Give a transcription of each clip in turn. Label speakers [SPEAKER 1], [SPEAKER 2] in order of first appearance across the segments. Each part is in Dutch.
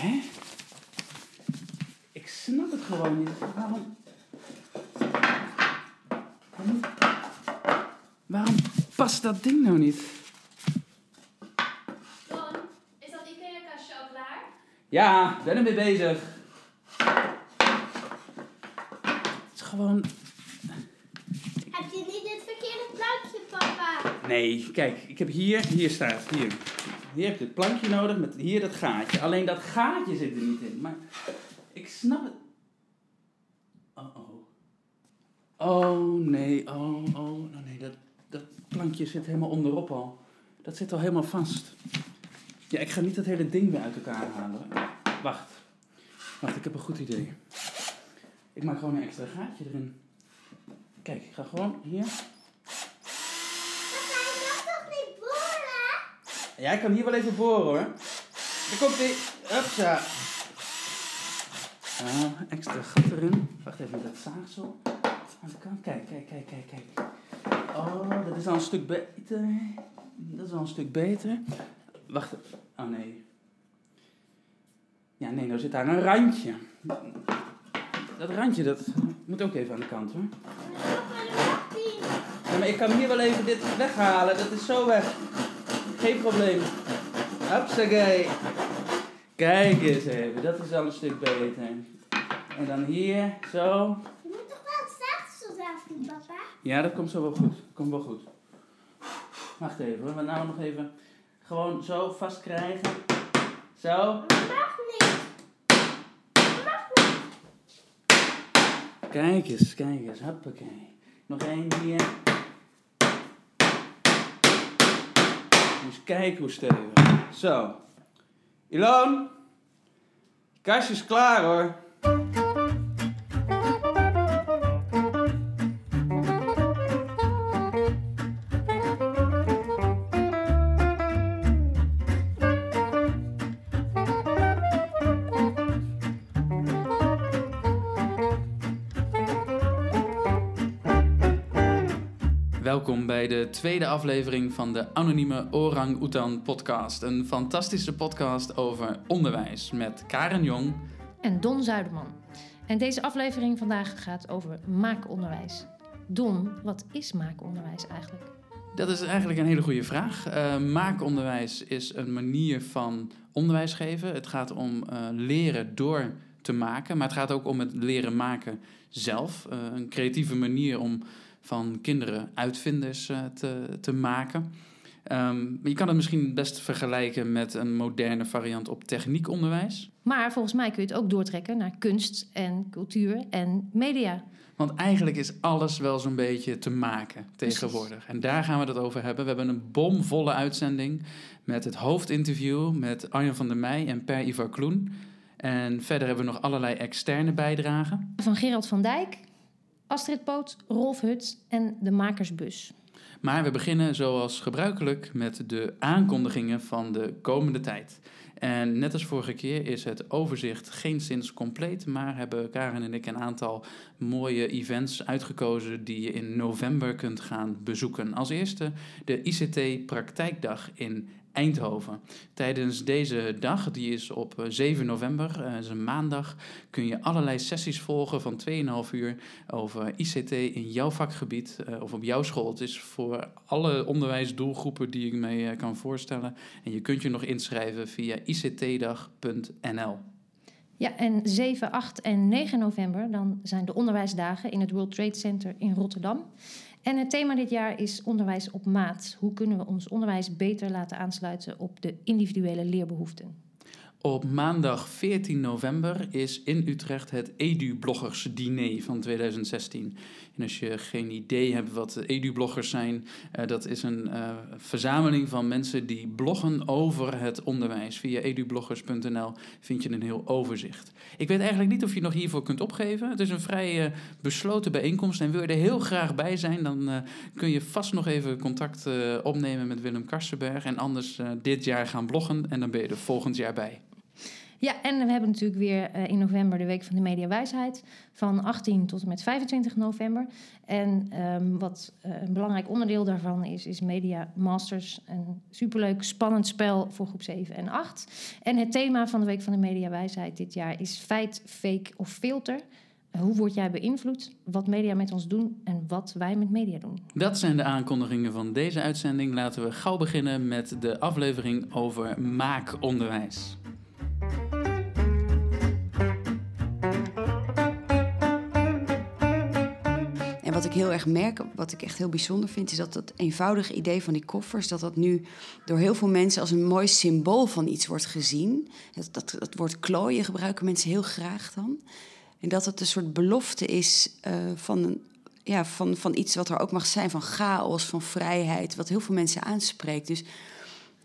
[SPEAKER 1] Hè? Ik snap het gewoon niet. Waarom... Waarom, waarom past dat ding nou niet?
[SPEAKER 2] Don, is dat IKEA-kastje al klaar?
[SPEAKER 1] Ja, ben ermee bezig. Het is gewoon...
[SPEAKER 2] Heb je niet het verkeerde plankje, papa?
[SPEAKER 1] Nee, kijk, ik heb hier, hier staat, hier. Hier heb je het plankje nodig met hier dat gaatje. Alleen dat gaatje zit er niet in. Maar ik snap het. Oh, oh. Oh, nee, oh, oh. oh nee, dat, dat plankje zit helemaal onderop al. Dat zit al helemaal vast. Ja, ik ga niet dat hele ding weer uit elkaar halen. Wacht. Wacht, ik heb een goed idee. Ik maak gewoon een extra gaatje erin. Kijk, ik ga gewoon hier.
[SPEAKER 2] Papa, ik mag toch niet
[SPEAKER 1] ik kan hier wel even boren hoor. Daar komt ie. Hupsa. Ah, extra gat erin. Wacht even met dat zaagsel. Aan de kant. Kijk, kijk, kijk, kijk, kijk. Oh, dat is al een stuk beter. Dat is al een stuk beter. Wacht. Oh nee. Ja, nee, nou zit daar een randje. Dat randje, dat moet ook even aan de kant hoor. Ja, maar ik kan hier wel even dit weghalen. Dat is zo weg. Geen probleem. Hupsakee. Kijk eens even. Dat is al een stuk beter. En dan hier, zo.
[SPEAKER 2] Je moet toch wel het zaagsel zelf doen, papa?
[SPEAKER 1] Ja, dat komt zo wel goed. Komt wel goed. Wacht even hoor. We nou nog even gewoon zo vast krijgen. Zo.
[SPEAKER 2] Dat mag niet. Dat mag niet.
[SPEAKER 1] Kijk eens, kijk eens. Hoppakee. Nog één hier. Eens kijken hoe stevig. Zo. Ilon. Kastje is klaar hoor. Bij de tweede aflevering van de Anonieme Orang Oetan podcast. Een fantastische podcast over onderwijs met Karen Jong.
[SPEAKER 3] en Don Zuiderman. En deze aflevering vandaag gaat over maakonderwijs. Don, wat is maakonderwijs eigenlijk?
[SPEAKER 1] Dat is eigenlijk een hele goede vraag. Eh, maakonderwijs is een manier van onderwijs geven. Het gaat om eh, leren door te maken, maar het gaat ook om het leren maken zelf. Eh, een creatieve manier om van kinderen uitvinders eh, te, te maken. Ehm, je kan het misschien best vergelijken met een moderne variant op techniekonderwijs.
[SPEAKER 3] Maar volgens mij kun je het ook doortrekken naar kunst en cultuur en media.
[SPEAKER 1] Want eigenlijk is alles wel zo'n beetje te maken tegenwoordig. En daar gaan we het over hebben. We hebben een bomvolle uitzending met het hoofdinterview met Arjan van der Meij en Per Ivar Kloen. En verder hebben we nog allerlei externe bijdragen.
[SPEAKER 3] Van Gerald van Dijk, Astrid Poot, Rolf Huts en de Makersbus.
[SPEAKER 1] Maar we beginnen zoals gebruikelijk met de aankondigingen van de komende tijd. En net als vorige keer is het overzicht geenszins compleet, maar hebben Karen en ik een aantal mooie events uitgekozen die je in november kunt gaan bezoeken. Als eerste de ICT Praktijkdag in Eindhoven. Tijdens deze dag, die is op eh, 7 november, eh, is een maandag, kun je allerlei sessies volgen van 2,5 uur over ICT in jouw vakgebied eh, of op jouw school. Het is voor alle onderwijsdoelgroepen die ik me eh, kan voorstellen. En je kunt je nog inschrijven via ictdag.nl.
[SPEAKER 3] Ja, en 7, 8 en 9 november dan zijn de onderwijsdagen in het World Trade Center in Rotterdam. En het thema dit jaar is onderwijs op maat. Hoe kunnen we ons onderwijs beter laten aansluiten op de individuele leerbehoeften?
[SPEAKER 1] Op maandag 14 november is in Utrecht het Edu-bloggers diner van 2016. En als je geen idee hebt wat Edu-bloggers zijn, eh, dat is een eh, verzameling van mensen die bloggen over het onderwijs. Via edubloggers.nl vind je een heel overzicht. Ik weet eigenlijk niet of je nog hiervoor kunt opgeven. Het is een vrij eh, besloten bijeenkomst en wil je er heel graag bij zijn, dan kun je vast nog even contact opnemen met Willem Karsenberg. En anders dit jaar gaan bloggen en dan ben je er volgend jaar bij.
[SPEAKER 3] Ja, en we hebben natuurlijk weer uh, in november de Week van de Mediawijsheid. Van 18 tot en met 25 november. En um, wat uh, een belangrijk onderdeel daarvan is, is Media Masters. Een superleuk, spannend spel voor groep 7 en 8. En het thema van de Week van de Mediawijsheid dit jaar is feit, fake of filter. Hoe word jij beïnvloed? Wat media met ons doen en wat wij met media doen.
[SPEAKER 1] Dat zijn de aankondigingen van deze uitzending. Laten we gauw beginnen met de aflevering over maakonderwijs.
[SPEAKER 4] Ik heel erg merk, wat ik echt heel bijzonder vind, is dat dat eenvoudige idee van die koffers, dat dat nu door heel veel mensen als een mooi symbool van iets wordt gezien. Dat, dat, dat woord klooien gebruiken mensen heel graag dan. En dat het een soort belofte is uh, van, ja, van, van iets wat er ook mag zijn, van chaos, van vrijheid, wat heel veel mensen aanspreekt. Dus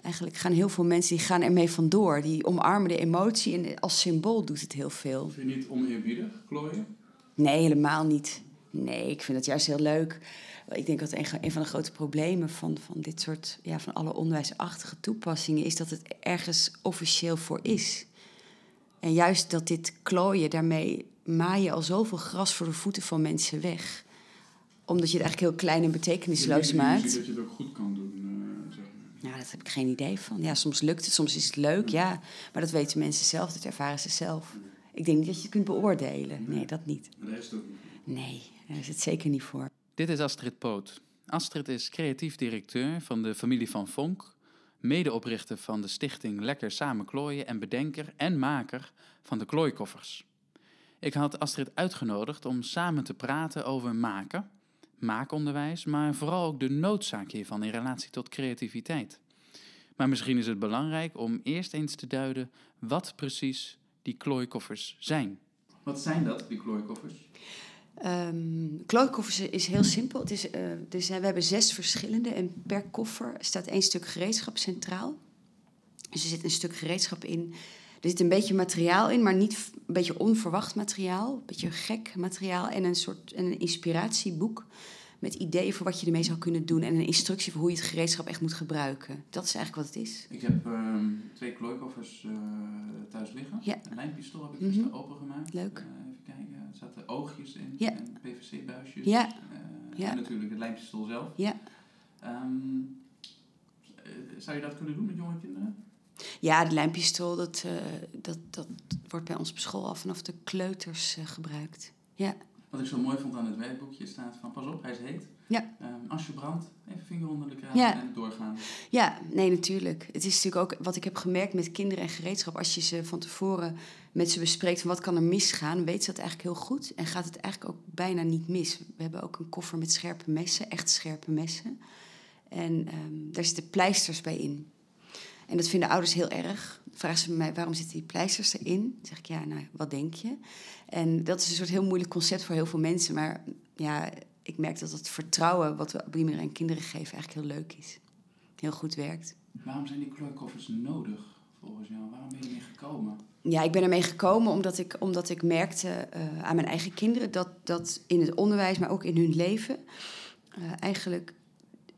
[SPEAKER 4] eigenlijk gaan heel veel mensen die gaan ermee vandoor. Die omarmen de emotie en als symbool doet het heel veel.
[SPEAKER 1] Vind je niet oneerbiedig, klooien?
[SPEAKER 4] Nee, helemaal niet. Nee, ik vind het juist heel leuk. Ik denk dat een, een van de grote problemen van, van dit soort, ja, van alle onderwijsachtige toepassingen is dat het ergens officieel voor is. En juist dat dit klooien, daarmee maai je al zoveel gras voor de voeten van mensen weg. Omdat je het eigenlijk heel klein en betekenisloos maakt.
[SPEAKER 1] dat je het ook goed kan doen. Uh, zeg
[SPEAKER 4] maar. Nou, dat heb ik geen idee van. Ja, soms lukt het, soms is het leuk, ja. Maar dat weten mensen zelf, dat ervaren ze zelf. Ik denk niet dat je het kunt beoordelen. Nee, dat niet.
[SPEAKER 1] Is het ook niet
[SPEAKER 4] Nee, daar is het zeker niet voor.
[SPEAKER 1] Dit is Astrid Poot. Astrid is creatief directeur van de familie van Vonk, medeoprichter van de stichting Lekker Samen Klooien en bedenker en maker van de klooikoffers. Ik had Astrid uitgenodigd om samen te praten over maken, maakonderwijs, maar vooral ook de noodzaak hiervan in relatie tot creativiteit. Maar misschien is het belangrijk om eerst eens te duiden wat precies die klooikoffers zijn. Wat zijn dat, die klooikoffers?
[SPEAKER 4] Um, klooikoffers is heel simpel. Het is, uh, dus, we hebben zes verschillende en per koffer staat één stuk gereedschap centraal. Dus er zit een stuk gereedschap in er zit een beetje materiaal in, maar niet een beetje onverwacht materiaal. Een beetje gek materiaal en een soort en een inspiratieboek. Met ideeën voor wat je ermee zou kunnen doen. En een instructie voor hoe je het gereedschap echt moet gebruiken. Dat is eigenlijk wat het is.
[SPEAKER 1] Ik heb um, twee klooikoffers uh, thuis liggen.
[SPEAKER 4] Ja.
[SPEAKER 1] Een lijnpistool heb ik mm -hmm. opengemaakt.
[SPEAKER 4] Leuk.
[SPEAKER 1] Uh, er zaten oogjes in.
[SPEAKER 4] Ja.
[SPEAKER 1] En PVC-buisjes.
[SPEAKER 4] Ja.
[SPEAKER 1] Uh,
[SPEAKER 4] ja.
[SPEAKER 1] En natuurlijk het lijnpistool zelf.
[SPEAKER 4] Ja.
[SPEAKER 1] Um, zou je dat kunnen doen met jonge kinderen?
[SPEAKER 4] Ja, de lijmpistool, dat, uh, dat, dat wordt bij ons op school al vanaf de kleuters uh, gebruikt. Ja.
[SPEAKER 1] Wat ik zo mooi vond aan het werkboekje staat van pas op, hij is heet.
[SPEAKER 4] Ja.
[SPEAKER 1] Um, als je brandt, even vinger onder de kraan
[SPEAKER 4] ja.
[SPEAKER 1] en doorgaan.
[SPEAKER 4] Ja, nee, natuurlijk. Het is natuurlijk ook wat ik heb gemerkt met kinderen en gereedschap. Als je ze van tevoren met ze bespreekt van wat kan er misgaan, weet ze dat eigenlijk heel goed. En gaat het eigenlijk ook bijna niet mis. We hebben ook een koffer met scherpe messen, echt scherpe messen. En um, daar zitten pleisters bij in. En dat vinden ouders heel erg. Vragen ze mij, waarom zitten die pleisters erin? Dan zeg ik, ja, nou, wat denk je? En dat is een soort heel moeilijk concept voor heel veel mensen. Maar ja, ik merk dat het vertrouwen wat we Beamer en kinderen geven eigenlijk heel leuk is. Heel goed werkt.
[SPEAKER 1] Waarom zijn die klooikoffers nodig volgens jou? Waarom ben je ermee gekomen?
[SPEAKER 4] Ja, ik ben ermee gekomen omdat ik, omdat ik merkte uh, aan mijn eigen kinderen... Dat, dat in het onderwijs, maar ook in hun leven... Uh, eigenlijk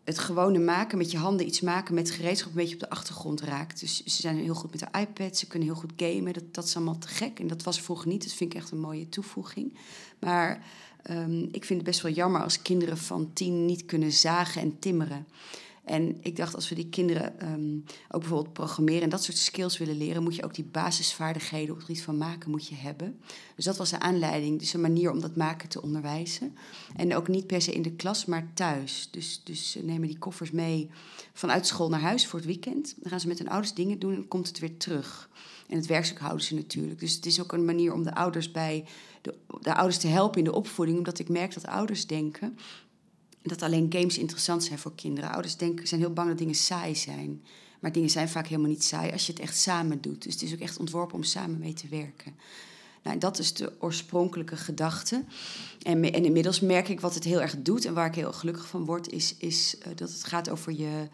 [SPEAKER 4] het gewone maken, met je handen iets maken met gereedschap, een beetje op de achtergrond raakt. Dus ze zijn heel goed met de iPad, ze kunnen heel goed gamen. Dat, dat is allemaal te gek. En dat was er vroeger niet. Dat vind ik echt een mooie toevoeging. Maar um, ik vind het best wel jammer als kinderen van tien niet kunnen zagen en timmeren. En ik dacht, als we die kinderen um, ook bijvoorbeeld programmeren en dat soort skills willen leren, moet je ook die basisvaardigheden op het gebied van maken moet je hebben. Dus dat was de aanleiding, dus een manier om dat maken te onderwijzen. En ook niet per se in de klas, maar thuis. Dus, dus ze nemen die koffers mee vanuit school naar huis voor het weekend. Dan gaan ze met hun ouders dingen doen en dan komt het weer terug. En het werkstuk houden ze natuurlijk. Dus het is ook een manier om de ouders bij de ouders te helpen in de opvoeding, omdat ik merk dat ouders denken dat alleen games interessant zijn voor kinderen. Ouders denken, zijn heel bang dat dingen saai zijn. Maar dingen zijn vaak helemaal niet saai als je het echt samen doet. Dus het is ook echt ontworpen om samen mee te werken. Nou, dat is de oorspronkelijke gedachte. En, en, inmiddels merk ik wat het heel erg doet en waar ik heel gelukkig van word, is, is uh, dat het gaat over je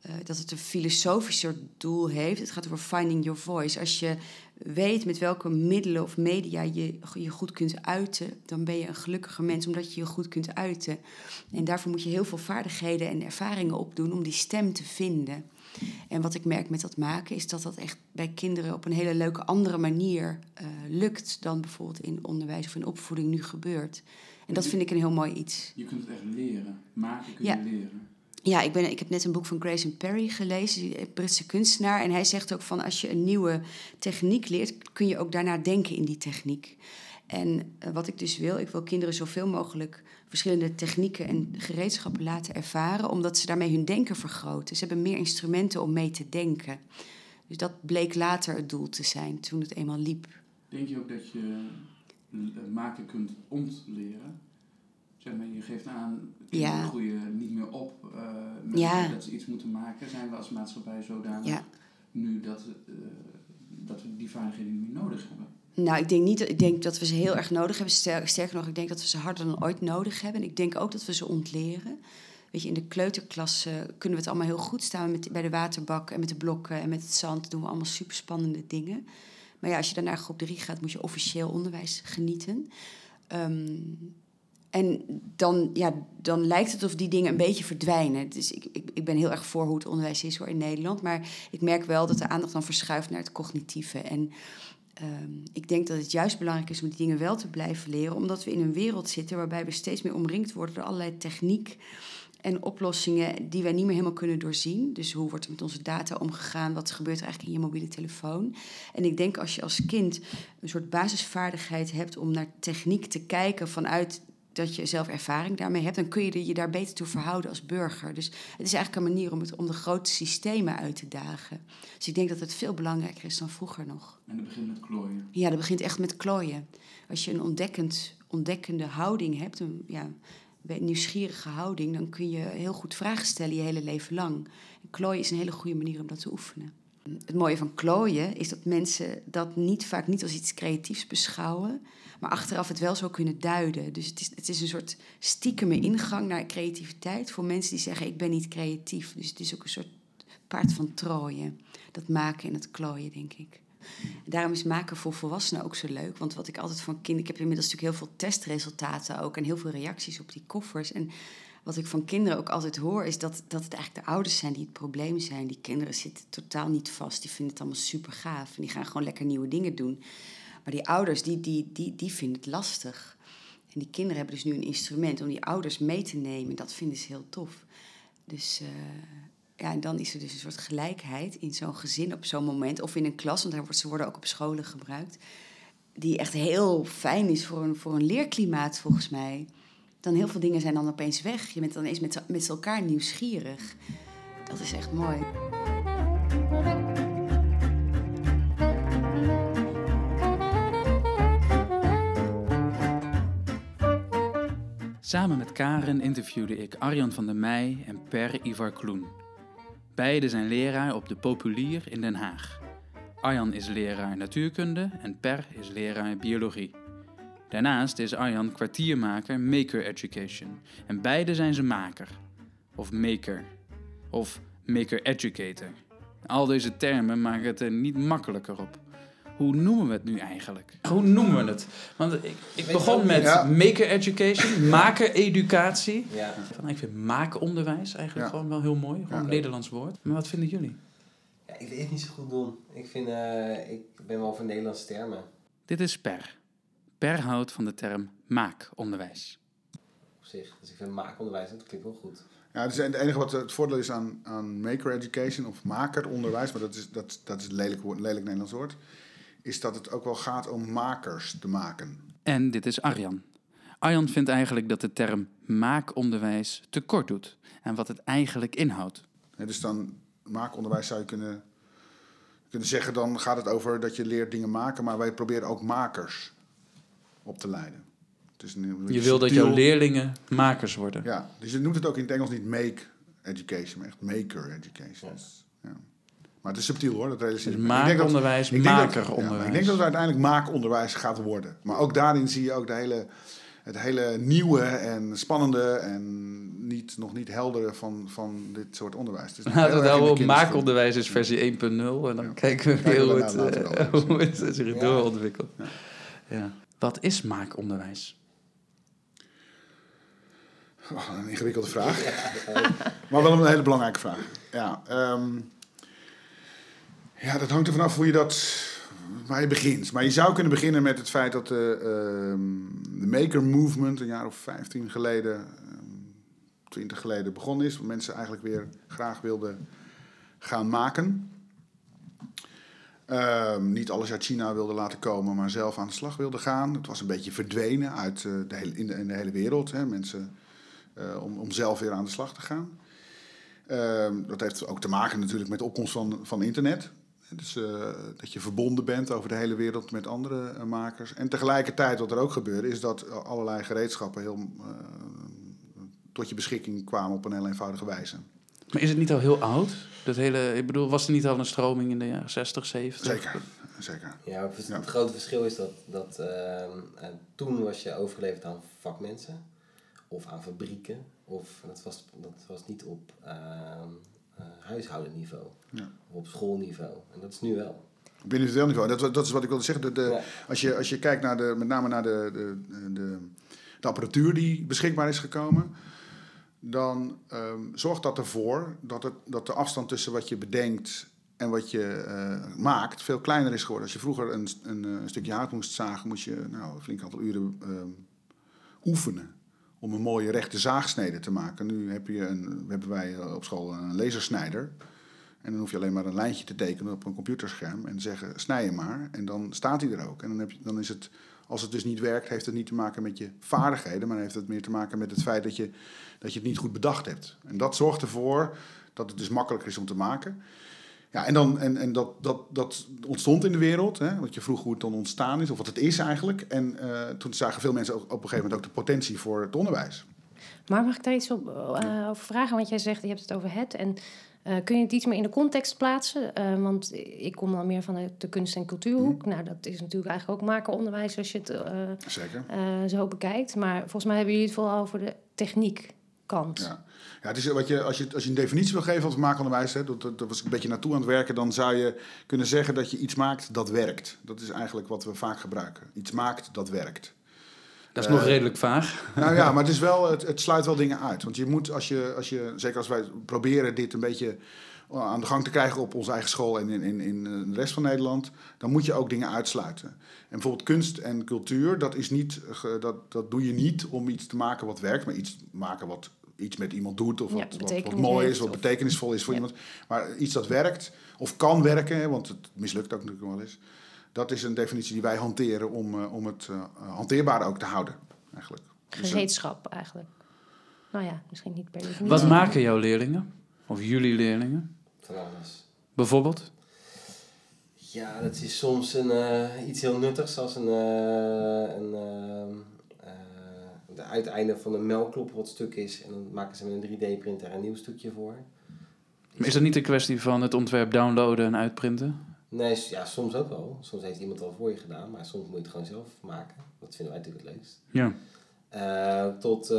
[SPEAKER 4] eh, dat het een filosofischer doel heeft. Het gaat over finding your voice. Als je weet met welke middelen of media je je goed kunt uiten, dan ben je een gelukkiger mens omdat je je goed kunt uiten. En daarvoor moet je heel veel vaardigheden en ervaringen opdoen om die stem te vinden. En wat ik merk met dat maken is dat dat echt bij kinderen op een hele leuke andere manier uh, lukt dan bijvoorbeeld in onderwijs of in opvoeding nu gebeurt. En dat vind ik een heel mooi iets.
[SPEAKER 1] Je kunt het echt leren. Maken kun je
[SPEAKER 4] Ja.
[SPEAKER 1] leren.
[SPEAKER 4] Ja, ik, ben, ik heb net een boek van Grayson Perry gelezen, die Britse kunstenaar. En hij zegt ook van als je een nieuwe techniek leert, kun je ook daarna denken in die techniek. En eh, wat ik dus wil, ik wil kinderen zoveel mogelijk verschillende technieken en gereedschappen laten ervaren, omdat ze daarmee hun denken vergroten. Ze hebben meer instrumenten om mee te denken. Dus dat bleek later het doel te zijn, toen het eenmaal liep.
[SPEAKER 1] Denk je ook dat je l- maken kunt ontleren? Zeg maar, je geeft aan, kinderen
[SPEAKER 4] Ja.
[SPEAKER 1] groeien niet meer op met
[SPEAKER 4] Ja.
[SPEAKER 1] dat ze iets moeten maken. Zijn we als maatschappij zodanig
[SPEAKER 4] Ja.
[SPEAKER 1] nu dat, eh, dat we die vaardigheden niet meer nodig hebben?
[SPEAKER 4] Nou, ik denk niet. Ik denk dat we ze heel erg nodig hebben. Ster- Sterker nog, ik denk dat we ze harder dan ooit nodig hebben. En ik denk ook dat we ze ontleren. Weet je, in de kleuterklas eh, kunnen we het allemaal heel goed staan met, bij de waterbak en met de blokken en met het zand. Doen we allemaal super spannende dingen. Maar ja, als je dan naar groep 3 gaat, moet je officieel onderwijs genieten. Ehm, en dan, ja, dan lijkt het of die dingen een beetje verdwijnen. Dus ik, ik, ik ben heel erg voor hoe het onderwijs is hoor, in Nederland. Maar ik merk wel dat de aandacht dan verschuift naar het cognitieve. En Ehm, ik denk dat het juist belangrijk is om die dingen wel te blijven leren, omdat we in een wereld zitten waarbij we steeds meer omringd worden door allerlei techniek en oplossingen die wij niet meer helemaal kunnen doorzien. Dus hoe wordt er met onze data omgegaan? Wat gebeurt er eigenlijk in je mobiele telefoon? En ik denk als je als kind een soort basisvaardigheid hebt om naar techniek te kijken vanuit dat je zelf ervaring daarmee hebt, dan kun je je daar beter toe verhouden als burger. Dus het is eigenlijk een manier om, het, om de grote systemen uit te dagen. Dus ik denk dat het veel belangrijker is dan vroeger nog.
[SPEAKER 1] En dat begint met klooien.
[SPEAKER 4] Ja, dat begint echt met klooien. Als je een ontdekkend, ontdekkende houding hebt, een ja, nieuwsgierige houding, dan kun je heel goed vragen stellen je hele leven lang. En klooien is een hele goede manier om dat te oefenen. Het mooie van klooien is dat mensen dat niet vaak niet als iets creatiefs beschouwen, maar achteraf het wel zo kunnen duiden. Dus het is, het is een soort stiekeme ingang naar creativiteit voor mensen die zeggen: Ik ben niet creatief. Dus het is ook een soort paard van trooien. Dat maken en het klooien, denk ik. Daarom is maken voor volwassenen ook zo leuk. Want wat ik altijd van kinderen... Ik heb inmiddels natuurlijk heel veel testresultaten ook... en heel veel reacties op die koffers. En wat ik van kinderen ook altijd hoor... is dat, dat het eigenlijk de ouders zijn die het probleem zijn. Die kinderen zitten totaal niet vast. Die vinden het allemaal super gaaf. En die gaan gewoon lekker nieuwe dingen doen. Maar die ouders, die, die, die, die vinden het lastig. En die kinderen hebben dus nu een instrument om die ouders mee te nemen. Dat vinden ze heel tof. Dus... eh, ja, en dan is er dus een soort gelijkheid in zo'n gezin op zo'n moment. Of in een klas, want daar wordt, ze worden ook op scholen gebruikt. Die echt heel fijn is voor een, voor een leerklimaat, volgens mij. Dan heel veel dingen zijn dan opeens weg. Je bent dan eens met, met elkaar nieuwsgierig. Dat is echt mooi.
[SPEAKER 1] Samen met Karen interviewde ik Arjan van der Meij en Per Ivar Kloen. Beiden zijn leraar op de Populier in Den Haag. Arjan is leraar natuurkunde en Per is leraar biologie. Daarnaast is Arjan kwartiermaker Maker Education en beide zijn ze maker. Of maker. Of maker educator. Al deze termen maken het er niet makkelijker op. Hoe noemen we het nu eigenlijk? Hoe noemen we het? Want ik, ik begon met.
[SPEAKER 5] Ja.
[SPEAKER 1] maker education, maker educatie.
[SPEAKER 6] Ja.
[SPEAKER 1] Van, ik vind maakonderwijs eigenlijk
[SPEAKER 5] Ja.
[SPEAKER 1] gewoon wel heel mooi. Gewoon
[SPEAKER 5] Ja.
[SPEAKER 1] een Nederlands woord. Maar wat vinden jullie?
[SPEAKER 6] ja, ik weet het niet zo goed doen. Ik, vind, eh, ik ben wel voor Nederlandse termen.
[SPEAKER 1] Dit is Per. Per houdt van de term maakonderwijs.
[SPEAKER 6] Op zich. Dus ik vind maakonderwijs, dat klinkt wel goed.
[SPEAKER 5] Ja, dus het enige wat het voordeel is aan, aan maker education of makeronderwijs, maar dat is, dat, dat is een lelijk, woord- lelijk Nederlands woord, is dat het ook wel gaat om makers te maken.
[SPEAKER 1] En dit is Arjan. Arjan vindt eigenlijk dat de term maakonderwijs te kort doet. En wat het eigenlijk inhoudt.
[SPEAKER 5] Hè, dus dan maakonderwijs zou je kunnen, kunnen zeggen, dan gaat het over dat je leert dingen maken, maar wij proberen ook makers op te leiden. Is een, een
[SPEAKER 1] Je wil dat jouw leerlingen makers worden.
[SPEAKER 5] Ja, dus je noemt het ook in het Engels niet make education, maar echt maker education. Ja. Maar het is subtiel hoor, dat realiseer
[SPEAKER 1] Dus
[SPEAKER 5] dat-
[SPEAKER 1] maakonderwijs,
[SPEAKER 5] ik denk dat-
[SPEAKER 1] makeronderwijs.
[SPEAKER 5] ja, ik denk dat het uiteindelijk maakonderwijs gaat worden. Maar ook daarin zie je ook de hele, het hele nieuwe en spannende en niet, nog niet helder van, van dit soort onderwijs. Het is nog
[SPEAKER 1] Laten we
[SPEAKER 5] heel
[SPEAKER 1] het op
[SPEAKER 5] kinderschoen.
[SPEAKER 1] maakonderwijs is versie 1.0 en dan
[SPEAKER 5] Ja.
[SPEAKER 1] kijken we weer
[SPEAKER 5] we
[SPEAKER 1] hoe het, eh,
[SPEAKER 5] wel
[SPEAKER 1] hoe het zich doorontwikkelt.
[SPEAKER 5] Ja.
[SPEAKER 1] Wat is maakonderwijs?
[SPEAKER 5] Oh, een ingewikkelde vraag. maar wel een hele belangrijke vraag. Ja, ehm, ja, dat hangt er vanaf hoe je dat. waar je begint. Maar je zou kunnen beginnen met het feit dat de, ehm, de Maker Movement een jaar of 15 geleden, ehm, 20 geleden begonnen is. Waar mensen eigenlijk weer graag wilden gaan maken. Ehm, niet alles uit China wilden laten komen, maar zelf aan de slag wilden gaan. Het was een beetje verdwenen uit, eh, de hele, in, de, hele wereld. Hè. Mensen eh, om, om zelf weer aan de slag te gaan. Ehm, dat heeft ook te maken natuurlijk met de opkomst van, van internet. Dus eh, dat je verbonden bent over de hele wereld met andere makers. En tegelijkertijd wat er ook gebeurde, is dat allerlei gereedschappen heel, tot je beschikking kwamen op een heel eenvoudige wijze.
[SPEAKER 1] Maar is het niet al heel oud? Dat hele, ik bedoel, was er niet al een stroming in de jaren 60, 70?
[SPEAKER 5] Zeker, zeker.
[SPEAKER 6] Ja, het,
[SPEAKER 5] Ja.
[SPEAKER 6] het grote verschil is dat, dat ehm, eh, toen was je overgeleverd aan vakmensen of aan fabrieken. Of dat was, dat was niet op ehm, eh, huishoudenniveau
[SPEAKER 5] Ja.
[SPEAKER 6] of op schoolniveau. En dat is nu wel.
[SPEAKER 5] Op individueel niveau. Dat, dat is wat ik wilde zeggen. De, de,
[SPEAKER 6] Ja.
[SPEAKER 5] als, je, als je kijkt naar de, met name naar de, de, de, de apparatuur die beschikbaar is gekomen, dan ehm, zorgt dat ervoor dat, het, dat de afstand tussen wat je bedenkt en wat je eh, maakt veel kleiner is geworden. Als je vroeger een, een, eh, stukje hout moest zagen, moest je nou, een flink aantal uren ehm, oefenen om een mooie rechte zaagsnede te maken. Nu heb je een, hebben wij eh, op school een lasersnijder. En dan hoef je alleen maar een lijntje te tekenen op een computerscherm en zeggen snij je maar. En dan staat hij er ook. En dan, heb je, dan is het, als het dus niet werkt, heeft het niet te maken met je vaardigheden, maar heeft het meer te maken met het feit dat je, dat je het niet goed bedacht hebt. En dat zorgt ervoor dat het dus makkelijker is om te maken. Ja, en, dan, en, en dat, dat, dat ontstond in de wereld, hè, wat je vroeg hoe het dan ontstaan is, of wat het is eigenlijk. En eh, toen zagen veel mensen ook, op een gegeven moment ook de potentie voor het onderwijs.
[SPEAKER 3] Maar mag ik daar iets op, eh, over vragen? Want jij zegt, je hebt het over het. En eh, kun je het iets meer in de context plaatsen? Eh, want ik kom dan meer van de, kunst- en cultuurhoek. Nou, dat is natuurlijk eigenlijk ook makeronderwijs als je het eh, zo bekijkt. Maar volgens mij hebben jullie het vooral over de techniekkant.
[SPEAKER 5] Ja. Ja, het is wat je, als, je, als je een definitie wil geven van het maakonderwijs, hè, dat, dat, was ik een beetje naartoe aan het werken, dan zou je kunnen zeggen dat je iets maakt dat werkt. Dat is eigenlijk wat we vaak gebruiken. Iets maakt dat werkt.
[SPEAKER 1] Dat is
[SPEAKER 5] Eh,
[SPEAKER 1] nog redelijk vaag.
[SPEAKER 5] Nou ja, maar het, is wel, het, het sluit wel dingen uit. Want je moet, als je, als je, zeker als wij proberen dit een beetje aan de gang te krijgen op onze eigen school en in, in, in eh, de rest van Nederland, dan moet je ook dingen uitsluiten. En bijvoorbeeld kunst en cultuur, dat, is niet, dat, dat doe je niet om iets te maken wat werkt, maar iets maken wat iets met iemand doet of
[SPEAKER 3] Ja,
[SPEAKER 5] wat, wat, mooi is, wat betekenisvol is voor
[SPEAKER 3] Ja.
[SPEAKER 5] iemand. Maar iets dat werkt of kan werken, want het mislukt ook natuurlijk wel eens. Dat is een definitie die wij hanteren om, eh, om het eh, hanteerbaar ook te houden, eigenlijk. Dus, eh,
[SPEAKER 3] Gereedschap eigenlijk. Nou ja, misschien niet per definitie.
[SPEAKER 1] Wat maken jouw leerlingen? Of jullie leerlingen?
[SPEAKER 6] Van alles.
[SPEAKER 1] Bijvoorbeeld?
[SPEAKER 6] Ja, dat is soms een, eh, iets heel nuttigs, als een, eh, een ehm, eh, de uiteinde van een melkklop wat stuk is. En dan maken ze met een 3D-printer een nieuw stukje voor.
[SPEAKER 1] Maar is dat niet een kwestie van het ontwerp downloaden en uitprinten?
[SPEAKER 6] Nee, ja, soms ook wel. Soms heeft iemand al voor je gedaan, maar soms moet je het gewoon zelf maken. Dat vinden wij natuurlijk het leukst.
[SPEAKER 1] Ja.
[SPEAKER 6] Eh, tot eh,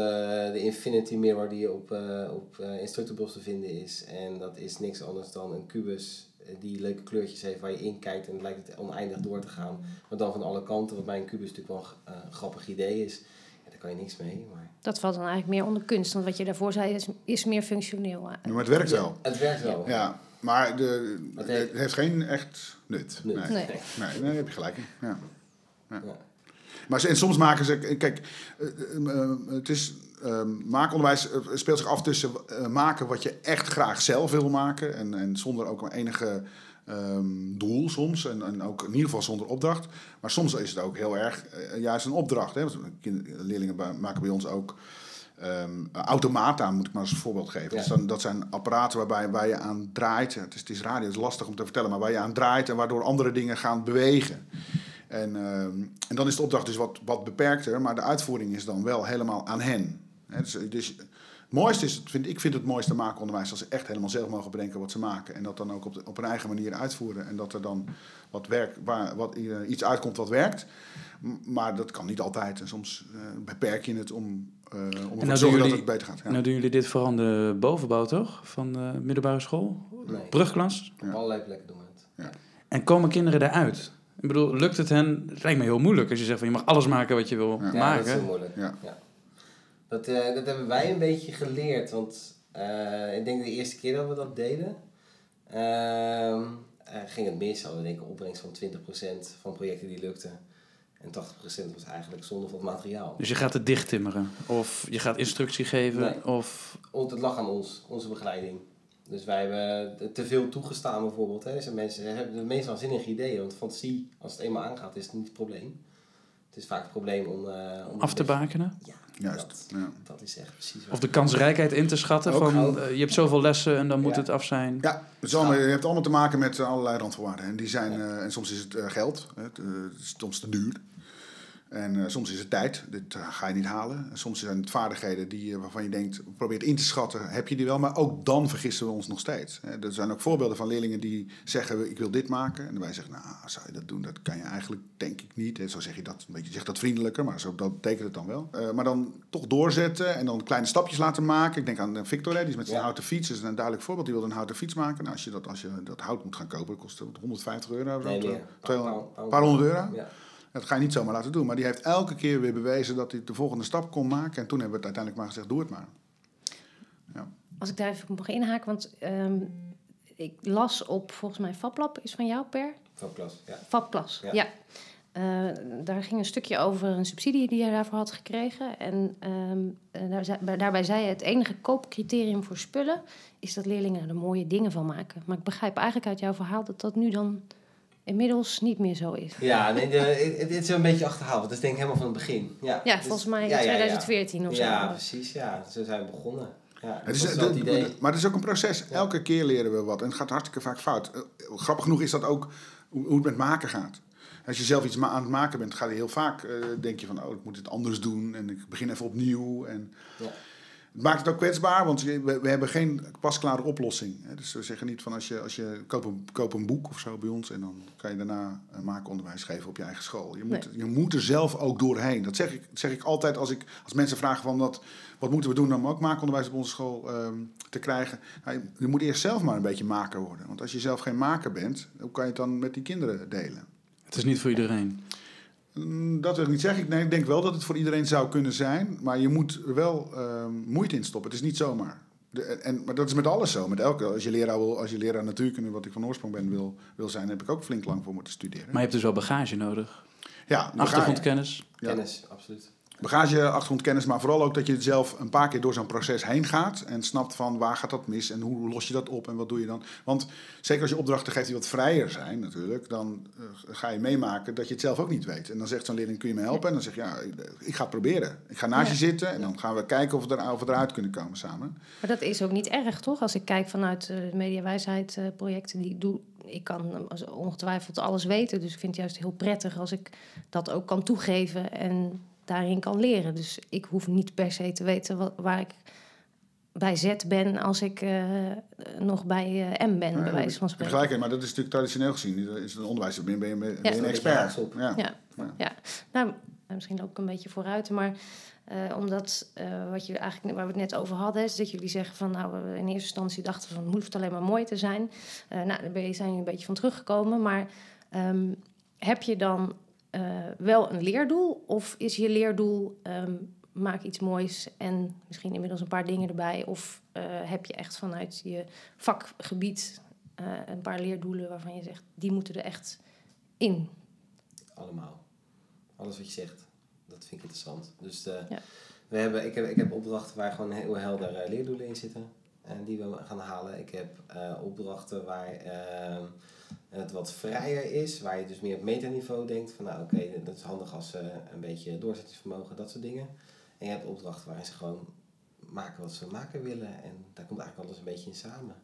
[SPEAKER 6] de Infinity Mirror die op, eh op Instructables te vinden is. En dat is niks anders dan een kubus die leuke kleurtjes heeft waar je in kijkt en het lijkt het oneindig door te gaan. Maar dan van alle kanten, wat bij een kubus natuurlijk wel een eh, grappig idee is. Ja, daar kan je niks mee, maar
[SPEAKER 3] Dat valt dan eigenlijk meer onder kunst. Want wat je daarvoor zei is, is meer functioneel.
[SPEAKER 5] Ja, maar het werkt wel.
[SPEAKER 6] het werkt wel.
[SPEAKER 5] Ja, maar de,
[SPEAKER 6] Het
[SPEAKER 5] het
[SPEAKER 6] heeft-
[SPEAKER 5] heeft geen echt nut.
[SPEAKER 6] Nut.
[SPEAKER 5] Nee.
[SPEAKER 3] Nee.
[SPEAKER 5] Nee, nee, daar heb je gelijk in. Ja. Ja.
[SPEAKER 6] Ja.
[SPEAKER 5] Maar ze- en soms maken ze... Kijk, eh, eh, eh, het is... eh, maakonderwijs speelt zich af tussen eh, maken wat je echt graag zelf wil maken. En, en zonder ook maar enige ehm, doel soms. En, en ook in ieder geval zonder opdracht. Maar soms is het ook heel erg juist een opdracht. Hè? Want leerlingen maken bij ons ook... ehm automata, moet ik maar als voorbeeld geven.
[SPEAKER 6] Ja.
[SPEAKER 5] Dat, zijn, dat zijn apparaten waarbij waar je aan draait. Het is, het is radio, het is lastig om te vertellen, maar waar je aan draait en waardoor andere dingen gaan bewegen. En, ehm, en dan is de opdracht dus wat, wat beperkter, maar de uitvoering is dan wel helemaal aan hen. Dus, dus mooiste is, vind, ik vind het mooiste maakonderwijs als ze echt helemaal zelf mogen bedenken wat ze maken. En dat dan ook op, de, op hun eigen manier uitvoeren. En dat er dan wat werk, waar, wat, eh, iets uitkomt wat werkt. M- Maar dat kan niet altijd. En soms eh, beperk je het om, eh om ervoor
[SPEAKER 1] nou
[SPEAKER 5] te
[SPEAKER 1] doen
[SPEAKER 5] zorgen dat
[SPEAKER 1] jullie-
[SPEAKER 5] het beter gaat. Ja.
[SPEAKER 1] Nou doen jullie dit vooral aan de bovenbouw, toch? Van de middelbare school?
[SPEAKER 6] Nee.
[SPEAKER 1] Brugklas?
[SPEAKER 6] Op allerlei plekken doen we het.
[SPEAKER 1] En komen kinderen daaruit? Ik bedoel, lukt het hen? Het lijkt me heel moeilijk als je zegt van je mag alles maken wat je wil
[SPEAKER 5] Ja.
[SPEAKER 6] Ja,
[SPEAKER 1] maken.
[SPEAKER 6] dat is heel moeilijk.
[SPEAKER 5] Ja.
[SPEAKER 6] Dat, eh, dat hebben wij een beetje geleerd, want eh, ik denk de eerste keer dat we dat deden, ehm, eh, ging het mis. Hadden we denk ik een opbrengst van 20% van projecten die lukten. En 80% was eigenlijk zonde van het materiaal.
[SPEAKER 1] Dus je gaat het dicht timmeren. Of je gaat instructie geven.
[SPEAKER 6] Nee.
[SPEAKER 1] Of
[SPEAKER 6] het lag aan ons, onze begeleiding. Dus wij hebben te veel toegestaan bijvoorbeeld. Hè. Dus de mensen hebben de meest waanzinnige ideeën. Want fantasie, als het eenmaal aangaat, is het niet het probleem. Het is vaak het probleem om... eh, om
[SPEAKER 1] af te
[SPEAKER 6] beetje-
[SPEAKER 1] bakenen.
[SPEAKER 6] Ja,
[SPEAKER 5] Juist.
[SPEAKER 6] Dat,
[SPEAKER 5] Ja.
[SPEAKER 6] dat is echt precies waar.
[SPEAKER 1] Of de kansrijkheid in te schatten.
[SPEAKER 5] Ook.
[SPEAKER 1] van eh, je hebt zoveel lessen en dan moet
[SPEAKER 6] Ja.
[SPEAKER 1] het af zijn.
[SPEAKER 5] Ja, het is allemaal, je hebt allemaal te maken met eh, allerlei randvoorwaarden. En, die zijn, eh, en soms is het geld, hè, het, het is soms te duur. En eh, soms is het tijd, dit eh, ga je niet halen. En soms zijn het vaardigheden die, eh, waarvan je denkt, probeert in te schatten, heb je die wel? Maar ook dan vergissen we ons nog steeds. Hè. Er zijn ook voorbeelden van leerlingen die zeggen, ik wil dit maken. En wij zeggen, nou, zou je dat doen? Dat kan je eigenlijk, denk ik niet. En zo zeg je dat, een beetje, je zegt dat vriendelijker, maar zo dat betekent het dan wel. Maar dan toch doorzetten en dan kleine stapjes laten maken. Ik denk aan Victor, hè, die is met zijn
[SPEAKER 6] Ja.
[SPEAKER 5] houten fiets. Dat is een duidelijk voorbeeld. Die wilde een houten fiets maken. Nou, als je dat, als je dat hout moet gaan kopen, kost het 150 euro zo.
[SPEAKER 6] Nee, meer.
[SPEAKER 5] 200,
[SPEAKER 6] Paar- paar-
[SPEAKER 5] paar honderd euro.
[SPEAKER 6] Ja.
[SPEAKER 5] Dat ga je niet zomaar laten doen. Maar die heeft elke keer weer bewezen dat hij de volgende stap kon maken. En toen hebben we het uiteindelijk maar gezegd, doe het maar.
[SPEAKER 3] Als ik daar even op mag inhaken, want ehm, ik las op, volgens mij, Fablab is van jou, Per?
[SPEAKER 6] Ja.
[SPEAKER 3] Fabklas,
[SPEAKER 6] Ja.
[SPEAKER 3] ja. Eh, daar ging een stukje over een subsidie die hij daarvoor had gekregen. En ehm, eh, daar zei- bij- daarbij zei hij, het enige koopcriterium voor spullen... is dat leerlingen er mooie dingen van maken. Maar ik begrijp eigenlijk uit jouw verhaal dat dat nu dan inmiddels niet meer zo is.
[SPEAKER 6] Ja, nee, de, het, het is een beetje achterhaald. want Dat is denk ik helemaal van het begin. Ja,
[SPEAKER 3] Ja,
[SPEAKER 6] Dus-
[SPEAKER 3] volgens mij in
[SPEAKER 6] ja, ja, ja.
[SPEAKER 3] 2014 of zo.
[SPEAKER 6] Ja, precies. Ja, zo zijn we begonnen. Ja,
[SPEAKER 5] Het
[SPEAKER 6] dat
[SPEAKER 5] is, eh,
[SPEAKER 6] het idee.
[SPEAKER 5] maar het is ook een proces. Elke keer leren we wat. En het gaat hartstikke vaak fout. Eh, grappig genoeg is dat ook hoe, het met maken gaat. Als je zelf iets aan het maken bent, ga je heel vaak eh, denk je van, oh, ik moet het anders doen en ik begin even opnieuw. En
[SPEAKER 6] Ja.
[SPEAKER 5] Het maakt het ook kwetsbaar, want we, we hebben geen pasklare oplossing. Hè. Dus we zeggen niet van als je, als je koop, een, koop een boek of zo bij ons en dan kan je daarna een maakonderwijs geven op je eigen school. Je moet, je moet er zelf ook doorheen. Dat zeg ik, dat zeg ik altijd als, ik, als mensen vragen van wat, wat moeten we doen om ook maakonderwijs op onze school ehm, te krijgen. Nou, je, je moet eerst zelf maar een beetje maker worden. Want als je zelf geen maker bent, hoe kan je het dan met die kinderen delen?
[SPEAKER 1] Het is niet voor iedereen.
[SPEAKER 5] Mm, Dat wil ik niet zeggen. Ik, nee, ik denk wel dat het voor iedereen zou kunnen zijn. Maar je moet er wel ehm, moeite in stoppen. Het is niet zomaar. De, en, maar dat is met alles zo. Met elke, als, je leraar wil, als je leraar natuurkunde, wat ik van oorsprong ben, wil, wil zijn, heb ik ook flink lang voor moeten studeren.
[SPEAKER 1] Maar je hebt dus wel bagage nodig.
[SPEAKER 5] ja, bagage,
[SPEAKER 1] Achtergrondkennis.
[SPEAKER 5] Ja.
[SPEAKER 6] Kennis, absoluut.
[SPEAKER 5] Bagage, achtergrondkennis, maar vooral ook dat je zelf een paar keer door zo'n proces heen gaat. En snapt van waar gaat dat mis en hoe los je dat op en wat doe je dan. Want zeker als je opdrachten geeft die wat vrijer zijn natuurlijk, dan eh, ga je meemaken dat je het zelf ook niet weet. En dan zegt zo'n leerling, kun je me helpen? En dan zeg je, ja, ik, ga het proberen. Ik ga naast
[SPEAKER 3] Ja.
[SPEAKER 5] je zitten en dan gaan we kijken of we, er, of we eruit kunnen komen samen.
[SPEAKER 3] Maar dat is ook niet erg, toch? Als ik kijk vanuit eh, de mediawijsheid eh, projecten die ik doe... ik kan eh, ongetwijfeld alles weten. Dus ik vind het juist heel prettig als ik dat ook kan toegeven... en daarin kan leren. Dus ik hoef niet per se te weten wat, waar ik bij Z ben... als ik eh, nog bij eh, M ben, bij wijze van spreken.
[SPEAKER 5] Tegelijkertijd, maar dat is natuurlijk traditioneel gezien. Dat Is het onderwijs, ben je, ben je, ben je
[SPEAKER 3] Ja.
[SPEAKER 5] een expert.
[SPEAKER 6] op.
[SPEAKER 5] Ja.
[SPEAKER 3] Ja,
[SPEAKER 5] Ja.
[SPEAKER 3] ja. Nou, misschien loop ik een beetje vooruit, maar eh, omdat eh, wat je eigenlijk waar we het net over hadden, is dat jullie zeggen van nou, we in eerste instantie dachten van het hoeft alleen maar mooi te zijn. Eh, nou, daar ben je, zijn jullie een beetje van teruggekomen, maar ehm, heb je dan eh, wel een leerdoel of is je leerdoel ehm, maak iets moois en misschien inmiddels een paar dingen erbij of eh, heb je echt vanuit je vakgebied eh, een paar leerdoelen waarvan je zegt die moeten er echt in
[SPEAKER 6] Allemaal. Alles wat je zegt, dat vind ik interessant. Dus
[SPEAKER 3] Ja.
[SPEAKER 6] we hebben, ik, heb, ik heb opdrachten waar gewoon heel helder leerdoelen in zitten. En die we gaan halen. Ik heb opdrachten waar ehm, het wat vrijer is. Waar je dus meer op metaniveau denkt. Van nou oké, dat is handig als ze een beetje doorzettingsvermogen, dat soort dingen. En je hebt opdrachten waarin ze gewoon maken wat ze maken willen. En daar komt eigenlijk alles een beetje in samen.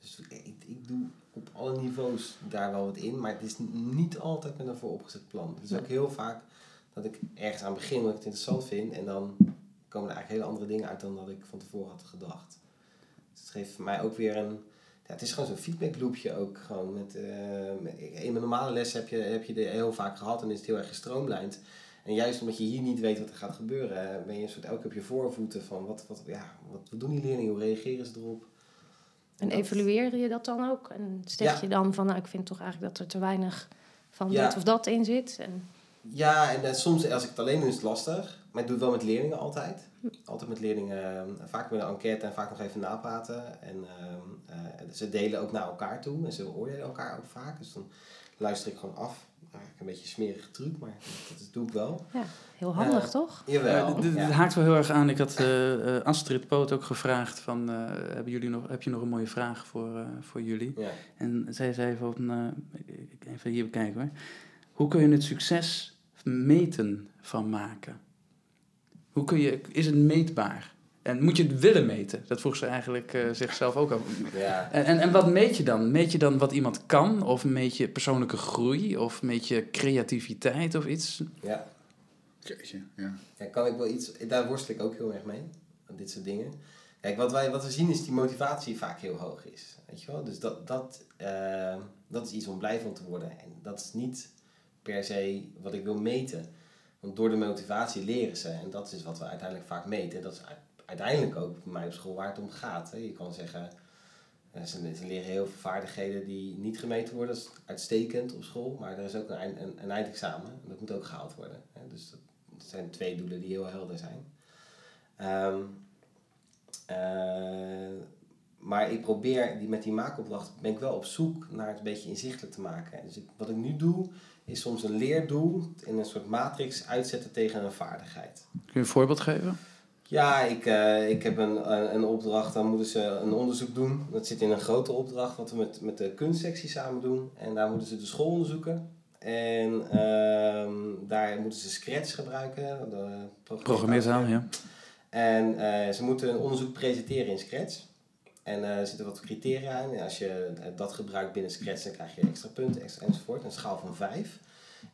[SPEAKER 6] Dus ik, ik doe op alle niveaus daar wel wat in, maar het is niet altijd met een vooropgezet plan. Het is ook heel vaak dat ik ergens aan begin wat ik het interessant vind en dan komen er eigenlijk hele andere dingen uit dan dat ik van tevoren had gedacht. Dus het geeft mij ook weer een. Ja, het is gewoon zo'n feedback loopje ook. Gewoon met, eh, met- in mijn normale les heb je, heb je dit heel vaak gehad en is het heel erg gestroomlijnd. En juist omdat je hier niet weet wat er gaat gebeuren, ben je een soort elke keer op je voorvoeten van wat, wat, ja, wat, doen die leerlingen, hoe reageren ze erop?
[SPEAKER 3] En
[SPEAKER 6] dat-
[SPEAKER 3] evalueer je dat dan ook? En zeg
[SPEAKER 6] Ja.
[SPEAKER 3] je dan van, nou, ik vind toch eigenlijk dat er te weinig van
[SPEAKER 6] Ja.
[SPEAKER 3] dit of dat in zit? En,
[SPEAKER 6] Ja, en eh, soms als ik het alleen doe is het lastig. Maar ik doe het wel met leerlingen altijd. Altijd met leerlingen, eh, vaak met een enquête en vaak nog even napraten. En ehm, eh, ze delen ook naar elkaar toe en ze oordelen elkaar ook vaak. Dus dan luister ik gewoon af. Eigenlijk een beetje een smerige truc, maar dat, dat doe ik wel.
[SPEAKER 3] ja, heel handig,
[SPEAKER 6] Eh,
[SPEAKER 3] toch?
[SPEAKER 6] Jawel.
[SPEAKER 1] Dit,
[SPEAKER 6] ja.
[SPEAKER 1] haakt wel heel erg aan. Ik had eh, eh, Astrid Poot ook gevraagd van, eh, hebben jullie nog, heb je nog een mooie vraag voor, eh, voor jullie?
[SPEAKER 6] Ja.
[SPEAKER 1] En zij zei van, eh, even hier bekijken hoor. Hoe kun je het succes meten van maken? Hoe kun je, is het meetbaar? En moet je het willen meten? Dat vroeg ze eigenlijk eh, zichzelf ook af.
[SPEAKER 6] Ja.
[SPEAKER 1] En, en, en wat meet je dan? Meet je dan wat iemand kan? Of meet je persoonlijke groei? Of meet je creativiteit of iets?
[SPEAKER 6] ja.
[SPEAKER 5] Jeetje, ja.
[SPEAKER 6] Ja, kan ik wel iets, daar worstel ik ook heel erg mee, aan dit soort dingen. Kijk, wat, wij, wat we zien is die motivatie vaak heel hoog is. Weet je wel? Dus dat, dat, eh, dat is iets om blij van te worden. En dat is niet per se wat ik wil meten. Want door de motivatie leren ze. En dat is wat we uiteindelijk vaak meten. Dat is uiteindelijk ook bij mij op school waar het om gaat. Hè. Je kan zeggen, eh, ze, leren heel veel vaardigheden die niet gemeten worden. Dat is uitstekend op school. Maar er is ook een, een, eindexamen. En dat moet ook gehaald worden. Hè. Dus dat, zijn twee doelen die heel helder zijn. Ehm, eh, maar ik probeer die, met die maakopdracht ben ik wel op zoek naar het een beetje inzichtelijk te maken. Dus wat ik nu doe, is soms een leerdoel in een soort matrix uitzetten tegen een vaardigheid.
[SPEAKER 1] Kun je een voorbeeld geven?
[SPEAKER 6] Ja, ik, eh, ik heb een, een, opdracht, dan moeten ze een onderzoek doen. Dat zit in een grote opdracht, wat we met, met de kunstsectie samen doen. En daar moeten ze de school onderzoeken. En ehm, daar moeten ze Scratch gebruiken. De
[SPEAKER 1] Programmeertaal, ja.
[SPEAKER 6] En eh, ze moeten een onderzoek presenteren in Scratch. En eh, er zitten wat criteria in. En als je eh, dat gebruikt binnen Scratch, dan krijg je extra punten extra, enzovoort. Een schaal van 5.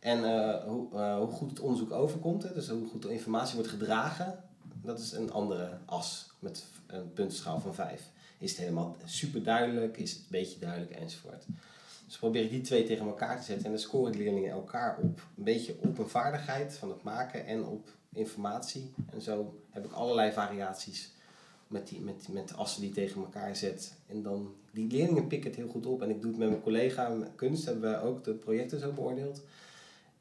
[SPEAKER 6] En eh, hoe, hoe goed het onderzoek overkomt, hè, dus hoe goed de informatie wordt gedragen, dat is een andere as met een puntenschaal van 5. Is het helemaal super duidelijk? Is het een beetje duidelijk? Enzovoort. Dus probeer ik die twee tegen elkaar te zetten en dan scoren de leerlingen elkaar op. Een beetje op een vaardigheid van het maken en op informatie. En zo heb ik allerlei variaties met, die, met, met de assen die tegen elkaar zet. En dan, die leerlingen pikken het heel goed op. En ik doe het met mijn collega kunst, hebben we ook de projecten zo beoordeeld.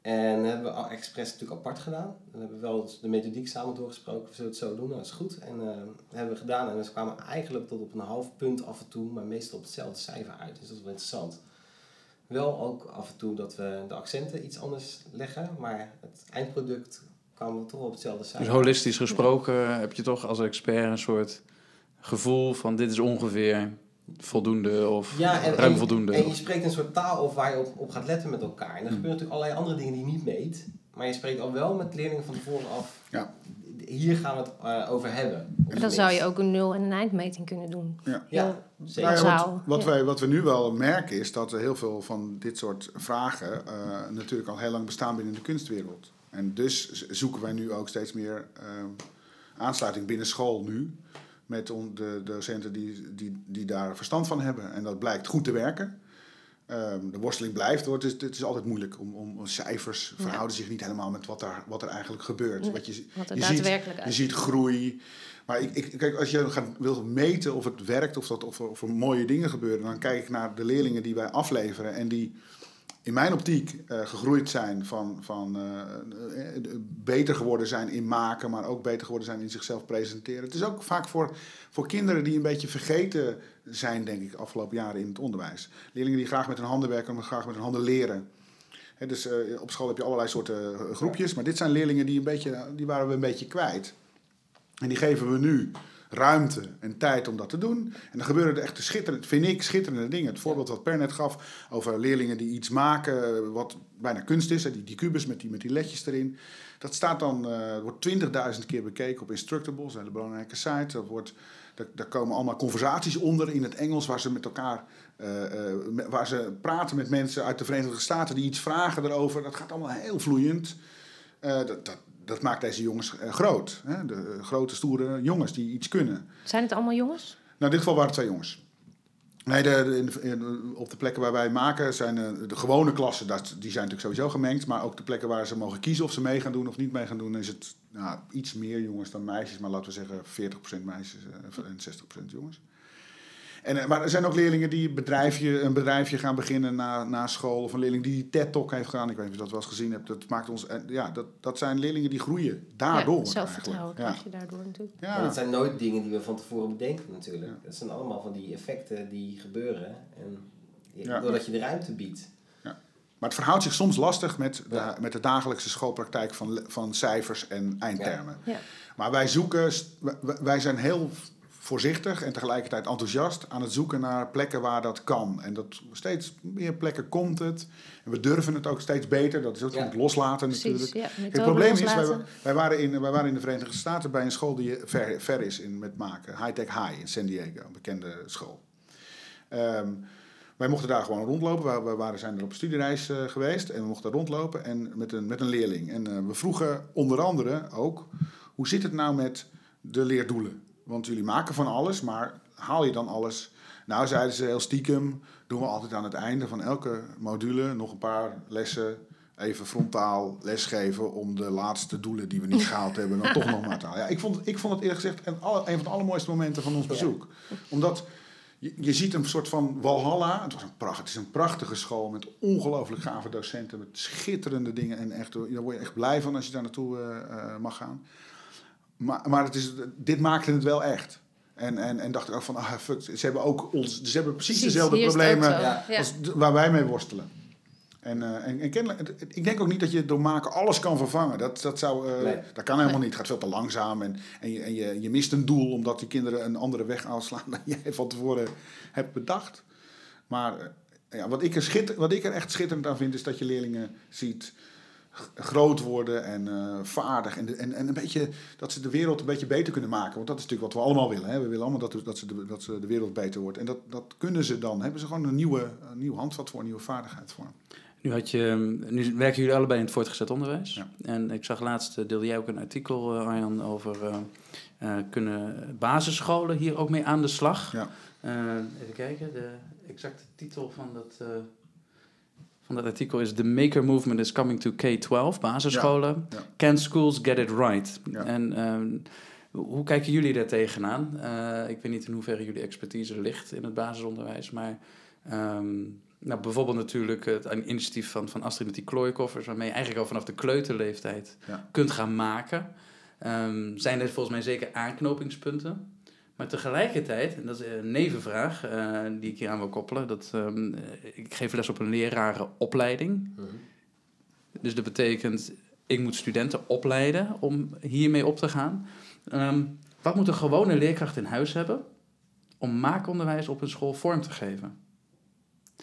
[SPEAKER 6] En hebben we expres natuurlijk apart gedaan. Dan hebben we wel de methodiek samen doorgesproken. We zullen het zo doen, nou, dat is goed. En dat hebben we gedaan. En we kwamen eigenlijk tot op een half punt af en toe, maar meestal op hetzelfde cijfer uit. Dus dat is wel interessant. Wel ook af en toe dat we de accenten iets anders leggen, maar het eindproduct kwamen we toch op hetzelfde cijfer.
[SPEAKER 1] Dus holistisch gesproken heb je toch als expert een soort gevoel van dit is ongeveer voldoende of
[SPEAKER 6] Ja, en,
[SPEAKER 1] ruim
[SPEAKER 6] en-
[SPEAKER 1] voldoende.
[SPEAKER 6] En je spreekt een soort taal of waar je op, op gaat letten met elkaar. En er gebeuren natuurlijk allerlei andere dingen die je niet meet. Maar je spreekt al wel met leerlingen van tevoren af.
[SPEAKER 5] Ja.
[SPEAKER 6] Hier gaan we het eh, over hebben.
[SPEAKER 3] Dan
[SPEAKER 6] niks.
[SPEAKER 3] zou je ook een nul- en een eindmeting kunnen doen.
[SPEAKER 5] Ja.
[SPEAKER 6] Ja, zeker.
[SPEAKER 5] Nou ja, wat, wat,
[SPEAKER 3] Ja.
[SPEAKER 5] wij, wat we nu wel merken is dat er heel veel van dit soort vragen eh, natuurlijk al heel lang bestaan binnen de kunstwereld. En dus zoeken wij nu ook steeds meer eh, aansluiting binnen school nu. Met de docenten die, die, die daar verstand van hebben. En dat blijkt goed te werken. Ehm, de worsteling blijft hoor. Het is, het is altijd moeilijk om, om cijfers
[SPEAKER 3] Ja.
[SPEAKER 5] verhouden zich niet helemaal met wat, daar, wat er eigenlijk gebeurt. Wat je,
[SPEAKER 3] Wat
[SPEAKER 5] je ziet- je ziet groei. Maar ik, ik, kijk, als je gaat, wil meten of het werkt of, dat, of, er- of er mooie dingen gebeuren, dan kijk ik naar de leerlingen die wij afleveren en die in mijn optiek eh, gegroeid zijn van, van eh, eh, beter geworden zijn in maken, maar ook beter geworden zijn in zichzelf presenteren. Het is ook vaak voor, voor kinderen die een beetje vergeten zijn, denk ik, afgelopen jaren in het onderwijs. Leerlingen die graag met hun handen werken, maar graag met hun handen leren. Dus op school heb je allerlei soorten groepjes, maar dit zijn leerlingen die, een beetje, die waren we een beetje kwijt. En die geven we nu ruimte en tijd om dat te doen. En dan gebeuren er echt schitterende, vind ik, schitterende dingen. Het voorbeeld wat Per net gaf over leerlingen die iets maken eh, wat bijna kunst is. Die, die kubus met die, met die ledjes erin. Dat staat dan, eh, wordt 20.000 keer bekeken op Instructables, een hele belangrijke site. Dat wordt, daar, daar komen allemaal conversaties onder in het Engels waar ze met elkaar eh, waar ze praten met mensen uit de Verenigde Staten die iets vragen erover. Dat gaat allemaal heel vloeiend. Dat, dat, dat maakt deze jongens eh, groot. Hè? De eh, grote, stoere jongens die iets kunnen.
[SPEAKER 3] Zijn het allemaal jongens?
[SPEAKER 5] Nou, in dit geval waren het twee jongens. Nee, de, de- in de- op de plekken waar wij maken zijn eh, de gewone klassen, dat, die zijn natuurlijk sowieso gemengd. Maar ook de plekken waar ze mogen kiezen of ze mee gaan doen of niet mee gaan doen, is het nou, iets meer jongens dan meisjes. Maar laten we zeggen 40% meisjes en 60% jongens. En, eh, maar er zijn ook leerlingen die een bedrijfje, een bedrijfje gaan beginnen na, na school. Of een leerling die die TED-talk heeft gedaan. Ik weet niet of je dat wel eens gezien hebt. Dat, maakt ons, ja, dat, dat zijn leerlingen die groeien daardoor.
[SPEAKER 3] ja, zelfvertrouwen
[SPEAKER 5] eigenlijk.
[SPEAKER 3] krijg je daardoor natuurlijk.
[SPEAKER 5] Ja.
[SPEAKER 6] Maar dat zijn nooit dingen die we van tevoren bedenken natuurlijk.
[SPEAKER 5] Ja.
[SPEAKER 6] Dat zijn allemaal van die effecten die gebeuren. En doordat je de ruimte biedt.
[SPEAKER 5] Maar het verhoudt zich soms lastig met de,
[SPEAKER 6] Ja.
[SPEAKER 5] met de dagelijkse schoolpraktijk van, van cijfers en eindtermen.
[SPEAKER 3] Ja.
[SPEAKER 5] Maar wij zoeken, wij zijn heel voorzichtig en tegelijkertijd enthousiast aan het zoeken naar plekken waar dat kan. En dat steeds meer plekken komt het. En we durven het ook steeds beter. Dat is ook
[SPEAKER 6] Ja.
[SPEAKER 5] het loslaten
[SPEAKER 3] Precies,
[SPEAKER 5] natuurlijk.
[SPEAKER 3] ja.
[SPEAKER 5] Het probleem is, wij, waren in, wij waren in de Verenigde Staten bij een school die ver, ver is in, met maken. High Tech High in San Diego, een bekende school. Ehm, wij mochten daar gewoon rondlopen. We, we waren, zijn er op studiereis eh, geweest en we mochten rondlopen en met, een, met een leerling. En eh, we vroegen onder andere ook, hoe zit het nou met de leerdoelen? Want jullie maken van alles, maar haal je dan alles? Nou, zeiden ze heel stiekem, doen we altijd aan het einde van elke module nog een paar lessen even frontaal lesgeven om de laatste doelen die we niet gehaald hebben dan toch nog maar te halen. Ja, ik, vond, het- ik vond het eerlijk gezegd een, alle- een van de allermooiste momenten van ons bezoek. Omdat je, je ziet een soort van Walhalla. Het, was een pracht, het is een prachtige school met ongelooflijk gave docenten, met schitterende dingen. En echt, daar word je echt blij van als je daar naartoe eh, eh, mag gaan. Maar, maar het is, dit maakte het wel echt. En, en, en dacht ik ook van, ah fuck, ze hebben ook ons, ze hebben precies,
[SPEAKER 3] Precies,
[SPEAKER 5] dezelfde problemen.
[SPEAKER 6] Ja.
[SPEAKER 5] Als waar wij mee worstelen. En, eh, en, kennelijk, ik denk ook niet dat je door maken alles kan vervangen. Dat, dat, zou, eh,
[SPEAKER 6] Nee.
[SPEAKER 5] dat kan helemaal niet. Het gaat veel te langzaam. En, en, je, en je, je mist een doel omdat die kinderen een andere weg aanslaan dan jij van tevoren hebt bedacht. Maar eh, ja, wat, ik er schitter, wat ik er echt schitterend aan vind, is dat je leerlingen ziet groot worden en eh, vaardig. En, de- en, en een beetje, dat ze de wereld een beetje beter kunnen maken. Want dat is natuurlijk wat we allemaal willen. Hè? We willen allemaal dat, dat, ze de, dat ze de wereld beter wordt. En dat, dat kunnen ze dan. Hebben ze gewoon een nieuwe, een nieuw handvat voor, een nieuwe vaardigheid voor.
[SPEAKER 1] Nu, had je, nu werken jullie allebei in het voortgezet onderwijs.
[SPEAKER 5] Ja.
[SPEAKER 1] En ik zag laatst, eh, deelde jij ook een artikel, eh, Arjan, over kunnen basisscholen hier ook mee aan de slag.
[SPEAKER 5] Ja.
[SPEAKER 1] Even kijken, de exacte titel van dat, dat artikel is The Maker Movement is Coming to K-12, basisscholen.
[SPEAKER 5] Ja, ja.
[SPEAKER 1] Can schools get it right?
[SPEAKER 5] Ja.
[SPEAKER 1] En ehm, hoe kijken jullie daar tegenaan? Eh, ik weet niet in hoeverre jullie expertise ligt in het basisonderwijs, maar ehm, nou, bijvoorbeeld natuurlijk het initiatief van, van Astrid met die klooikoffers, waarmee je eigenlijk al vanaf de kleuterleeftijd kunt gaan maken. Ehm, zijn er volgens mij zeker aanknopingspunten. Maar tegelijkertijd, en dat is een nevenvraag eh, die ik hier aan wil koppelen, dat, ehm, ik geef les op een lerarenopleiding.
[SPEAKER 6] Mhm.
[SPEAKER 1] Dus dat betekent, ik moet studenten opleiden om hiermee op te gaan. Ehm, wat moet een gewone leerkracht in huis hebben om maakonderwijs op een school vorm te geven?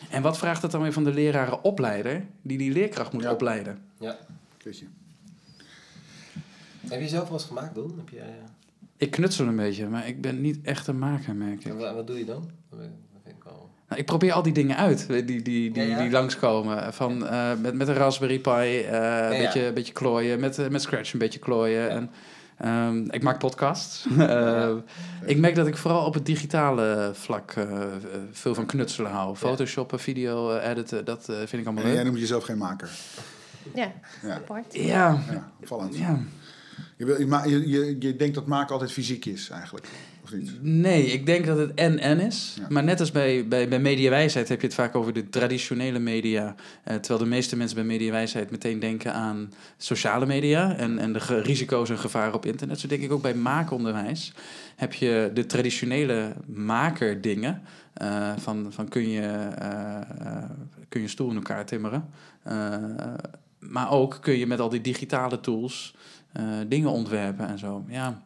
[SPEAKER 1] En wat vraagt het dan weer van de lerarenopleider die die leerkracht moet
[SPEAKER 5] Ja.
[SPEAKER 1] opleiden?
[SPEAKER 6] Ja.
[SPEAKER 5] Weet je.
[SPEAKER 6] Heb je zelf wel eens gemaakt, Don? Heb je, eh,
[SPEAKER 1] Ik knutsel een beetje, maar ik ben niet echt een maker, merk ik.
[SPEAKER 6] en wat, wat doe je dan? Dat vind ik wel...
[SPEAKER 1] Nou, ik probeer al die dingen uit die, die, die, die,
[SPEAKER 6] Ja, ja.
[SPEAKER 1] die langskomen. Van, eh, met, met een Raspberry Pi eh, een, beetje, een beetje klooien, met, eh, met Scratch een beetje klooien. En, ehm, ik maak podcasts. Eh, Ik merk dat ik vooral op het digitale vlak veel van knutselen hou. Photoshoppen, video editen, dat eh, vind ik allemaal
[SPEAKER 5] En jij
[SPEAKER 1] leuk.
[SPEAKER 5] noemt jezelf geen maker.
[SPEAKER 3] Ja,
[SPEAKER 5] Ja.
[SPEAKER 3] apart.
[SPEAKER 1] Ja,
[SPEAKER 5] Ja, opvallend.
[SPEAKER 1] ja.
[SPEAKER 5] Je, wil, je, je, denkt dat maken altijd fysiek is, eigenlijk. Of niet?
[SPEAKER 1] Nee, ik denk dat het en-en is.
[SPEAKER 5] Ja.
[SPEAKER 1] Maar net als bij, bij, bij mediawijsheid heb je het vaak over de traditionele media. eh, terwijl de meeste mensen bij mediawijsheid meteen denken aan sociale media en, en de risico's en gevaren op internet. Zo denk ik ook bij maakonderwijs heb je de traditionele makerdingen. eh van, van kun, je, eh, kun je stoel in elkaar timmeren. Maar ook kun je met al die digitale tools dingen ontwerpen en zo. Ja.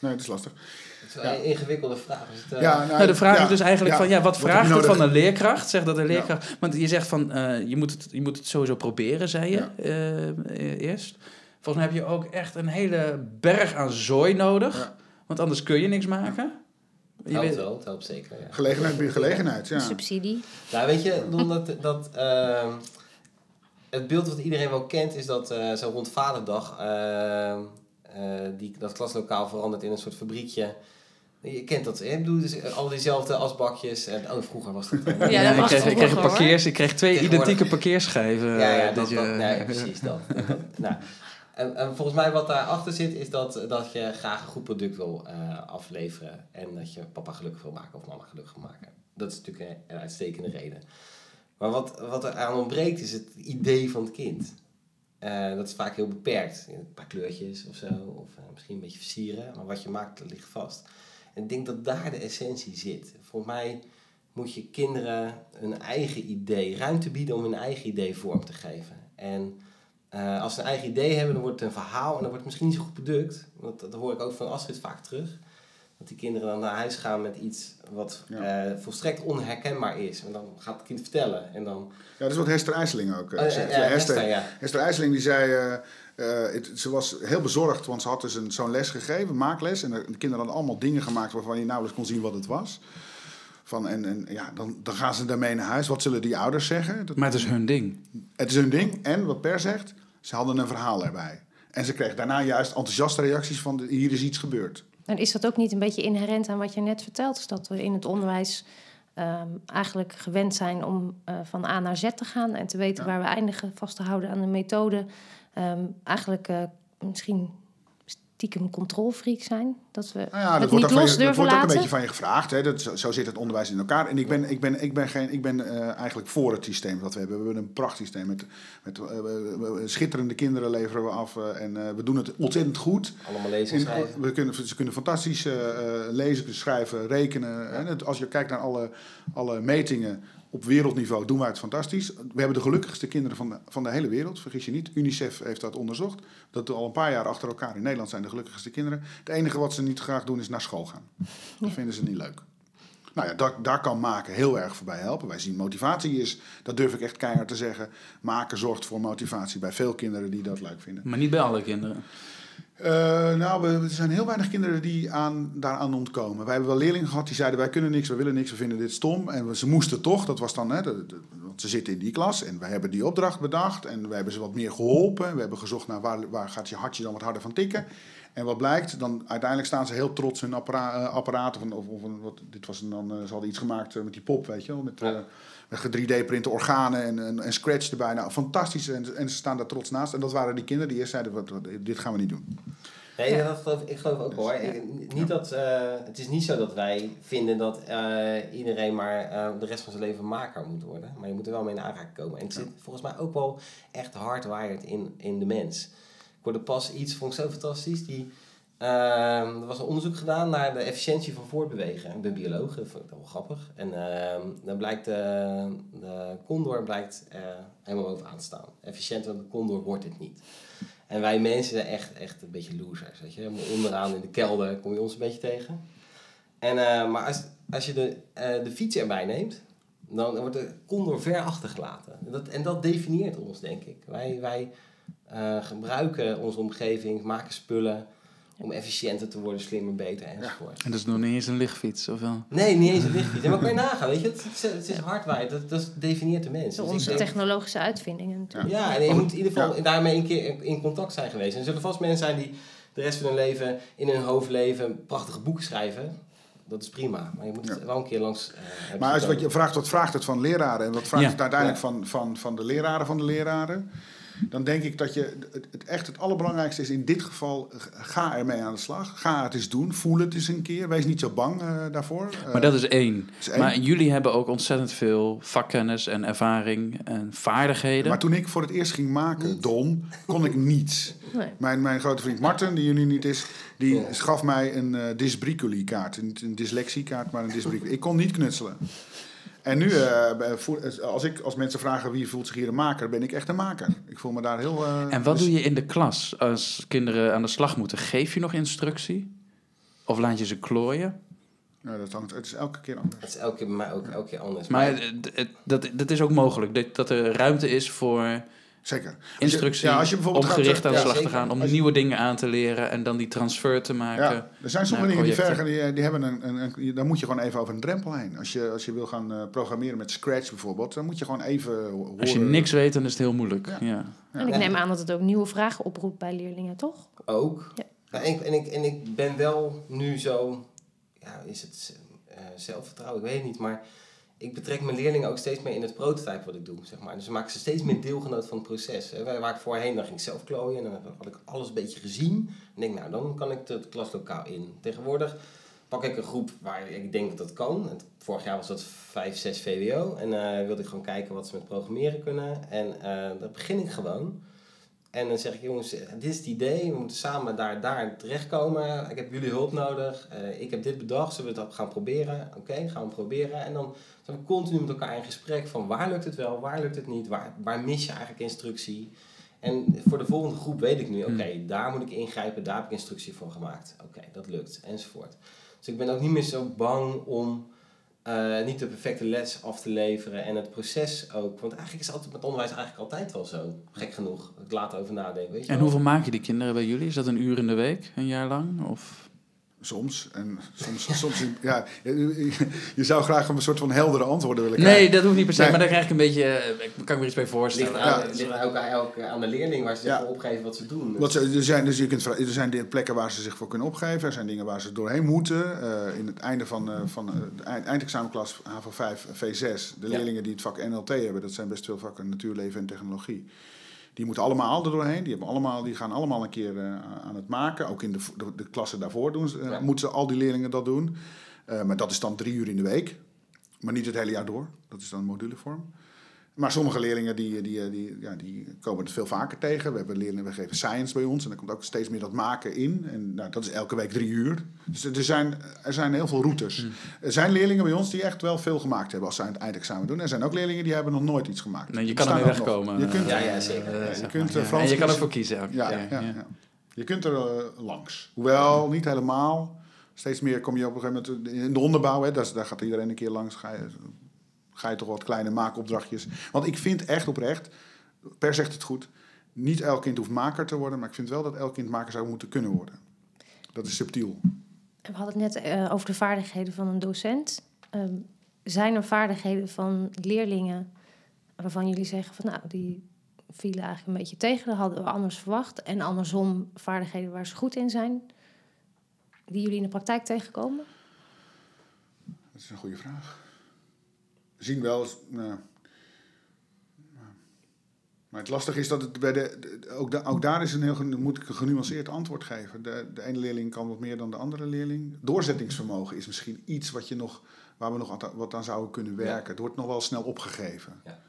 [SPEAKER 5] Nee, dat is lastig.
[SPEAKER 6] Het is wel een ingewikkelde vraag. Dus het, eh,
[SPEAKER 5] Ja,
[SPEAKER 1] Nou, de vraag
[SPEAKER 5] ja,
[SPEAKER 1] is dus eigenlijk
[SPEAKER 5] ja.
[SPEAKER 1] van, ja, wat vraagt het van een leerkracht? Zeg dat een leerkracht... Want je zegt van, eh, je, moet het, je moet het sowieso proberen, zei je
[SPEAKER 5] Ja.
[SPEAKER 1] eh, eh, eerst. Volgens mij heb je ook echt een hele berg aan zooi nodig.
[SPEAKER 5] Ja.
[SPEAKER 1] Want anders kun je niks maken.
[SPEAKER 6] het
[SPEAKER 1] Je
[SPEAKER 6] helpt
[SPEAKER 1] weet,
[SPEAKER 6] wel, het helpt zeker. Ja.
[SPEAKER 5] Gelegenheid bij gelegenheid, ja.
[SPEAKER 3] Subsidie.
[SPEAKER 6] Nou, weet je, dat, dat ehm, het beeld wat iedereen wel kent is dat eh, zo rond Vaderdag eh, eh, die, dat klaslokaal verandert in een soort fabriekje. Je kent dat, hè? Ik bedoel, dus al diezelfde asbakjes. En, oh, vroeger was dat.
[SPEAKER 3] Ja,
[SPEAKER 1] Ja,
[SPEAKER 3] dat
[SPEAKER 1] ik kreeg, ik kreeg, een parkeers, ik kreeg twee identieke parkeerschijven.
[SPEAKER 6] Ja, ja,
[SPEAKER 1] eh,
[SPEAKER 6] dat,
[SPEAKER 1] je-
[SPEAKER 6] dat- nee, precies dat. Nou, en, en volgens mij wat daarachter zit, is dat, dat je graag een goed product wil eh, afleveren. En dat je papa gelukkig wil maken of mama gelukkig wil maken. Dat is natuurlijk een, een uitstekende reden. Maar wat, wat er aan ontbreekt, is het idee van het kind. Eh, dat is vaak heel beperkt. Een paar kleurtjes of zo, of eh, misschien een beetje versieren. Maar wat je maakt, dat ligt vast. En ik denk dat daar de essentie zit. Volgens mij moet je kinderen hun eigen idee, ruimte bieden om hun eigen idee vorm te geven. En eh, als ze een eigen idee hebben, dan wordt het een verhaal en dan wordt het misschien niet zo goed product. Want dat hoor ik ook van Astrid vaak terug. Dat die kinderen dan naar huis gaan met iets wat
[SPEAKER 5] Ja.
[SPEAKER 6] eh, volstrekt onherkenbaar is. En dan gaat het kind vertellen. En dan...
[SPEAKER 5] Ja, dat is wat Hester IJsseling ook zegt.
[SPEAKER 6] Ja, Hester,
[SPEAKER 5] Hester,
[SPEAKER 6] ja.
[SPEAKER 5] Hester IJsseling die zei, eh, eh, het- ze was heel bezorgd, want ze had dus een- zo'n les gegeven, maakles. En de kinderen hadden allemaal dingen gemaakt waarvan je nauwelijks kon zien wat het was. Van, en en ja, dan, dan gaan ze daarmee naar huis. Wat zullen die ouders zeggen? Dat,
[SPEAKER 1] Maar het is hun ding.
[SPEAKER 5] het is hun ding. En wat Per zegt, ze hadden een verhaal erbij. En ze kreeg daarna juist enthousiaste reacties van, de- hier is iets gebeurd.
[SPEAKER 3] En is dat ook niet een beetje inherent aan wat je net vertelt? Is dat we in het onderwijs ehm, eigenlijk gewend zijn om eh, van A naar Z te gaan en te weten
[SPEAKER 5] Ja.
[SPEAKER 3] waar we eindigen, vast te houden aan de methode. Ehm, eigenlijk eh, misschien stiekem controlfreak zijn. Dat we
[SPEAKER 5] Nou ja, dat
[SPEAKER 3] het
[SPEAKER 5] wordt,
[SPEAKER 3] niet los
[SPEAKER 5] je, dat
[SPEAKER 3] durven
[SPEAKER 5] wordt ook een beetje van je gevraagd. Hè? Dat, zo, zo zit het onderwijs in elkaar. En ik ben, ik ben, ik ben, geen, ik ben eh, eigenlijk voor het systeem dat we hebben. We hebben een prachtig systeem. Met, met, eh, schitterende kinderen leveren we af. eh, en eh, we doen het ontzettend goed.
[SPEAKER 6] Allemaal lezen en schrijven.
[SPEAKER 5] we kunnen, ze kunnen fantastisch lezen, schrijven, rekenen. En het- als je kijkt naar alle, alle metingen op wereldniveau, doen wij het fantastisch. We hebben de gelukkigste kinderen van de, van de hele wereld, vergis je niet. UNICEF heeft dat onderzocht. Dat al een paar jaar achter elkaar in Nederland zijn de gelukkigste kinderen. Het enige wat ze niet graag doen is naar school gaan. Dat vinden ze niet leuk. Nou ja, daar, daar kan maken heel erg voor bij helpen. Wij zien motivatie is, dat durf ik echt keihard te zeggen. Maken zorgt voor motivatie bij veel kinderen die dat leuk vinden.
[SPEAKER 1] Maar niet bij alle kinderen.
[SPEAKER 5] Eh, nou, we, er zijn heel weinig kinderen die aan, daaraan ontkomen. Wij hebben wel leerlingen gehad die zeiden: Wij kunnen niks, we willen niks, we vinden dit stom. En ze moesten toch, dat was dan, hè, want ze zitten in die klas en wij hebben die opdracht bedacht. En we hebben ze wat meer geholpen. We hebben gezocht naar waar, waar gaat je hartje dan wat harder van tikken. En wat blijkt, dan uiteindelijk staan ze heel trots hun appara eh, apparaten. Of, of een- wat, dit was dan, eh, ze hadden iets gemaakt met die pop, weet je wel. Met. Eh, met 3D-printen organen en, en, en scratch erbij. Nou, fantastisch. En, en ze staan daar trots naast. En dat waren die kinderen die eerst zeiden: wat, wat- Dit gaan we niet doen.
[SPEAKER 6] Nee, dat geloof, ik geloof ook hoor. Ik, niet dat, eh, het is niet zo dat wij vinden dat eh, iedereen maar eh, de rest van zijn leven maker moet worden. Maar je moet er wel mee in aanraking komen. En het zit volgens mij ook wel echt hardwired in, in de mens. Ik hoorde pas iets, vond ik zo fantastisch. Die, er was een onderzoek gedaan naar de efficiëntie van voortbewegen. Ik ben bioloog, dat vond ik wel grappig. En ehm, dan blijkt de, de condor blijkt, eh, helemaal bovenaan te staan. Efficiënter dan de condor wordt het niet. En wij mensen zijn echt, echt een beetje losers. Weet je? Helemaal onderaan in de kelder kom je ons een beetje tegen. En, eh, maar als, als je de, eh, de fiets erbij neemt, dan wordt de condor ver achtergelaten. En dat, en dat definieert ons, denk ik. Wij, wij eh, gebruiken onze omgeving, maken spullen om efficiënter te worden, slimmer, beter enzovoort.
[SPEAKER 1] En dat is nog niet eens een lichtfiets, of wel?
[SPEAKER 6] Nee, niet eens een lichtfiets. Ja, maar kan je nagaan, weet je? Het, is- het is hardwijd, dat, dat definieert de mens. Dus
[SPEAKER 3] onze
[SPEAKER 6] denk-
[SPEAKER 3] technologische uitvindingen natuurlijk.
[SPEAKER 6] ja, en je moet in ieder geval
[SPEAKER 5] Ja.
[SPEAKER 6] daarmee een keer in- contact zijn geweest. En er zullen vast mensen zijn die de rest van hun leven in hun hoofd leven, prachtige boeken schrijven. Dat is prima, maar je moet het
[SPEAKER 5] Ja.
[SPEAKER 6] wel een keer langs. eh, hebben
[SPEAKER 5] Maar als wat je vraagt, wat vraagt het van leraren en wat vraagt
[SPEAKER 1] Ja.
[SPEAKER 5] het uiteindelijk van, van, van de leraren van de leraren? Dan denk ik dat je het, het echt het allerbelangrijkste is in dit geval, g- ga ermee aan de slag. Ga het eens doen, voel het eens een keer. Wees niet zo bang eh, daarvoor.
[SPEAKER 1] Maar dat is één.
[SPEAKER 5] is één.
[SPEAKER 1] Maar jullie hebben ook ontzettend veel vakkennis en ervaring en vaardigheden.
[SPEAKER 5] Maar toen ik voor het eerst ging maken,
[SPEAKER 6] Niet.
[SPEAKER 5] Don, kon ik niets.
[SPEAKER 3] Nee.
[SPEAKER 5] Mijn, mijn grote vriend Martin, die jullie niet is, die
[SPEAKER 6] Ja.
[SPEAKER 5] gaf mij een eh dysbriculi-kaart. Een, een dyslexiekaart, maar een dysbriculi. Ik kon niet knutselen. En nu, eh, bij- voel- als, ik, als mensen vragen wie voelt zich hier een maker, ben ik echt een maker. Ik voel me daar heel... eh,
[SPEAKER 1] En wat
[SPEAKER 5] dus-
[SPEAKER 1] doe je in de klas als kinderen aan de slag moeten? Geef je nog instructie? Of laat je ze klooien?
[SPEAKER 5] Ja, dat hangt, het is elke keer anders.
[SPEAKER 6] Het is elke keer bij mij ook elke keer anders.
[SPEAKER 1] Maar het- het- dat, dat is ook mogelijk, dat, dat er ruimte is voor
[SPEAKER 5] Zeker. Als je-
[SPEAKER 1] instructie
[SPEAKER 5] ja, als je
[SPEAKER 1] om
[SPEAKER 5] bijvoorbeeld gaat,
[SPEAKER 1] gericht aan de
[SPEAKER 6] ja,
[SPEAKER 1] slag te gaan, om
[SPEAKER 5] je-
[SPEAKER 1] nieuwe dingen aan te leren en dan die transfer te maken.
[SPEAKER 5] Ja, er zijn sommige dingen die vergen, die, die hebben een, een, een- daar moet je gewoon even over een drempel heen. Als je, als je wil gaan eh, programmeren met Scratch bijvoorbeeld, dan moet je gewoon even horen.
[SPEAKER 1] Als je niks weet, dan is het heel moeilijk.
[SPEAKER 5] Ja.
[SPEAKER 1] Ja.
[SPEAKER 3] En ik neem aan dat het ook nieuwe vragen oproept bij leerlingen, toch?
[SPEAKER 6] Ook. En, ik, en, ik, en ik ben wel nu zo, ja, is het eh, zelfvertrouwen? Ik weet het niet, maar ik betrek mijn leerlingen ook steeds meer in het prototype wat ik doe, zeg maar. Dus ze maken ze steeds meer deelgenoot van het proces. Hè. Waar ik voorheen, dan ging ik zelf klooien en dan had ik alles een beetje gezien. En denk, nou, dan kan ik het klaslokaal in. Tegenwoordig pak ik een groep waar ik denk dat dat kan. Vorig jaar was dat 5, 6 VWO. En eh, wilde ik gewoon kijken wat ze met programmeren kunnen. En eh daar begin ik gewoon. En dan zeg ik, jongens, eh, dit is het idee. We moeten samen daar, daar terechtkomen. Ik heb jullie hulp nodig. Eh, ik heb dit bedacht. Zullen we het gaan proberen? Oké, gaan we proberen. En dan zijn we continu met elkaar in gesprek van waar lukt het wel, waar lukt het niet, waar, waar mis je eigenlijk instructie. En voor de volgende groep weet ik nu, oké, daar moet ik ingrijpen, daar heb ik instructie voor gemaakt. Oké, dat lukt, enzovoort. Dus ik ben ook niet meer zo bang om eh, niet de perfecte les af te leveren en het proces ook. Want eigenlijk is altijd met onderwijs eigenlijk altijd wel zo, gek genoeg. Ik laat over nadenken, weet je
[SPEAKER 1] En
[SPEAKER 6] wel.
[SPEAKER 1] hoeveel maken die kinderen bij jullie? Is dat een uur in de week, een jaar lang? Of?
[SPEAKER 5] Soms. En soms, soms ja, je, je zou graag een soort van heldere antwoorden willen krijgen.
[SPEAKER 1] Nee, dat hoeft niet per se,
[SPEAKER 5] Nee.
[SPEAKER 1] maar daar krijg ik een beetje, eh, ik kan me er iets bij
[SPEAKER 6] Het ligt,
[SPEAKER 1] voorstellen.
[SPEAKER 6] aan,
[SPEAKER 5] Ja.
[SPEAKER 6] ligt ook, aan- ook aan de leerling waar ze zich
[SPEAKER 5] Ja.
[SPEAKER 6] voor opgeven wat ze doen.
[SPEAKER 5] Wat ze, er, zijn, dus je kunt, er zijn plekken waar ze zich voor kunnen opgeven. Er zijn dingen waar ze doorheen moeten. Eh, in het einde van, eh, van eh, de eind- eindexamenklas HAVO 5 V6. De
[SPEAKER 6] Ja.
[SPEAKER 5] leerlingen die het vak NLT hebben, dat zijn best veel vakken natuurleven en technologie. Die moeten allemaal er doorheen. Die, hebben allemaal, die gaan allemaal een keer eh, aan het maken. Ook in de, de, de klassen daarvoor doen, ze- eh,
[SPEAKER 6] Ja.
[SPEAKER 5] moeten ze al die leerlingen dat doen. Eh, maar dat is dan drie uur in de week. Maar niet het hele jaar door. Dat is dan modulevorm. Maar sommige leerlingen die, die, die, ja, die komen het veel vaker tegen. We hebben leerlingen, we geven science bij ons en daar komt ook steeds meer dat maken in. En nou, dat is elke week drie uur. Dus er zijn, er zijn heel veel routes. Er zijn leerlingen bij ons die echt wel veel gemaakt hebben als ze aan het eindexamen doen. Er zijn ook leerlingen die hebben nog nooit iets gemaakt.
[SPEAKER 1] Nee, je kan ermee wegkomen.
[SPEAKER 5] Je kunt,
[SPEAKER 6] Ja, ja, zeker.
[SPEAKER 1] eh,
[SPEAKER 6] Ja, je
[SPEAKER 5] kunt, eh,
[SPEAKER 1] ja.
[SPEAKER 5] Frans
[SPEAKER 1] En je kan
[SPEAKER 5] kiezen.
[SPEAKER 1] ervoor kiezen
[SPEAKER 5] ja, ja,
[SPEAKER 1] ja.
[SPEAKER 5] ja. Je kunt er eh, langs. Hoewel, niet helemaal. Steeds meer kom je op een gegeven moment in de onderbouw. Hè, daar gaat iedereen een keer langs. Ga je, ga je toch wat kleine maakopdrachtjes. Want ik vind echt oprecht, Per zegt het goed, niet elk kind hoeft maker te worden. Maar ik vind wel dat elk kind maker zou moeten kunnen worden. Dat is subtiel.
[SPEAKER 3] We hadden het net eh, over de vaardigheden van een docent. Ehm, zijn er vaardigheden van leerlingen waarvan jullie zeggen van nou, die vielen eigenlijk een beetje tegen, dat hadden we anders verwacht. En andersom vaardigheden waar ze goed in zijn, die jullie in de praktijk tegenkomen?
[SPEAKER 5] Dat is een goede vraag. Zien wel eens. Nou, maar het lastige is dat het bij de, de- ook, da- ook daar is een heel, moet ik een genuanceerd antwoord geven. De, de ene leerling kan wat meer dan de andere leerling. Doorzettingsvermogen is misschien iets wat je nog, waar we nog wat aan, wat aan zouden kunnen werken. Het wordt nog wel snel opgegeven.
[SPEAKER 6] Ja.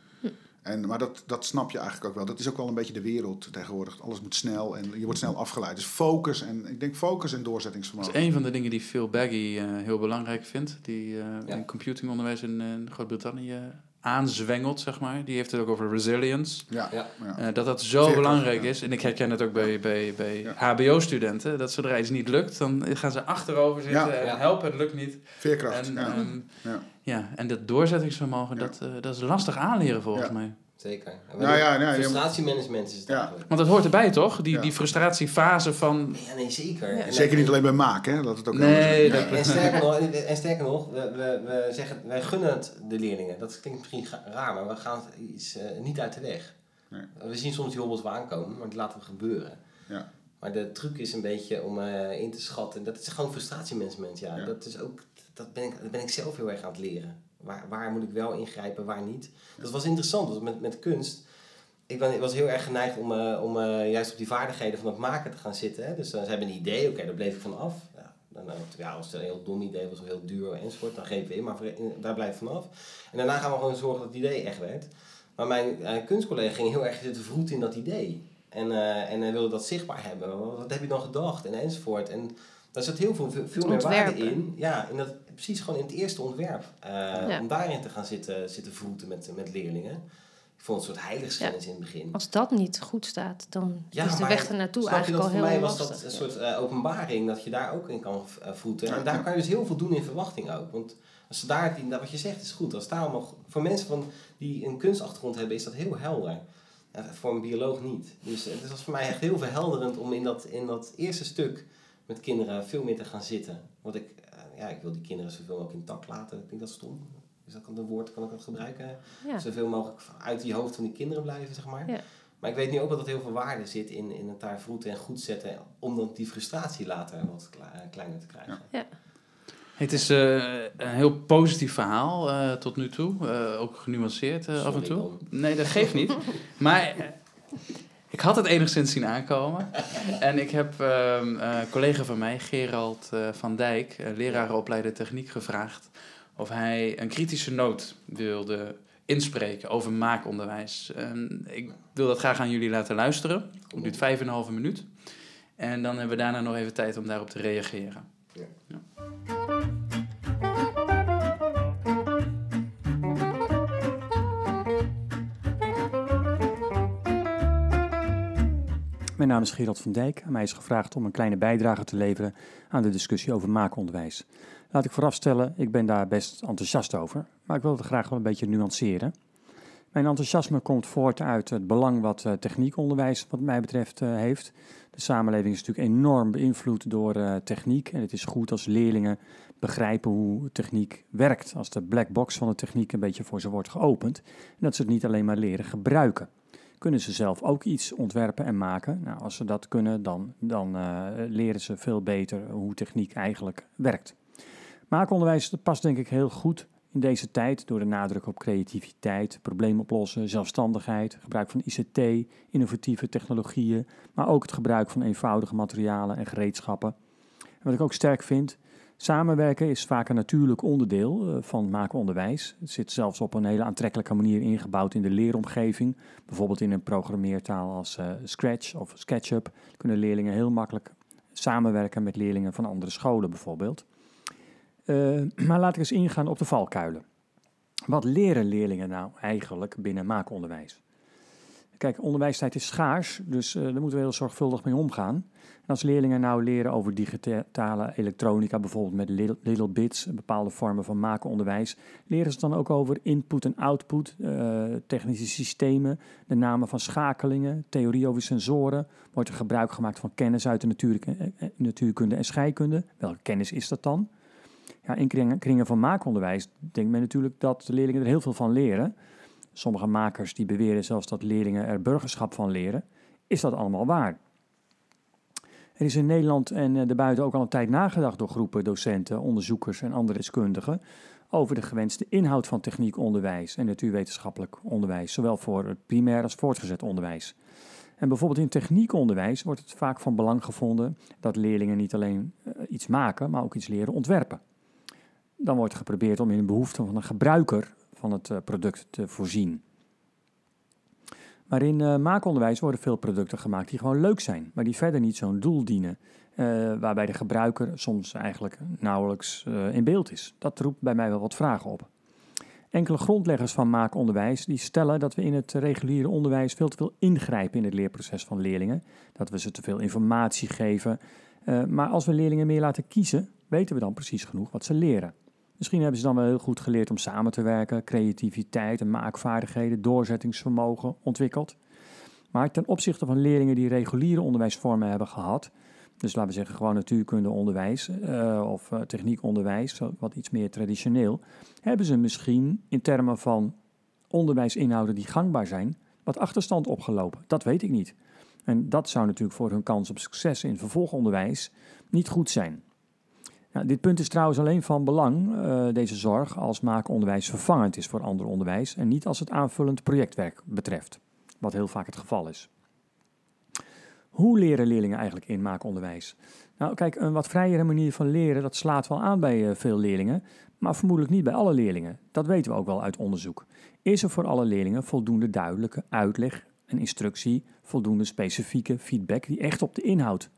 [SPEAKER 5] En, maar dat, dat snap je eigenlijk ook wel. Dat is ook wel een beetje de wereld tegenwoordig. Alles moet snel en je wordt snel afgeleid. Dus focus en ik denk focus en
[SPEAKER 1] Dat
[SPEAKER 5] doorzettingsvermogen.
[SPEAKER 1] is een van de dingen die Phil Baggy eh, heel belangrijk vindt. Die eh,
[SPEAKER 6] Ja.
[SPEAKER 1] in computingonderwijs in, eh, in Groot-Brittannië aanzwengelt, zeg maar. Die heeft het ook over resilience.
[SPEAKER 5] Ja,
[SPEAKER 6] Ja.
[SPEAKER 1] Eh, dat dat zo belangrijk
[SPEAKER 5] ja.
[SPEAKER 1] is. En ik herken het ook bij, bij, bij
[SPEAKER 5] Ja.
[SPEAKER 1] HBO-studenten. Dat zodra iets niet lukt, dan gaan ze achterover zitten
[SPEAKER 5] Ja.
[SPEAKER 1] en helpen, het lukt niet.
[SPEAKER 5] Veerkracht.
[SPEAKER 1] En,
[SPEAKER 5] ja. Ja.
[SPEAKER 1] en dat doorzettingsvermogen,
[SPEAKER 5] Ja.
[SPEAKER 1] dat, eh, dat is lastig aanleren volgens
[SPEAKER 5] Ja.
[SPEAKER 1] mij.
[SPEAKER 6] Zeker.
[SPEAKER 5] Nou ja, nou,
[SPEAKER 6] frustratiemanagement is het
[SPEAKER 5] Ja.
[SPEAKER 6] eigenlijk.
[SPEAKER 1] Want dat hoort erbij, toch? Die,
[SPEAKER 5] Ja.
[SPEAKER 1] die frustratiefase van...
[SPEAKER 6] Ja, nee, zeker. En
[SPEAKER 5] Zeker niet alleen bij maken, hè? Dat het ook
[SPEAKER 1] Nee, dat-
[SPEAKER 6] En sterker nog, en, sterker nog we, we, we zeggen, wij gunnen het de leerlingen. Dat klinkt misschien raar, maar we gaan het iets, eh, niet uit de weg.
[SPEAKER 5] Nee.
[SPEAKER 6] We zien soms die hobbels wel aankomen, maar dat laten we gebeuren.
[SPEAKER 5] Ja.
[SPEAKER 6] Maar de truc is een beetje om eh, in te schatten. Dat is gewoon frustratiemanagement, ja.
[SPEAKER 5] Ja.
[SPEAKER 6] Dat, is ook, dat, ben ik, dat ben ik zelf heel erg aan het leren. Waar, waar moet ik wel ingrijpen, waar niet. Dat was interessant, want met, met kunst... Ik, ben, ik was heel erg geneigd om, eh, om eh, juist op die vaardigheden van het maken te gaan zitten. Hè. Dus dan ze hebben een idee, oké, daar bleef ik van af. Ja, dan, eh, ja, als het een heel dom idee was of heel duur enzovoort, dan greep ik in. Maar daar blijf ik van af. En daarna gaan we gewoon zorgen dat het idee echt werd. Maar mijn eh, kunstcollega ging heel erg zitten vroeten in dat idee. En, eh, en hij wilde dat zichtbaar hebben. Wat, wat heb je dan gedacht? En enzovoort. En daar zat heel veel, veel, veel meer waarde in. Ja, en dat, precies gewoon in het eerste ontwerp. Eh,
[SPEAKER 3] Ja.
[SPEAKER 6] Om daarin te gaan zitten, zitten vroeten met, met leerlingen. Ik vond het een soort heiligschennis in het begin.
[SPEAKER 3] Als dat niet goed staat, dan
[SPEAKER 6] Ja,
[SPEAKER 3] is de weg ernaartoe eigenlijk al
[SPEAKER 6] voor
[SPEAKER 3] heel
[SPEAKER 6] mij was
[SPEAKER 3] lastig.
[SPEAKER 6] dat een soort eh, openbaring dat je daar ook in kan eh, voeten.
[SPEAKER 5] Ja,
[SPEAKER 6] en daar
[SPEAKER 5] ja.
[SPEAKER 6] kan je dus heel veel doen in verwachting ook. Want als daar, die, dat wat je zegt is goed. Als daar allemaal, voor mensen van, die een kunstachtergrond hebben is dat heel helder. Ja, voor een bioloog niet. Dus het was voor mij echt heel verhelderend om in dat, in dat eerste stuk met kinderen veel meer te gaan zitten. Want ik, ja, ik wil die kinderen zoveel mogelijk intact laten. Ik denk dat stom. Is dat een woord, kan ik dat gebruiken?
[SPEAKER 3] Ja.
[SPEAKER 6] Zoveel mogelijk uit die hoofd van die kinderen blijven, zeg maar.
[SPEAKER 3] Ja.
[SPEAKER 6] Maar ik weet nu ook dat er heel veel waarde zit in, in het daar vroeten en goed zetten. Om dan die frustratie later wat kle- kleiner te krijgen.
[SPEAKER 1] Het is eh, een heel positief verhaal eh, tot nu toe. Eh, ook genuanceerd eh, af en toe. Nee, dat geeft niet. maar eh, ik had het enigszins zien aankomen. En ik heb ehm, eh, een collega van mij, Gerald eh, van Dijk, uh, lerarenopleider techniek, gevraagd of hij een kritische noot wilde inspreken over maakonderwijs. En ik wil dat graag aan jullie laten luisteren. Het duurt vijf en een halve minuut. En dan hebben we daarna nog even tijd om daarop te reageren.
[SPEAKER 7] Mijn naam is Gerald van Dijk en mij is gevraagd om een kleine bijdrage te leveren aan de discussie over maakonderwijs. Laat ik voorafstellen, ik ben daar best enthousiast over, maar ik wil het graag wel een beetje nuanceren. Mijn enthousiasme komt voort uit het belang wat uh, techniekonderwijs wat mij betreft uh, heeft. De samenleving is natuurlijk enorm beïnvloed door uh, techniek en het is goed als leerlingen begrijpen hoe techniek werkt. Als de black box van de techniek een beetje voor ze wordt geopend en dat ze het niet alleen maar leren gebruiken kunnen ze zelf ook iets ontwerpen en maken. Nou, als ze dat kunnen, dan, dan uh, leren ze veel beter hoe techniek eigenlijk werkt. Maakonderwijs past denk ik heel goed in deze tijd door de nadruk op creativiteit, probleemoplossen, zelfstandigheid, gebruik van ICT, innovatieve technologieën, maar ook het gebruik van eenvoudige materialen en gereedschappen. En wat ik ook sterk vind, Samenwerken is vaak een natuurlijk onderdeel uh, van maakonderwijs. Het zit zelfs op een hele aantrekkelijke manier ingebouwd in de leeromgeving. Bijvoorbeeld in een programmeertaal als uh, Scratch of SketchUp kunnen leerlingen heel makkelijk samenwerken met leerlingen van andere scholen bijvoorbeeld. Uh, maar laat ik eens ingaan op de valkuilen. Wat leren leerlingen nou eigenlijk binnen maakonderwijs? Kijk, onderwijstijd is schaars, dus uh, daar moeten we heel zorgvuldig mee omgaan. En als leerlingen nou leren over digitale elektronica, bijvoorbeeld met little, bits, bepaalde vormen van maakonderwijs, leren ze dan ook over input en output, uh, technische systemen, de namen van schakelingen, theorie over sensoren. Wordt er gebruik gemaakt van kennis uit de natuurkunde, natuurkunde en scheikunde? Welke kennis is dat dan? Ja, in kringen, kringen van maakonderwijs denkt men natuurlijk dat de leerlingen er heel veel van leren. Sommige makers die beweren zelfs dat leerlingen er burgerschap van leren. Is dat allemaal waar? Er is in Nederland en daarbuiten ook al een tijd nagedacht door groepen docenten, onderzoekers en andere deskundigen over de gewenste inhoud van techniekonderwijs en natuurwetenschappelijk onderwijs, zowel voor het primair als voortgezet onderwijs. En bijvoorbeeld in techniekonderwijs wordt het vaak van belang gevonden dat leerlingen niet alleen uh, iets maken, maar ook iets leren ontwerpen. Dan wordt geprobeerd om in de behoeften van een gebruiker van het uh, product te voorzien. Maar in uh, maakonderwijs worden veel producten gemaakt die gewoon leuk zijn, maar die verder niet zo'n doel dienen, uh, waarbij de gebruiker soms eigenlijk nauwelijks in beeld is. Dat roept bij mij wel wat vragen op. Enkele grondleggers van maakonderwijs die stellen dat we in het reguliere onderwijs veel te veel ingrijpen in het leerproces van leerlingen, dat we ze te veel informatie geven. maar als we leerlingen meer laten kiezen, weten we dan precies genoeg wat ze leren. Misschien hebben ze dan wel heel goed geleerd om samen te werken, creativiteit en maakvaardigheden, doorzettingsvermogen ontwikkeld. Maar ten opzichte van leerlingen die reguliere onderwijsvormen hebben gehad, dus laten we zeggen gewoon natuurkundeonderwijs uh, of uh, techniekonderwijs, wat iets meer traditioneel, hebben ze misschien in termen van onderwijsinhouden die gangbaar zijn, wat achterstand opgelopen. Dat weet ik niet. En dat zou natuurlijk voor hun kans op succes in vervolgonderwijs niet goed zijn. Nou, dit punt is trouwens alleen van belang, uh, deze zorg, als maakonderwijs vervangend is voor ander onderwijs en niet als het aanvullend projectwerk betreft, wat heel vaak het geval is. Hoe leren leerlingen eigenlijk in maakonderwijs? Nou, kijk, een wat vrijere manier van leren, dat slaat wel aan bij uh, veel leerlingen, maar vermoedelijk niet bij alle leerlingen. Dat weten we ook wel uit onderzoek. Is er voor alle leerlingen voldoende duidelijke uitleg en instructie, voldoende specifieke feedback die echt op de inhoud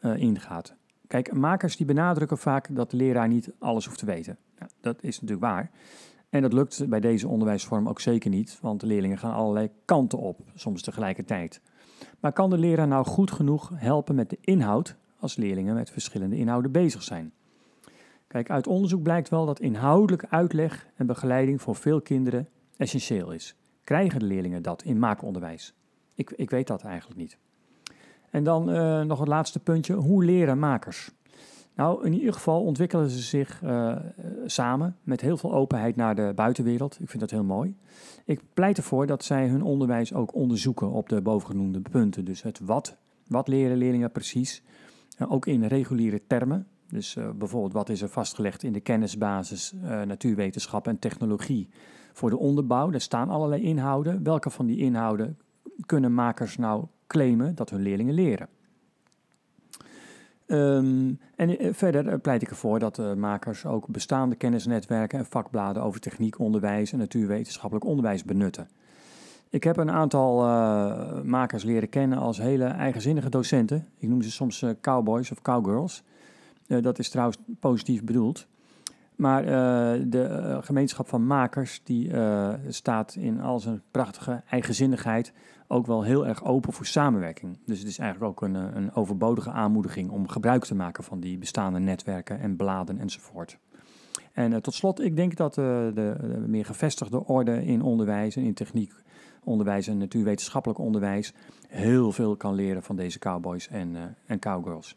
[SPEAKER 7] uh, ingaat? Kijk, makers die benadrukken vaak dat de leraar niet alles hoeft te weten. Dat is natuurlijk waar. En dat lukt bij deze onderwijsvorm ook zeker niet, want de leerlingen gaan allerlei kanten op, soms tegelijkertijd. Maar kan de leraar nou goed genoeg helpen met de inhoud als leerlingen met verschillende inhouden bezig zijn? Kijk, uit onderzoek blijkt wel dat inhoudelijke uitleg en begeleiding voor veel kinderen essentieel is. Krijgen de leerlingen dat in maakonderwijs? Ik, ik weet dat eigenlijk niet. En dan eh, nog het laatste puntje. Hoe leren makers? Nou, in ieder geval ontwikkelen ze zich eh, samen met heel veel openheid naar de buitenwereld. Ik vind dat heel mooi. Ik pleit ervoor dat zij hun onderwijs ook onderzoeken op de bovengenoemde punten. Dus het wat, wat leren leerlingen precies, uh, ook in reguliere termen. Dus uh, bijvoorbeeld wat is er vastgelegd in de kennisbasis natuurwetenschap en technologie voor de onderbouw. Daar staan allerlei inhouden. Welke van die inhouden kunnen makers nou claimen dat hun leerlingen leren? Um, en uh, verder pleit ik ervoor dat uh, makers ook bestaande kennisnetwerken en vakbladen over techniek, onderwijs en natuurwetenschappelijk onderwijs benutten. Ik heb een aantal makers leren kennen als hele eigenzinnige docenten. Ik noem ze soms cowboys of cowgirls. dat is trouwens positief bedoeld. Maar de gemeenschap van makers die staat in al zijn prachtige eigenzinnigheid ook wel heel erg open voor samenwerking. Dus het is eigenlijk ook een, een overbodige aanmoediging om gebruik te maken van die bestaande netwerken en bladen enzovoort. En uh, tot slot, ik denk dat uh, de, meer gevestigde orde in onderwijs en in techniek, onderwijs en natuurwetenschappelijk onderwijs heel veel kan leren van deze cowboys en, en cowgirls.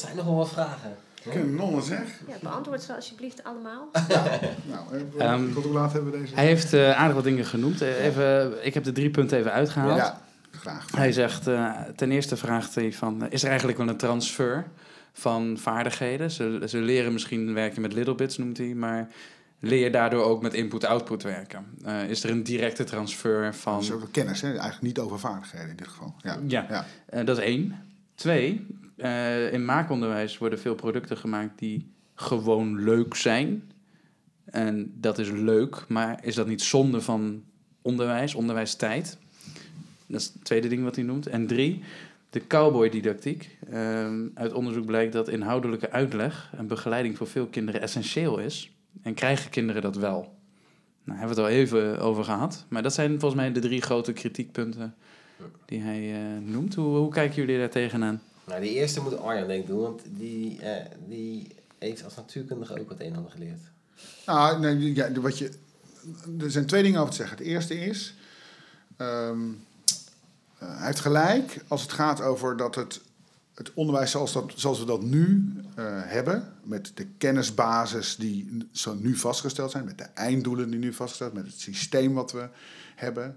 [SPEAKER 6] Dat zijn nogal wat vragen.
[SPEAKER 5] Kanonnen zeg.
[SPEAKER 8] Ja, beantwoord ze alsjeblieft allemaal.
[SPEAKER 5] nou, um, tot hoe laat hebben we deze?
[SPEAKER 1] Hij heeft uh, aardig wat dingen genoemd. Even, ik heb de drie punten even uitgehaald.
[SPEAKER 5] Ja, graag.
[SPEAKER 1] Hij zegt, uh, ten eerste vraagt hij van, is er eigenlijk wel een transfer van vaardigheden? Ze, ze leren misschien werken met little bits, noemt hij, maar leer je daardoor ook met input-output werken? Uh, is er een directe transfer van...
[SPEAKER 5] Dat is ook kennis, hè? eigenlijk niet over vaardigheden in dit geval. Ja,
[SPEAKER 1] ja. ja. dat is één. Twee, uh, in maakonderwijs worden veel producten gemaakt die gewoon leuk zijn. En dat is leuk, maar is dat niet zonde van onderwijs, onderwijstijd? Dat is het tweede ding wat hij noemt. En drie, de cowboy-didactiek. Uh, uit onderzoek blijkt dat inhoudelijke uitleg en begeleiding voor veel kinderen essentieel is. En krijgen kinderen dat wel? Nou, hebben we het al even over gehad. Maar dat zijn volgens mij de drie grote kritiekpunten die hij uh, noemt. Hoe, hoe kijken jullie daar tegenaan?
[SPEAKER 6] Nou, die eerste moet Arjan denk ik doen, want die, uh, die heeft als natuurkundige ook wat een en ander geleerd.
[SPEAKER 5] Nou, nee, ja, wat je, er zijn twee dingen over te zeggen. Het eerste is, um, hij heeft gelijk als het gaat over dat het, het onderwijs zoals, dat, zoals we dat nu uh, hebben, met de kennisbasis die zo nu vastgesteld zijn, met de einddoelen die nu vastgesteld zijn, met het systeem wat we hebben.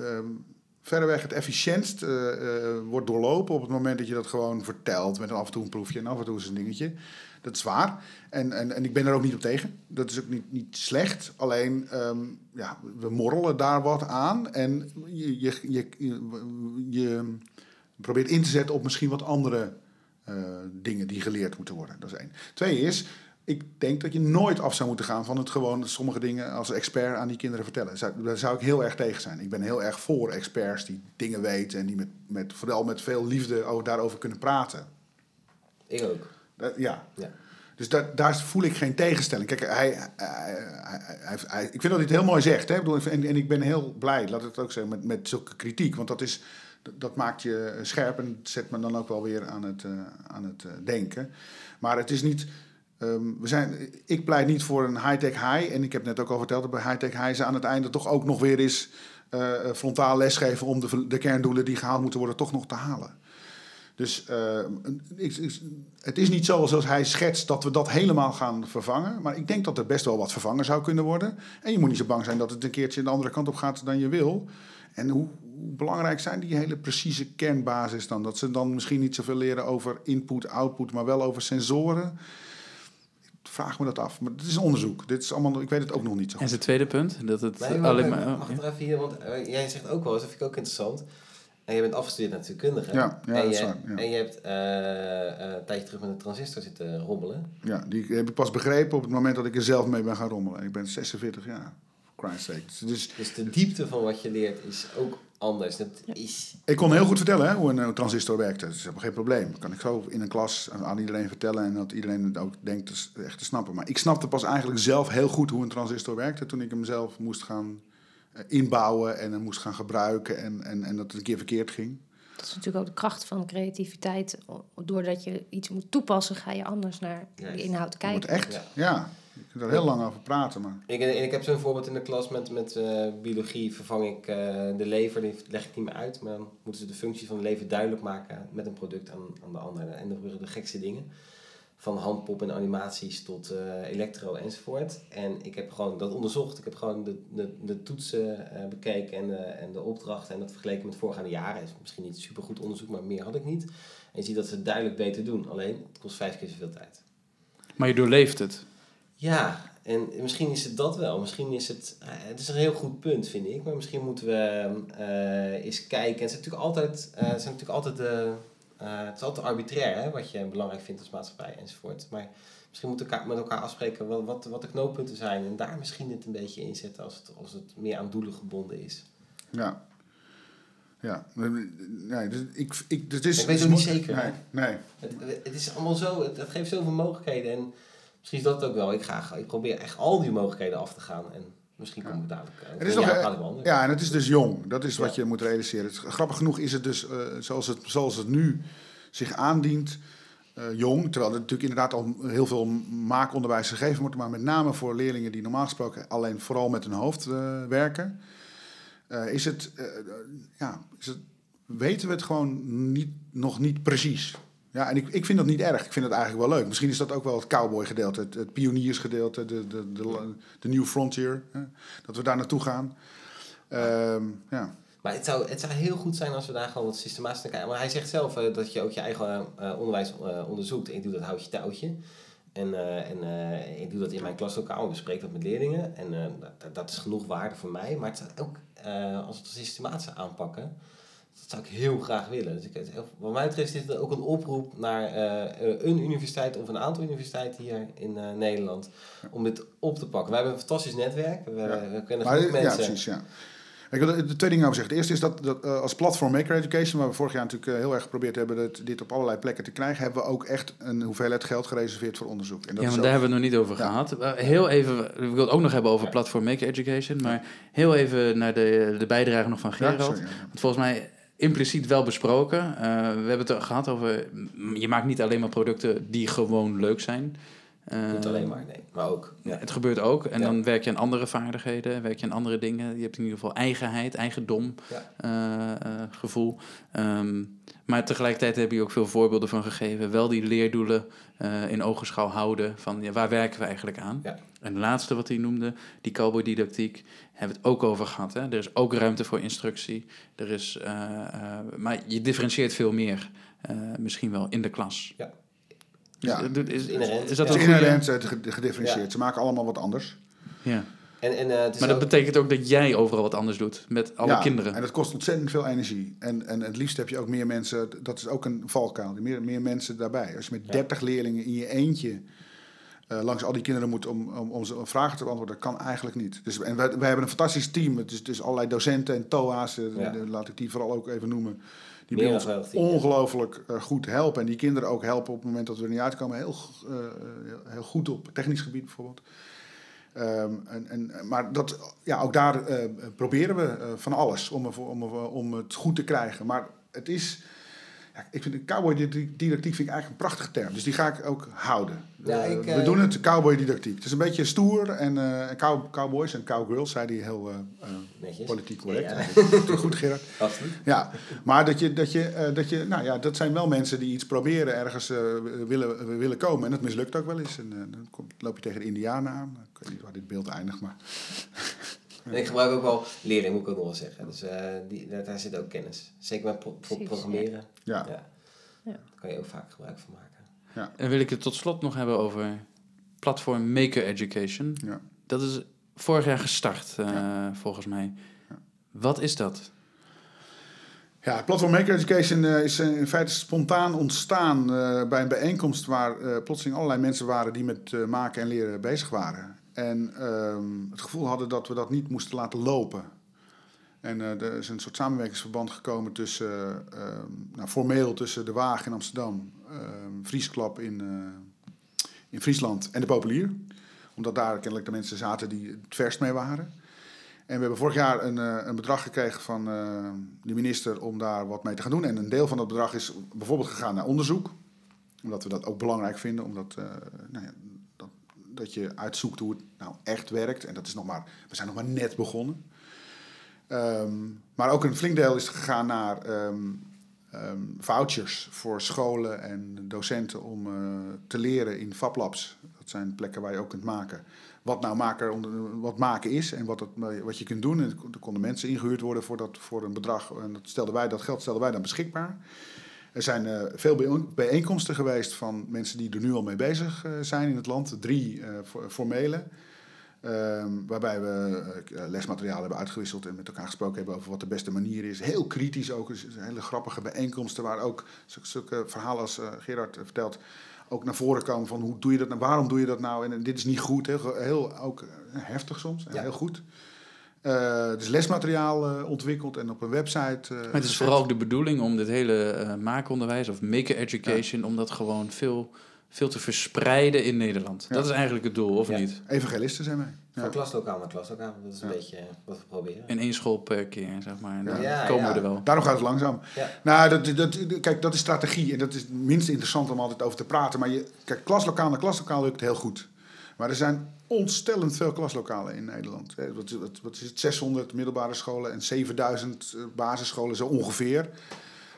[SPEAKER 5] Um, verreweg het efficiëntst uh, uh, wordt doorlopen op het moment dat je dat gewoon vertelt met een af en toe een proefje en af en toe eens een dingetje. Dat is waar. En, en, en ik ben er ook niet op tegen. Dat is ook niet, niet slecht. Alleen, um, ja, we morrelen daar wat aan. En je, je, je, je, probeert in te zetten op misschien wat andere uh, dingen die geleerd moeten worden. Dat is één. Twee is, ik denk dat je nooit af zou moeten gaan van het gewoon sommige dingen als expert aan die kinderen vertellen. Daar zou ik heel erg tegen zijn. Ik ben heel erg voor experts die dingen weten en die met, met, vooral met veel liefde over, daarover kunnen praten.
[SPEAKER 6] Ik ook.
[SPEAKER 5] Dat, ja. ja. Dus daar, daar voel ik geen tegenstelling. Kijk, hij, hij, hij, hij, ik vind dat hij het heel mooi zegt. Hè? En, en ik ben heel blij, laat het ook zeggen, met, met zulke kritiek. Want dat, is, dat maakt je scherp en zet me dan ook wel weer aan het, uh, aan het uh, denken. Maar het is niet Um, we zijn, ik pleit niet voor een high-tech high. En ik heb net ook al verteld dat bij high-tech high ze aan het einde toch ook nog weer eens uh, frontaal lesgeven om de, de kerndoelen die gehaald moeten worden toch nog te halen. Dus ik, ik, het is niet zo zoals hij schetst dat we dat helemaal gaan vervangen. Maar ik denk dat er best wel wat vervangen zou kunnen worden. En je moet niet zo bang zijn dat het een keertje de andere kant op gaat dan je wil. En hoe, hoe belangrijk zijn die hele precieze kernbasis dan? Dat ze dan misschien niet zoveel leren over input, output, maar wel over sensoren vraag me dat af. Maar het is een onderzoek. Dit is allemaal, ik weet het ook nog niet zo
[SPEAKER 1] goed. En zijn tweede punt? Dat het
[SPEAKER 6] nee, maar, alleen maar... Mag ja. even hier, want uh, jij zegt ook wel eens, dat vind ik ook interessant. En je bent afgestudeerd natuurkundige.
[SPEAKER 5] Ja, ja
[SPEAKER 6] en
[SPEAKER 5] dat
[SPEAKER 6] je,
[SPEAKER 5] is waar. Ja.
[SPEAKER 6] En je hebt uh, uh, een tijdje terug met een transistor zitten rommelen.
[SPEAKER 5] Ja, die heb ik pas begrepen op het moment dat ik er zelf mee ben gaan rommelen. Ik ben 46 jaar. Christ's sake. Dus,
[SPEAKER 6] dus de diepte van wat je leert is ook anders. Dat is...
[SPEAKER 5] Ik kon heel goed vertellen hè, hoe een transistor werkte. Dat is helemaal geen probleem. Dat kan ik zo in een klas aan iedereen vertellen en dat iedereen het ook denkt echt te snappen. Maar ik snapte pas eigenlijk zelf heel goed hoe een transistor werkte toen ik hem zelf moest gaan inbouwen en hem moest gaan gebruiken en, en, en dat het een keer verkeerd ging.
[SPEAKER 8] Dat is natuurlijk ook de kracht van creativiteit. Doordat je iets moet toepassen, ga je anders naar die inhoud
[SPEAKER 5] Je moet
[SPEAKER 8] kijken.
[SPEAKER 5] echt,
[SPEAKER 6] Ja.
[SPEAKER 5] ja. Je kunt er heel lang over praten, maar...
[SPEAKER 6] Ik, ik heb zo'n voorbeeld in de klas met, met eh, biologie. Vervang ik eh, de lever, die leg ik niet meer uit. Maar dan moeten ze de functie van de lever duidelijk maken met een product aan, aan de andere. En dan gebeuren de gekste dingen. Van handpop en animaties tot eh, elektro enzovoort. En ik heb gewoon dat onderzocht. Ik heb gewoon de, de, de toetsen eh, bekeken en de, en de opdrachten. En dat vergeleken met voorgaande jaren. Is misschien niet supergoed onderzoek, maar meer had ik niet. En je ziet dat ze het duidelijk beter doen. Alleen, het kost vijf keer zoveel tijd.
[SPEAKER 1] Maar je doorleeft het.
[SPEAKER 6] Ja, en misschien is het dat wel. Misschien is het... eh, het is een heel goed punt, vind ik. Maar misschien moeten we eh, eens kijken. Het, is natuurlijk altijd, het zijn natuurlijk altijd de... het is altijd arbitrair, hè, wat je belangrijk vindt als maatschappij enzovoort. Maar misschien moeten we elkaar, met elkaar afspreken wat, wat, wat de knooppunten zijn. En daar misschien het een beetje inzetten als het, als het meer aan doelen gebonden is.
[SPEAKER 5] Ja. Ja, nee, dus ik, ik, dus het is,
[SPEAKER 6] Ik weet
[SPEAKER 5] het is
[SPEAKER 6] niet zeker,
[SPEAKER 5] Nee, nee.
[SPEAKER 6] Het, het is allemaal zo... Het, het geeft zoveel mogelijkheden. En misschien is dat ook wel. Ik, ga, ik probeer echt al die mogelijkheden af te gaan. En misschien kom ik dadelijk... eh,
[SPEAKER 5] Het is
[SPEAKER 6] ja,
[SPEAKER 5] nog, eh,
[SPEAKER 6] ik wel anders.
[SPEAKER 5] Ja, en het is dus jong. Dat is wat
[SPEAKER 6] Ja.
[SPEAKER 5] je moet realiseren. Het, grappig genoeg is het dus, eh, zoals, het, zoals het nu zich aandient, eh, jong. Terwijl er natuurlijk inderdaad al heel veel maakonderwijs gegeven wordt. Maar met name voor leerlingen die normaal gesproken alleen vooral met hun hoofd eh, werken. eh, is het, eh, eh, ja, is het, weten we het gewoon niet, nog niet precies. Ja, en ik, ik vind dat niet erg. Ik vind het eigenlijk wel leuk. Misschien is dat ook wel het cowboy gedeelte, het, het pioniersgedeelte, de, de, de, de new frontier. Hè? Dat we daar naartoe gaan. Ehm, ja.
[SPEAKER 6] Maar het zou, het zou heel goed zijn als we daar gewoon wat systematisch naar kijken. Maar hij zegt zelf eh, dat je ook je eigen eh, onderwijs eh, onderzoekt. Ik doe dat houtje touwtje. En, en ik doe dat in mijn klaslokaal. Ik bespreek dat met leerlingen. En dat, dat is genoeg waarde voor mij. Maar het zou ook, als we het systematisch aanpakken, dat zou ik heel graag willen. Dus ik, het- wat mij betreft is dit ook een oproep naar eh, eh, een universiteit of een aantal universiteiten hier in eh, Nederland. Om dit op te pakken. We hebben een fantastisch netwerk. We,
[SPEAKER 5] Ja.
[SPEAKER 6] we kennen
[SPEAKER 5] Maar, ja,
[SPEAKER 6] mensen.
[SPEAKER 5] precies, ja. Ik wil er twee dingen over zeggen. Het eerste is dat, dat eh, als platform Maker Education, waar we vorig jaar natuurlijk heel erg geprobeerd hebben dat, dit op allerlei plekken te krijgen, hebben we ook echt een hoeveelheid geld gereserveerd voor onderzoek. En dat
[SPEAKER 1] Ja,
[SPEAKER 5] is
[SPEAKER 1] maar
[SPEAKER 5] ook-
[SPEAKER 1] daar hebben we het nog niet over
[SPEAKER 5] Ja.
[SPEAKER 1] gehad. Eh, Heel even, ik wil het ook nog hebben over Platform Maker Education, maar heel even naar de, de bijdrage nog van
[SPEAKER 5] Ja,
[SPEAKER 1] Gerald.
[SPEAKER 5] sorry, ja.
[SPEAKER 1] Want volgens mij impliciet wel besproken. Eh, we hebben het er gehad over, mm, je maakt niet alleen maar producten die gewoon leuk zijn. Eh,
[SPEAKER 6] Niet alleen maar, nee. Maar ook. Ja.
[SPEAKER 1] Het gebeurt ook. En
[SPEAKER 6] Ja.
[SPEAKER 1] dan werk je aan andere vaardigheden, werk je aan andere dingen. Je hebt in ieder geval eigenheid, eigendom,
[SPEAKER 6] Ja.
[SPEAKER 1] eh, gevoel. Ehm, maar tegelijkertijd heb je ook veel voorbeelden van gegeven. Wel die leerdoelen in ogenschouw houden. Van ja, waar werken we eigenlijk aan? En de laatste wat hij noemde, die cowboy-didactiek, hebben we het ook over gehad. Hè? Er is ook ruimte voor instructie. Er is, eh, eh, maar je differentieert veel meer, eh, misschien wel, in de klas.
[SPEAKER 5] Ja.
[SPEAKER 1] Dus, eh, is, is, is dat
[SPEAKER 5] Het
[SPEAKER 1] een
[SPEAKER 5] inherent ge- gedifferentieerd.
[SPEAKER 6] Ja.
[SPEAKER 5] Ze maken allemaal wat anders.
[SPEAKER 1] Ja.
[SPEAKER 6] En, en, eh, het is
[SPEAKER 1] Maar dat
[SPEAKER 6] ook-
[SPEAKER 1] betekent ook dat jij overal wat anders doet met alle
[SPEAKER 5] ja,
[SPEAKER 1] kinderen.
[SPEAKER 5] En dat kost ontzettend veel energie. En, en het liefst heb je ook meer mensen, dat is ook een valkuil, meer, meer mensen daarbij. Als je met 30 leerlingen in je eentje eh, langs al die kinderen moet om, om, om ze vragen te beantwoorden, dat kan eigenlijk niet. Dus, en wij, wij hebben een fantastisch team, het is, dus allerlei docenten en TOA's, eh,
[SPEAKER 6] Ja.
[SPEAKER 5] laat ik die vooral ook even noemen. Die bij ons ongelooflijk eh, goed helpen. En die kinderen ook helpen op het moment dat we er niet uitkomen. Heel, heel- goed op technisch gebied bijvoorbeeld. Ehm, en, en, maar dat, ja, ook daar proberen we van alles om, om, ervoor- om het goed te krijgen. Maar het is... Ja, ik vind cowboy didactiek vind ik eigenlijk een prachtige term. Dus die ga ik ook houden.
[SPEAKER 6] Ja,
[SPEAKER 5] Eh,
[SPEAKER 6] ik,
[SPEAKER 5] we
[SPEAKER 6] eh,
[SPEAKER 5] doen het cowboy didactiek. Het is een beetje stoer. En, eh, cow- cowboys en cowgirls, zei die heel politiek correct.
[SPEAKER 6] Ja.
[SPEAKER 5] Goed Gerard.
[SPEAKER 6] Absoluut.
[SPEAKER 5] Ja, maar dat je, dat je, dat je, nou ja, dat zijn wel mensen die iets proberen ergens willen, willen komen. En dat mislukt ook wel eens. En dan loop je tegen de Indianen aan. Ik weet niet waar dit beeld eindigt, maar
[SPEAKER 6] En ik gebruik ook wel leerling, moet ik ook nog wel zeggen. Dus eh, die, daar, zit ook kennis. Zeker met pro- pro-
[SPEAKER 8] Precies,
[SPEAKER 6] programmeren.
[SPEAKER 5] ja.
[SPEAKER 6] Ja.
[SPEAKER 8] Ja.
[SPEAKER 6] Daar kan je ook vaak gebruik van maken.
[SPEAKER 1] En wil ik het tot slot nog hebben over Platform Maker Education.
[SPEAKER 5] Ja.
[SPEAKER 1] Dat is vorig jaar gestart, eh, volgens mij. Wat is dat?
[SPEAKER 5] Ja, Platform Maker Education eh, is in feite spontaan ontstaan eh, bij een bijeenkomst waar eh, plotseling allerlei mensen waren die met eh, maken en leren bezig waren. En ehm, het gevoel hadden dat we dat niet moesten laten lopen. En eh, er is een soort samenwerkingsverband gekomen tussen, eh, ehm, nou, formeel tussen de Waag in Amsterdam, ehm Vriesklap in, eh, in Friesland en de Populier. Omdat daar kennelijk de mensen zaten die het verst mee waren. En we hebben vorig jaar een, eh, een bedrag gekregen van de minister om daar wat mee te gaan doen. En een deel van dat bedrag is bijvoorbeeld gegaan naar onderzoek. Omdat we dat ook belangrijk vinden. Omdat nou ja, dat, je uitzoekt hoe het nou echt werkt. En dat is nog maar, we zijn nog maar net begonnen. Ehm, maar ook een flink deel is gegaan naar ehm, ehm, vouchers voor scholen en docenten om eh, te leren in FabLabs. Dat zijn plekken waar je ook kunt maken. Wat nou maker, onder- wat maken is en wat, het, wat je kunt doen. En er konden mensen ingehuurd worden voor, dat, voor een bedrag. En dat, stelden wij, dat geld stelden wij dan beschikbaar. Er zijn eh, veel bijeen- bijeenkomsten geweest van mensen die er nu al mee bezig eh, zijn in het land. Drie eh, for- formele. Ehm, waarbij we lesmateriaal hebben uitgewisseld en met elkaar gesproken hebben over wat de beste manier is. Heel kritisch ook. Dus hele grappige bijeenkomsten waar ook zulke, verhalen als Gerard vertelt ook naar voren komen van hoe doe je dat nou, waarom doe je dat nou en, dit is niet goed. Heel, heel ook heftig soms, en
[SPEAKER 6] Ja.
[SPEAKER 5] heel goed. Eh dus lesmateriaal eh, ontwikkeld en op een website. eh,
[SPEAKER 1] Maar het is
[SPEAKER 5] gezet.
[SPEAKER 1] vooral ook de bedoeling om dit hele eh, maakonderwijs of maker education, om dat gewoon veel, veel te verspreiden in Nederland.
[SPEAKER 5] Ja.
[SPEAKER 1] Dat is eigenlijk het doel, of
[SPEAKER 6] Ja.
[SPEAKER 1] niet?
[SPEAKER 5] Evangelisten zijn wij.
[SPEAKER 6] Van
[SPEAKER 5] Ja.
[SPEAKER 6] klaslokaal naar klaslokaal. Dat is een beetje wat we proberen.
[SPEAKER 1] In één school per keer, zeg maar. En dan
[SPEAKER 6] Ja,
[SPEAKER 1] komen
[SPEAKER 6] ja.
[SPEAKER 1] we er wel.
[SPEAKER 5] Daarom gaat het langzaam.
[SPEAKER 6] Ja.
[SPEAKER 5] Nou, dat, dat, kijk, dat is strategie. En dat is het minst interessant om altijd over te praten. Maar je, kijk, klaslokaal naar klaslokaal lukt heel goed. Maar er zijn ontstellend veel klaslokalen in Nederland. Hè, Wat, wat, is het? 600 middelbare scholen en 7000 eh, basisscholen zo ongeveer.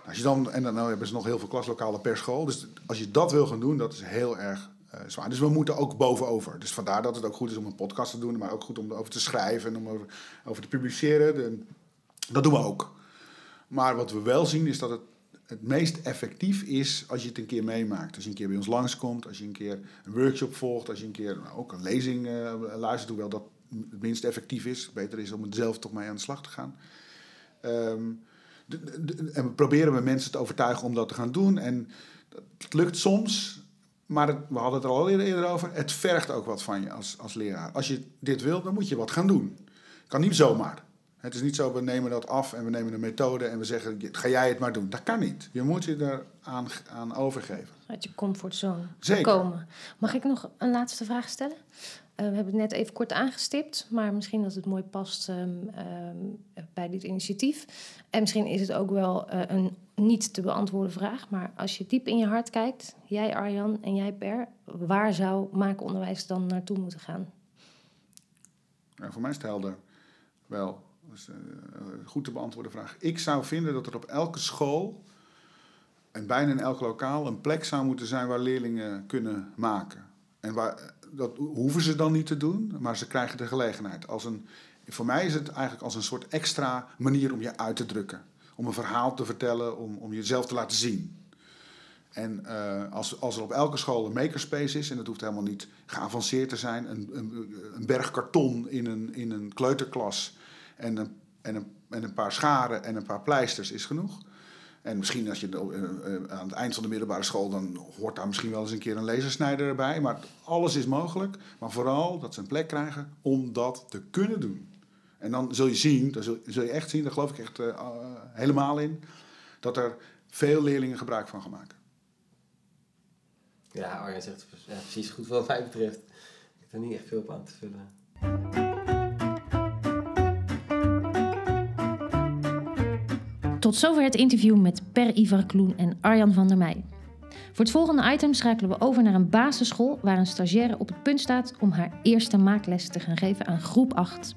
[SPEAKER 5] Als je dan, en dan nou hebben ze nog heel veel klaslokalen per school. Dus als je dat wil gaan doen, dat is heel erg eh, zwaar. Dus we moeten ook bovenover. Dus vandaar dat het ook goed is om een podcast te doen. Maar ook goed om erover te schrijven en om over, over te publiceren. Dat doen we ook. Maar wat we wel zien is dat het het meest effectief is als je het een keer meemaakt. Als je een keer bij ons langskomt, als je een keer een workshop volgt, als je een keer nou, ook een lezing eh, luistert, hoewel dat het minst effectief is. Beter is om het zelf toch mee aan de slag te gaan. Ehm, en we proberen we mensen te overtuigen om dat te gaan doen. En dat lukt soms, maar het- we hadden het er al eerder, eerder over. Het vergt ook wat van je als, als leraar. Als je dit wil, dan moet je wat gaan doen. Kan niet zomaar. Het is niet zo, we nemen dat af en we nemen een methode en we zeggen, ga jij het maar doen. Dat kan niet. Je moet je er aan, aan overgeven.
[SPEAKER 8] Uit je comfortzone
[SPEAKER 5] Zeker.
[SPEAKER 8] komen. Mag ik nog een laatste vraag stellen? Eh, we hebben het net even kort aangestipt, maar misschien dat het mooi past ehm, ehm, bij dit initiatief. En misschien is het ook wel eh, een niet te beantwoorden vraag, maar als je diep in je hart kijkt, jij Arjan en jij Per, waar zou maakonderwijs dan naartoe moeten gaan?
[SPEAKER 5] Ja, voor mij is het helder. Wel, is eh, een goed te beantwoorden vraag. Ik zou vinden dat er op elke school en bijna in elk lokaal een plek zou moeten zijn waar leerlingen kunnen maken. En waar, dat hoeven ze dan niet te doen, maar ze krijgen de gelegenheid. Als een, voor mij is het eigenlijk als een soort extra manier om je uit te drukken. Om een verhaal te vertellen, om, om jezelf te laten zien. En eh, als, als er op elke school een makerspace is, en dat hoeft helemaal niet geavanceerd te zijn, een, een, een berg karton in een, in een kleuterklas en een, en, een, en een paar scharen en een paar pleisters is genoeg. En misschien als je eh, eh, aan het eind van de middelbare school, dan hoort daar misschien wel eens een keer een lasersnijder erbij. Maar alles is mogelijk. Maar vooral dat ze een plek krijgen om dat te kunnen doen. En dan zul je zien, dan zul, je echt zien, daar geloof ik echt eh, helemaal in, dat er veel leerlingen gebruik van gaan maken.
[SPEAKER 6] Ja, Arjen zegt precies goed wat mij betreft. Ik heb er niet echt veel op aan te vullen.
[SPEAKER 3] Tot zover het interview met Per Ivar Kloen en Arjan van der Meij. Voor het volgende item schakelen we over naar een basisschool waar een stagiaire op het punt staat om haar eerste maakles te gaan geven aan groep 8.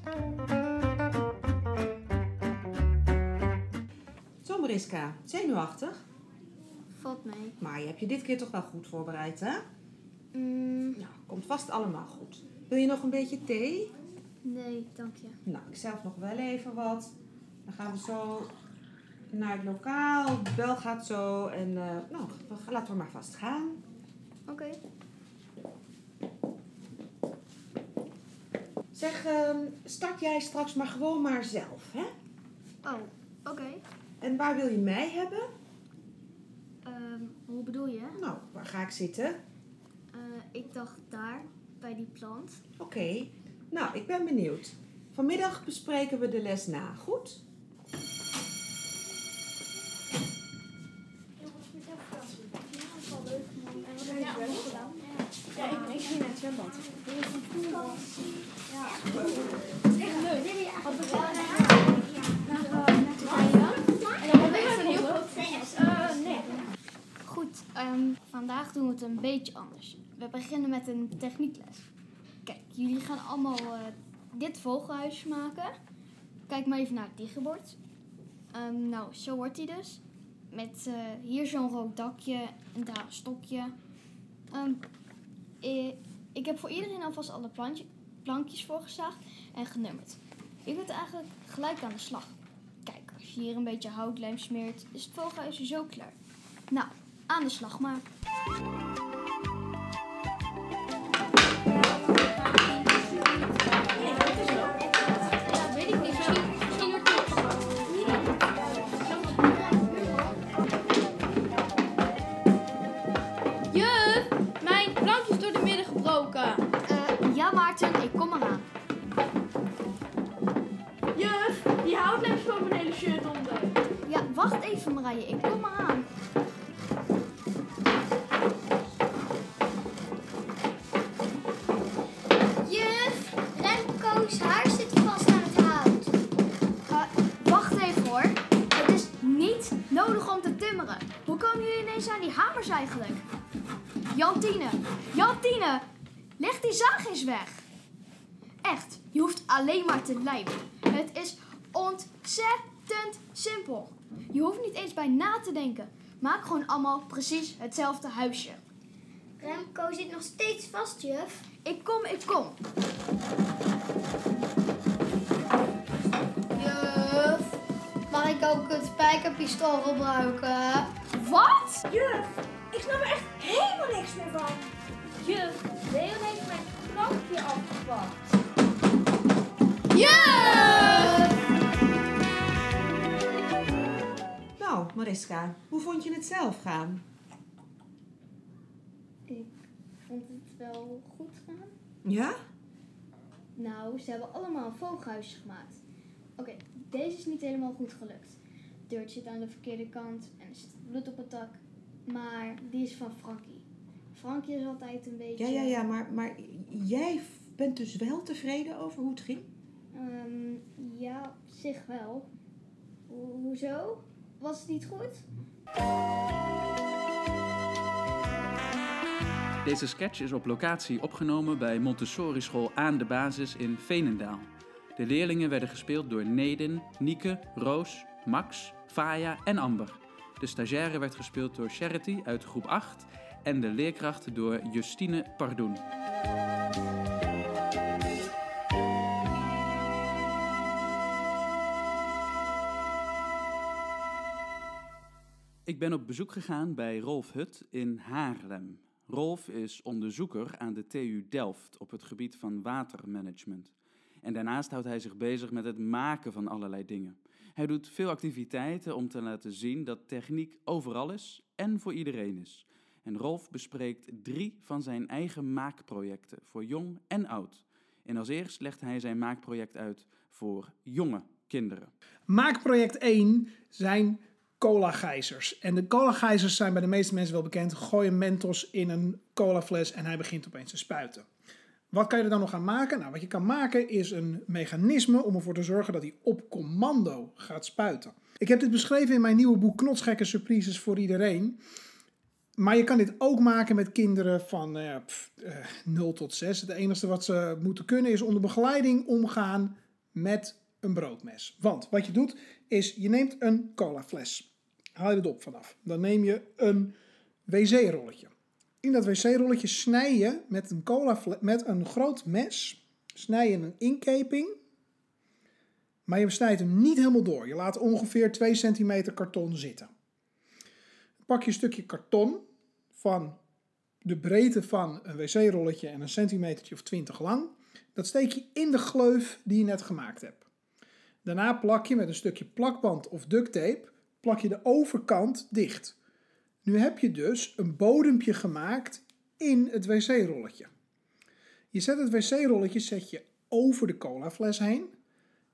[SPEAKER 9] Zo Mariska, zenuwachtig.
[SPEAKER 2] Valt mee.
[SPEAKER 9] Maar je hebt je dit keer toch wel goed voorbereid, hè?
[SPEAKER 2] Mm,
[SPEAKER 9] Nou, komt vast allemaal goed. Wil je nog een beetje thee?
[SPEAKER 2] nee, dank je.
[SPEAKER 9] Nou, ik zelf nog wel even wat. Dan gaan we zo naar het lokaal. De bel gaat zo. En eh, nou, laten we maar vast gaan.
[SPEAKER 2] Oké.
[SPEAKER 9] Zeg, ehm, start jij straks maar gewoon maar zelf, hè?
[SPEAKER 2] Oh, oké.
[SPEAKER 9] En waar wil je mij hebben?
[SPEAKER 2] Ehm, hoe bedoel je?
[SPEAKER 9] Nou, waar ga ik zitten?
[SPEAKER 2] Eh, ik dacht daar, bij die plant.
[SPEAKER 9] Oké. Nou, ik ben benieuwd. Vanmiddag bespreken we de les na, goed?
[SPEAKER 2] Ja, ik, ik ging net
[SPEAKER 9] zwembad.
[SPEAKER 2] Goed, ehm, vandaag doen we een beetje anders. We beginnen met een techniekles. Kijk, jullie gaan allemaal eh, dit vogelhuisje maken. Kijk maar even naar het dierenbord. Ehm, nou, zo wordt hij dus. Met eh, hier zo'n rood dakje en daar een stokje. Ehm, eh, ik heb voor iedereen alvast alle plankjes voorgezaagd en genummerd. Je kunt eigenlijk gelijk aan de slag. Kijk, als je hier een beetje houtlijm smeert, is het vogelhuisje zo klaar. Nou, aan de slag maar.
[SPEAKER 10] Juf, mijn plankje is door de midden gebroken.
[SPEAKER 2] Eh, ja, Maarten, ik kom eraan.
[SPEAKER 10] Juf, die houtlijm schoot mijn hele shirt onder.
[SPEAKER 2] Ja, wacht even, Marije, ik kom eraan. Eens weg. Echt, je hoeft alleen maar te lijmen. Het is ontzettend simpel. Je hoeft niet eens bij na te denken. Maak gewoon allemaal precies hetzelfde huisje.
[SPEAKER 11] Remco zit nog steeds vast, juf.
[SPEAKER 2] Ik kom, ik kom.
[SPEAKER 11] Juf, mag ik ook het spijkerpistool gebruiken?
[SPEAKER 2] Wat?
[SPEAKER 10] Juf, ik snap er echt helemaal niks meer van. Juf, Leon heeft mijn plankje afgepakt.
[SPEAKER 9] Nou, Mariska, hoe vond je het zelf gaan?
[SPEAKER 2] Ik vond het wel goed gaan.
[SPEAKER 9] Ja?
[SPEAKER 2] Nou, ze hebben allemaal een vogelhuisje gemaakt. Oké, deze is niet helemaal goed gelukt. Het deurtje zit aan de verkeerde kant en er zit bloed op het dak. Maar die is van Frankie. Frankie is altijd een beetje...
[SPEAKER 9] Ja, ja, ja, maar, maar jij bent dus wel tevreden over hoe het ging?
[SPEAKER 2] Ehm, ja, op zich wel. Ho- hoezo? Was het niet goed?
[SPEAKER 1] Deze sketch is op locatie opgenomen bij Montessori School aan de basis in Veenendaal. De leerlingen werden gespeeld door Nedin, Nieke, Roos, Max, Faya en Amber. De stagiaire werd gespeeld door Charity uit groep 8 en de leerkracht door Justine Pardoen. Ik ben op bezoek gegaan bij Rolf Hut in Haarlem. Rolf is onderzoeker aan de TU Delft op het gebied van watermanagement. En daarnaast houdt hij zich bezig met het maken van allerlei dingen. Hij doet veel activiteiten om te laten zien dat techniek overal is en voor iedereen is. En Rolf bespreekt drie van zijn eigen maakprojecten voor jong en oud. En als eerst legt hij zijn maakproject uit voor jonge kinderen.
[SPEAKER 12] Maakproject 1 zijn cola-gijzers. En de cola-gijzers zijn bij de meeste mensen wel bekend. Gooi een Mentos in een colafles en hij begint opeens te spuiten. Wat kan je er dan nog aan maken? Nou, wat je kan maken is een mechanisme om ervoor te zorgen dat hij op commando gaat spuiten. Ik heb dit beschreven in mijn nieuwe boek Knotsgekke Surprises voor iedereen. Maar je kan dit ook maken met kinderen van eh, pff, eh, 0 tot 6. Het enige wat ze moeten kunnen is onder begeleiding omgaan met een broodmes. Want wat je doet is, je neemt een colafles. Haal je het op vanaf. Dan neem je een wc-rolletje. In dat wc-rolletje snij je met een, cola met een groot mes snij je een inkeping. Maar je snijdt hem niet helemaal door. Je laat ongeveer 2 centimeter karton zitten. Pak je een stukje karton van de breedte van een wc-rolletje en een centimetertje of 20 lang. Dat steek je in de gleuf die je net gemaakt hebt. Daarna plak je met een stukje plakband of duct tape plak je de overkant dicht. Nu heb je dus een bodempje gemaakt in het wc-rolletje. Je zet het wc-rolletje zet je over de colafles heen.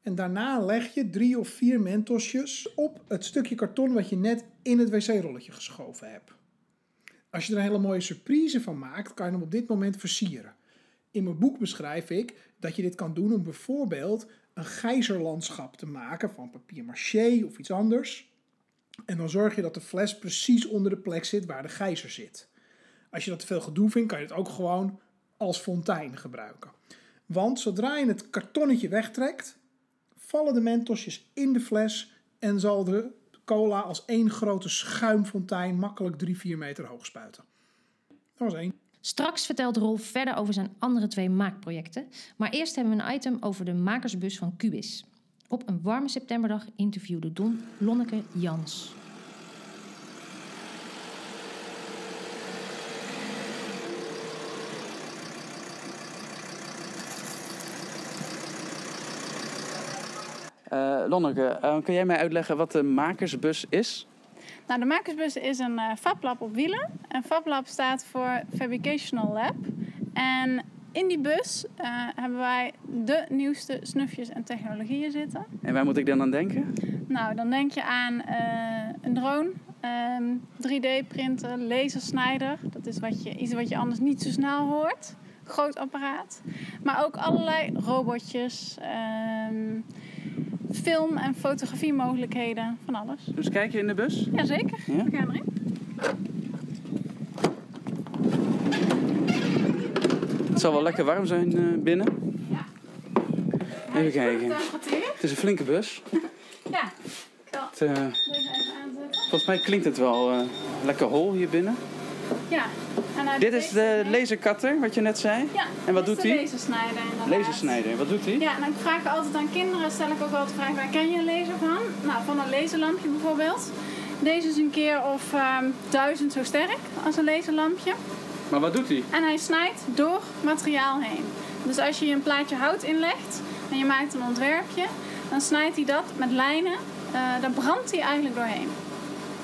[SPEAKER 12] En daarna leg je drie of vier mentosjes op het stukje karton wat je net in het wc-rolletje geschoven hebt. Als je er een hele mooie surprise van maakt, kan je hem op dit moment versieren. In mijn boek beschrijf ik dat je dit kan doen om bijvoorbeeld een gijzerlandschap te maken van papier maché of iets anders. En dan zorg je dat de fles precies onder de plek zit waar de gijzer zit. Als je dat te veel gedoe vindt, kan je het ook gewoon als fontein gebruiken. Want zodra je het kartonnetje wegtrekt, vallen de mentosjes in de fles en zal de cola als één grote schuimfontein makkelijk 3-4 meter hoog spuiten. Dat was één.
[SPEAKER 3] Straks vertelt Rolf verder over zijn andere twee maakprojecten. Maar eerst hebben we een item over de makersbus van Cubis. Op een warme septemberdag interviewde Don Lonneke Jans.
[SPEAKER 1] Lonneke, eh, kun jij mij uitleggen wat de makersbus is?
[SPEAKER 13] Nou, de Makersbus is een eh FabLab op wielen. En FabLab staat voor Fabricational Lab. En in die bus eh, hebben wij de nieuwste snufjes en technologieën zitten.
[SPEAKER 1] En waar moet ik dan aan denken?
[SPEAKER 13] Nou, dan denk je aan eh, een drone, ehm, 3D-printer, lasersnijder. Dat is wat je, iets wat je anders niet zo snel hoort. Groot apparaat. Maar ook allerlei robotjes, ehm, film- en fotografiemogelijkheden, van alles.
[SPEAKER 1] Dus kijk je in de bus?
[SPEAKER 13] Jazeker,
[SPEAKER 1] Ja?
[SPEAKER 13] we gaan erin.
[SPEAKER 1] Het zal wel lekker warm zijn eh, binnen. Even kijken. Het is een flinke bus.
[SPEAKER 13] Ja, ik zal
[SPEAKER 1] Het, eh,
[SPEAKER 13] deze even aanzetten.
[SPEAKER 1] volgens mij klinkt het wel eh, lekker hol hier binnen.
[SPEAKER 13] Ja. En
[SPEAKER 1] Dit is de lasercutter, wat je net zei.
[SPEAKER 13] Ja,
[SPEAKER 1] En wat doet hij?
[SPEAKER 13] lasersnijder inderdaad.
[SPEAKER 1] Lasersnijder, wat doet hij?
[SPEAKER 13] Ja, ik vraag altijd aan kinderen, stel ik ook altijd vraag, waar ken je een laser van? Nou, van een laserlampje bijvoorbeeld. Deze is een keer of ehm, duizend zo sterk als een laserlampje.
[SPEAKER 1] Maar wat doet hij?
[SPEAKER 13] En hij snijdt door materiaal heen. Dus als je een plaatje hout inlegt en je maakt een ontwerpje, dan snijdt hij dat met lijnen. eh daar brandt hij eigenlijk doorheen.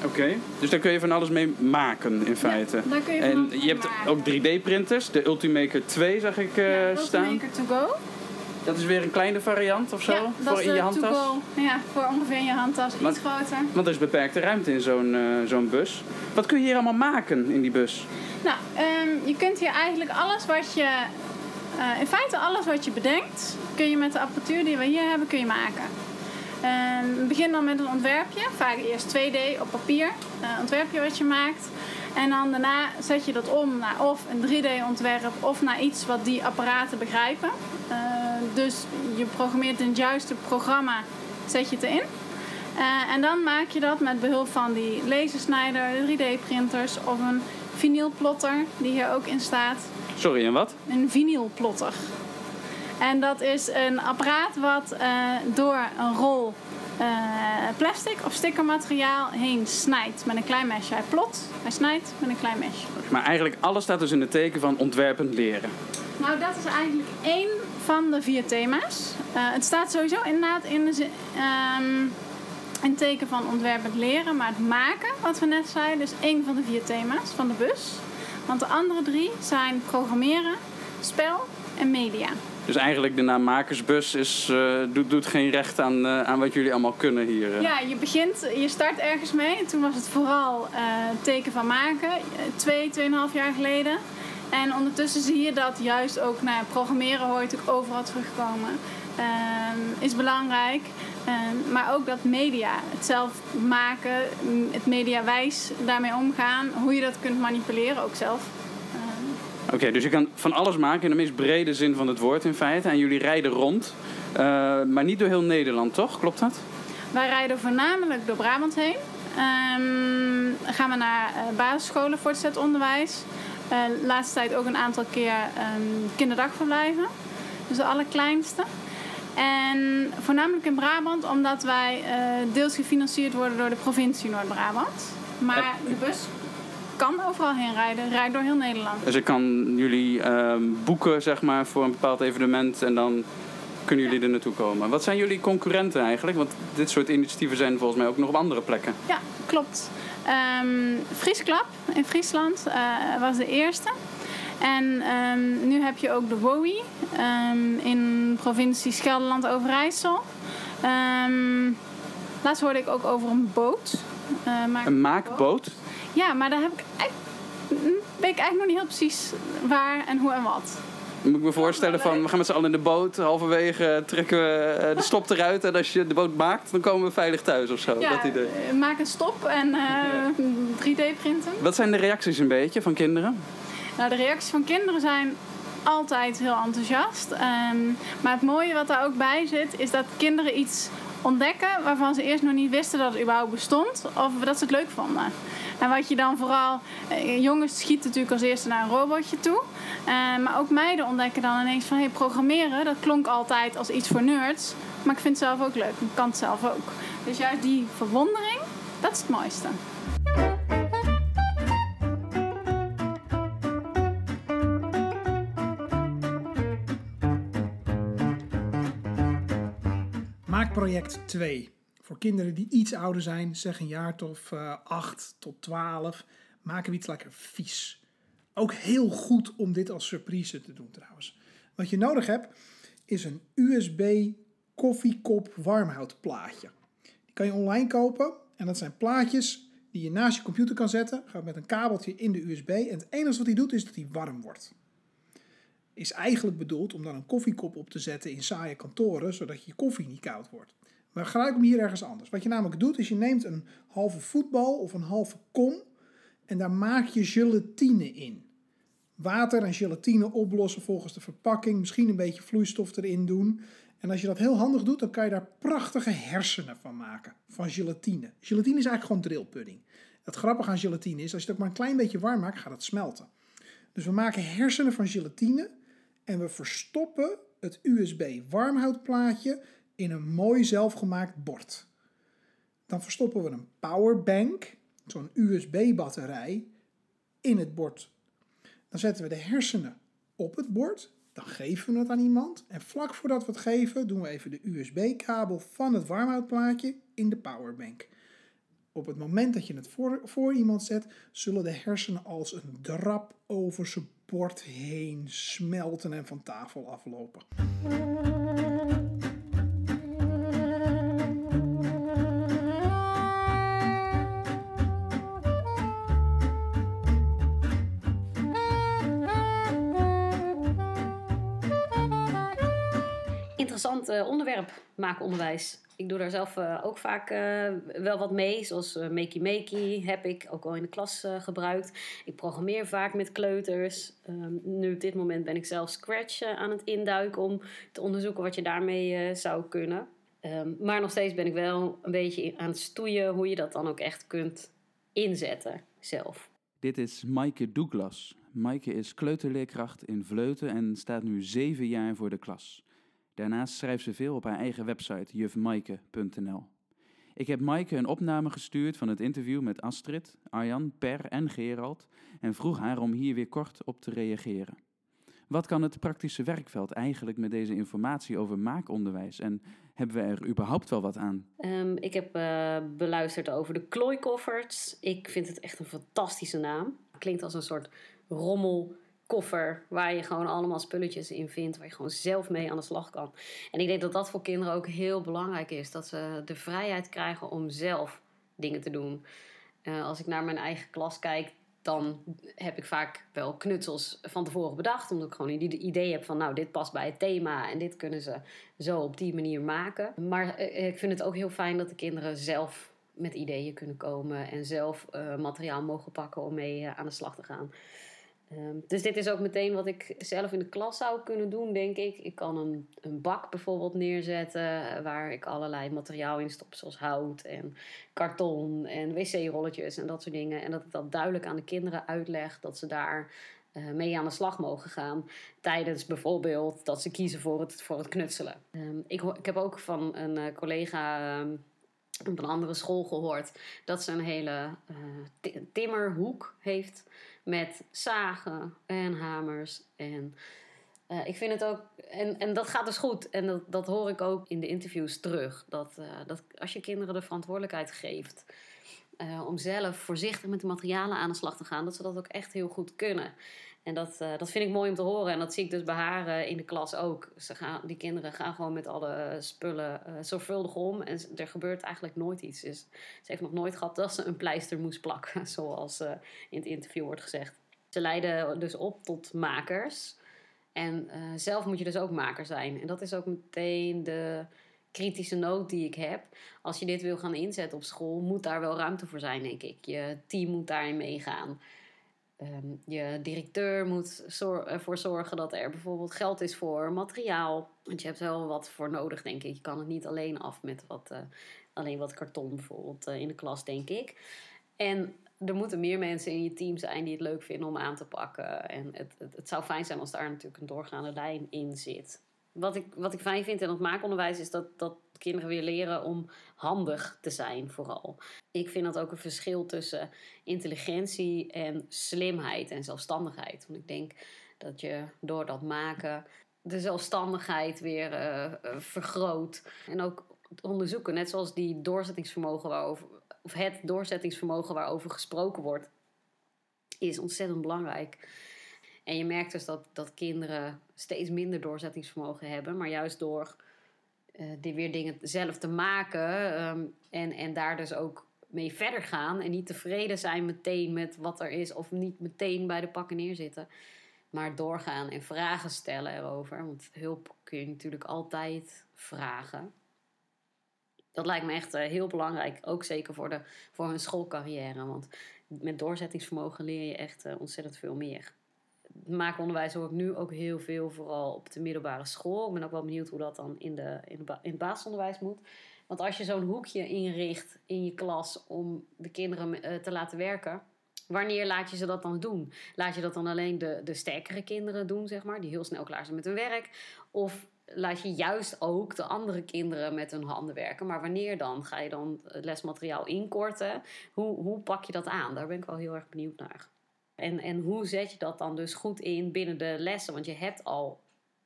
[SPEAKER 1] Oké, dus daar kun je van alles mee maken in feite.
[SPEAKER 13] daar kun je van
[SPEAKER 1] en je hebt
[SPEAKER 13] maken.
[SPEAKER 1] ook 3D-printers, de Ultimaker 2 zag ik eh, staan.
[SPEAKER 13] Ultimaker to go.
[SPEAKER 1] Dat is weer een kleine variant of zo
[SPEAKER 13] Ja, dat
[SPEAKER 1] voor
[SPEAKER 13] is
[SPEAKER 1] in je handtas.
[SPEAKER 13] go. Ja, voor ongeveer in je handtas. Iets groter.
[SPEAKER 1] Want er is beperkte ruimte in zo'n eh, zo'n bus. Wat kun je hier allemaal maken in die bus?
[SPEAKER 13] Nou, ehm, je kunt hier eigenlijk alles wat je... eh, in feite alles wat je bedenkt, kun je met de apparatuur die we hier hebben, kun je maken. Ehm, we beginnen dan met een ontwerpje. Vaak eerst 2D op papier. Een ontwerpje wat je maakt. En dan daarna zet je dat om naar of een 3D-ontwerp of naar iets wat die apparaten begrijpen. Eh, dus je programmeert in het juiste programma, zet je het erin. Eh, en dan maak je dat met behulp van die lasersnijder, 3D-printers of een vinylplotter die hier ook in staat.
[SPEAKER 1] Sorry, en wat?
[SPEAKER 13] Een vinylplotter. En dat is een apparaat wat eh, door een rol eh, plastic of stickermateriaal heen snijdt met een klein mesje. Hij plot, hij snijdt met een klein mesje.
[SPEAKER 1] Maar eigenlijk alles staat dus in het teken van ontwerpend leren.
[SPEAKER 13] Nou, dat is eigenlijk één van de vier thema's. Eh, het staat sowieso inderdaad in de zin- ehm, een teken van ontwerpend leren, maar het maken, wat we net zeiden, is één van de vier thema's van de bus. Want de andere drie zijn programmeren, spel en media.
[SPEAKER 1] Dus eigenlijk de naam makersbus is, eh, doet, doet geen recht aan, eh, aan wat jullie allemaal kunnen hier. eh.
[SPEAKER 13] Ja, je begint, je start ergens mee. En toen was het vooral teken van maken, twee, tweeënhalf jaar geleden. En ondertussen zie je dat juist ook naar programmeren hoor je natuurlijk overal terugkomen. Ehm, is belangrijk. Ehm, maar ook dat media, het zelf maken, het mediawijs daarmee omgaan, hoe je dat kunt manipuleren ook zelf.
[SPEAKER 1] Oké, dus je kan van alles maken in de meest brede zin van het woord in feite. En jullie rijden rond, eh, maar niet door heel Nederland, toch? Klopt dat?
[SPEAKER 13] Wij rijden voornamelijk door Brabant heen. Ehm, gaan we naar eh, basisscholen, voortgezet onderwijs. Eh, de laatste tijd ook een aantal keer ehm, kinderdagverblijven. Dus de allerkleinste. En voornamelijk in Brabant, omdat wij eh, deels gefinancierd worden door de provincie Noord-Brabant. Maar de bus kan overal heen rijden, rijdt door heel Nederland.
[SPEAKER 1] Dus ik kan jullie ehm, boeken, zeg maar, voor een bepaald evenement en dan kunnen jullie er naartoe komen. Wat zijn jullie concurrenten eigenlijk? Want dit soort initiatieven zijn volgens mij ook nog op andere plekken.
[SPEAKER 13] Ja, klopt. Ehm Friesklap in Friesland eh, was de eerste. En ehm, nu heb je ook de WOI in provincie Gelderland-Overijssel. Laatst hoorde ik ook over een boot. Eh,
[SPEAKER 1] Een maakboot?
[SPEAKER 13] Ja, maar daar heb ik eigenlijk, weet ik eigenlijk nog niet heel precies waar en hoe en wat.
[SPEAKER 1] Moet ik me voorstellen van, we gaan met z'n allen in de boot. Halverwege trekken we eh, de stop eruit. En als je de boot maakt, dan komen we veilig thuis of zo.
[SPEAKER 13] Ja,
[SPEAKER 1] dat idee.
[SPEAKER 13] eh, maak een stop en eh, 3D printen.
[SPEAKER 1] Wat zijn de reacties een beetje van kinderen?
[SPEAKER 13] Nou, de reacties van kinderen zijn altijd heel enthousiast. Ehm, maar het mooie wat daar ook bij zit, is dat kinderen iets ontdekken waarvan ze eerst nog niet wisten dat het überhaupt bestond of dat ze het leuk vonden. En wat je dan vooral, eh, jongens schieten natuurlijk als eerste naar een robotje toe. Eh, maar ook meiden ontdekken dan ineens van hey, programmeren, dat klonk altijd als iets voor nerds. Maar ik vind het zelf ook leuk, ik kan het zelf ook. Dus juist die verwondering, dat is het mooiste.
[SPEAKER 12] Maakproject 2. Voor kinderen die iets ouder zijn, zeg een jaar of eh 8 tot 12, maken we iets lekker vies. Ook heel goed om dit als surprise te doen trouwens. Wat je nodig hebt is een USB koffiekop warmhoutplaatje. Die kan je online kopen en dat zijn plaatjes die je naast je computer kan zetten. Gaat met een kabeltje in de USB en het enige wat hij doet is dat hij warm wordt is eigenlijk bedoeld om dan een koffiekop op te zetten in saaie kantoren, zodat je koffie niet koud wordt. Maar gebruik hem hier ergens anders. Wat je namelijk doet, is je neemt een halve voetbal of een halve kom en daar maak je gelatine in. Water en gelatine oplossen volgens de verpakking, misschien een beetje vloeistof erin doen. En als je dat heel handig doet, dan kan je daar prachtige hersenen van maken, van gelatine. Gelatine is eigenlijk gewoon drillpudding. Het grappige aan gelatine is, als je het ook maar een klein beetje warm maakt, gaat het smelten. Dus we maken hersenen van gelatine en we verstoppen het USB warmhoutplaatje in een mooi zelfgemaakt bord. Dan verstoppen we een powerbank, zo'n USB-batterij, in het bord. Dan zetten we de hersenen op het bord. Dan geven we het aan iemand. En vlak voordat we het geven, doen we even de USB-kabel van het warmhoutplaatje in de powerbank. Op het moment dat je het voor, voor iemand zet, zullen de hersenen als een drap over zijn bord heen smelten en van tafel aflopen.
[SPEAKER 14] Interessant eh, onderwerp, maakonderwijs. Ik doe daar zelf eh, ook vaak eh, wel wat mee. Zoals Makey Makey heb ik ook al in de klas gebruikt. Ik programmeer vaak met kleuters. Ehm, nu op dit moment ben ik zelf Scratch aan het induiken om te onderzoeken wat je daarmee zou kunnen. Ehm, maar nog steeds ben ik wel een beetje aan het stoeien hoe je dat dan ook echt kunt inzetten zelf.
[SPEAKER 1] Dit is Maaike Douglas. Maaike is kleuterleerkracht in Vleuten en staat nu zeven jaar voor de klas. Daarnaast schrijft ze veel op haar eigen website jufmaaike.nl. Ik heb Maaike een opname gestuurd van het interview met Astrid, Arjan, Per en Gerald en vroeg haar om hier weer kort op te reageren. Wat kan het praktische werkveld eigenlijk met deze informatie over maakonderwijs en hebben we er überhaupt wel wat aan?
[SPEAKER 14] Ehm, ik heb eh, beluisterd over de Klooikofferts. Ik vind het echt een fantastische naam. Klinkt als een soort rommelkoffer waar je gewoon allemaal spulletjes in vindt, waar je gewoon zelf mee aan de slag kan. En ik denk dat dat voor kinderen ook heel belangrijk is, dat ze de vrijheid krijgen om zelf dingen te doen. Eh, als ik naar mijn eigen klas kijk, dan heb ik vaak wel knutsels van tevoren bedacht. Omdat ik gewoon een idee heb van, nou, dit past bij het thema. En dit kunnen ze zo op die manier maken. Maar eh, ik vind het ook heel fijn dat de kinderen zelf met ideeën kunnen komen. En zelf eh, materiaal mogen pakken om mee aan de slag te gaan. Ehm, dus dit is ook meteen wat ik zelf in de klas zou kunnen doen, denk ik. Ik kan een, een bak bijvoorbeeld neerzetten waar ik allerlei materiaal in stop, zoals hout en karton en wc-rolletjes en dat soort dingen. En dat ik dat duidelijk aan de kinderen uitleg, dat ze daar eh, mee aan de slag mogen gaan. Tijdens bijvoorbeeld dat ze kiezen voor het, voor het knutselen. Ehm, ik, ik heb ook van een eh, collega ehm, op een andere school gehoord dat ze een hele eh, ti- timmerhoek heeft met zagen en hamers. En eh, ik vind het ook, en, en dat gaat dus goed. En dat, dat hoor ik ook in de interviews terug. Dat, eh, dat als je kinderen de verantwoordelijkheid geeft eh, om zelf voorzichtig met de materialen aan de slag te gaan, dat ze dat ook echt heel goed kunnen. En dat, eh, dat vind ik mooi om te horen. En dat zie ik dus bij haar eh, in de klas ook. Ze gaan, die kinderen gaan gewoon met alle eh, spullen eh, zorgvuldig om. En er gebeurt eigenlijk nooit iets. Dus ze heeft nog nooit gehad dat ze een pleister moest plakken, zoals in het interview wordt gezegd. Ze leiden dus op tot makers. En zelf moet je dus ook maker zijn. En dat is ook meteen de kritische noot die ik heb. Als je dit wil gaan inzetten op school, moet daar wel ruimte voor zijn, denk ik. Je team moet daarin meegaan. Ehm, je directeur moet zor- ervoor zorgen dat er bijvoorbeeld geld is voor materiaal. Want je hebt wel wat voor nodig, denk ik. Je kan het niet alleen af met wat, eh, alleen wat karton bijvoorbeeld eh, in de klas, denk ik. En er moeten meer mensen in je team zijn die het leuk vinden om aan te pakken. En het, het, het zou fijn zijn als daar natuurlijk een doorgaande lijn in zit. Wat ik, wat ik fijn vind in het maakonderwijs is dat, dat kinderen weer leren om handig te zijn, vooral. Ik vind dat ook een verschil tussen intelligentie en slimheid en zelfstandigheid. Want ik denk dat je door dat maken de zelfstandigheid weer eh, eh, vergroot. En ook onderzoeken, net zoals die doorzettingsvermogen waarover, of het doorzettingsvermogen waarover gesproken wordt, is ontzettend belangrijk. En je merkt dus dat, dat kinderen steeds minder doorzettingsvermogen hebben, maar juist door eh, die weer dingen zelf te maken ehm, en, en daar dus ook mee verder gaan en niet tevreden zijn meteen met wat er is of niet meteen bij de pakken neerzitten, maar doorgaan en vragen stellen erover. Want hulp kun je natuurlijk altijd vragen. Dat lijkt me echt eh, heel belangrijk, ook zeker voor, de, voor hun schoolcarrière. Want met doorzettingsvermogen leer je echt eh, ontzettend veel meer. Maakonderwijs hoor ik nu ook heel veel, vooral op de middelbare school. Ik ben ook wel benieuwd hoe dat dan in, de, in, in het basisonderwijs moet. Want als je zo'n hoekje inricht in je klas om de kinderen eh, te laten werken, wanneer laat je ze dat dan doen? Laat je dat dan alleen de, de sterkere kinderen doen, zeg maar, die heel snel klaar zijn met hun werk? Of laat je juist ook de andere kinderen met hun handen werken? Maar wanneer dan? Ga je dan het lesmateriaal inkorten? Hoe, hoe pak je dat aan? Daar ben ik wel heel erg benieuwd naar. En, en hoe zet je dat dan dus goed in binnen de lessen? Want je hebt al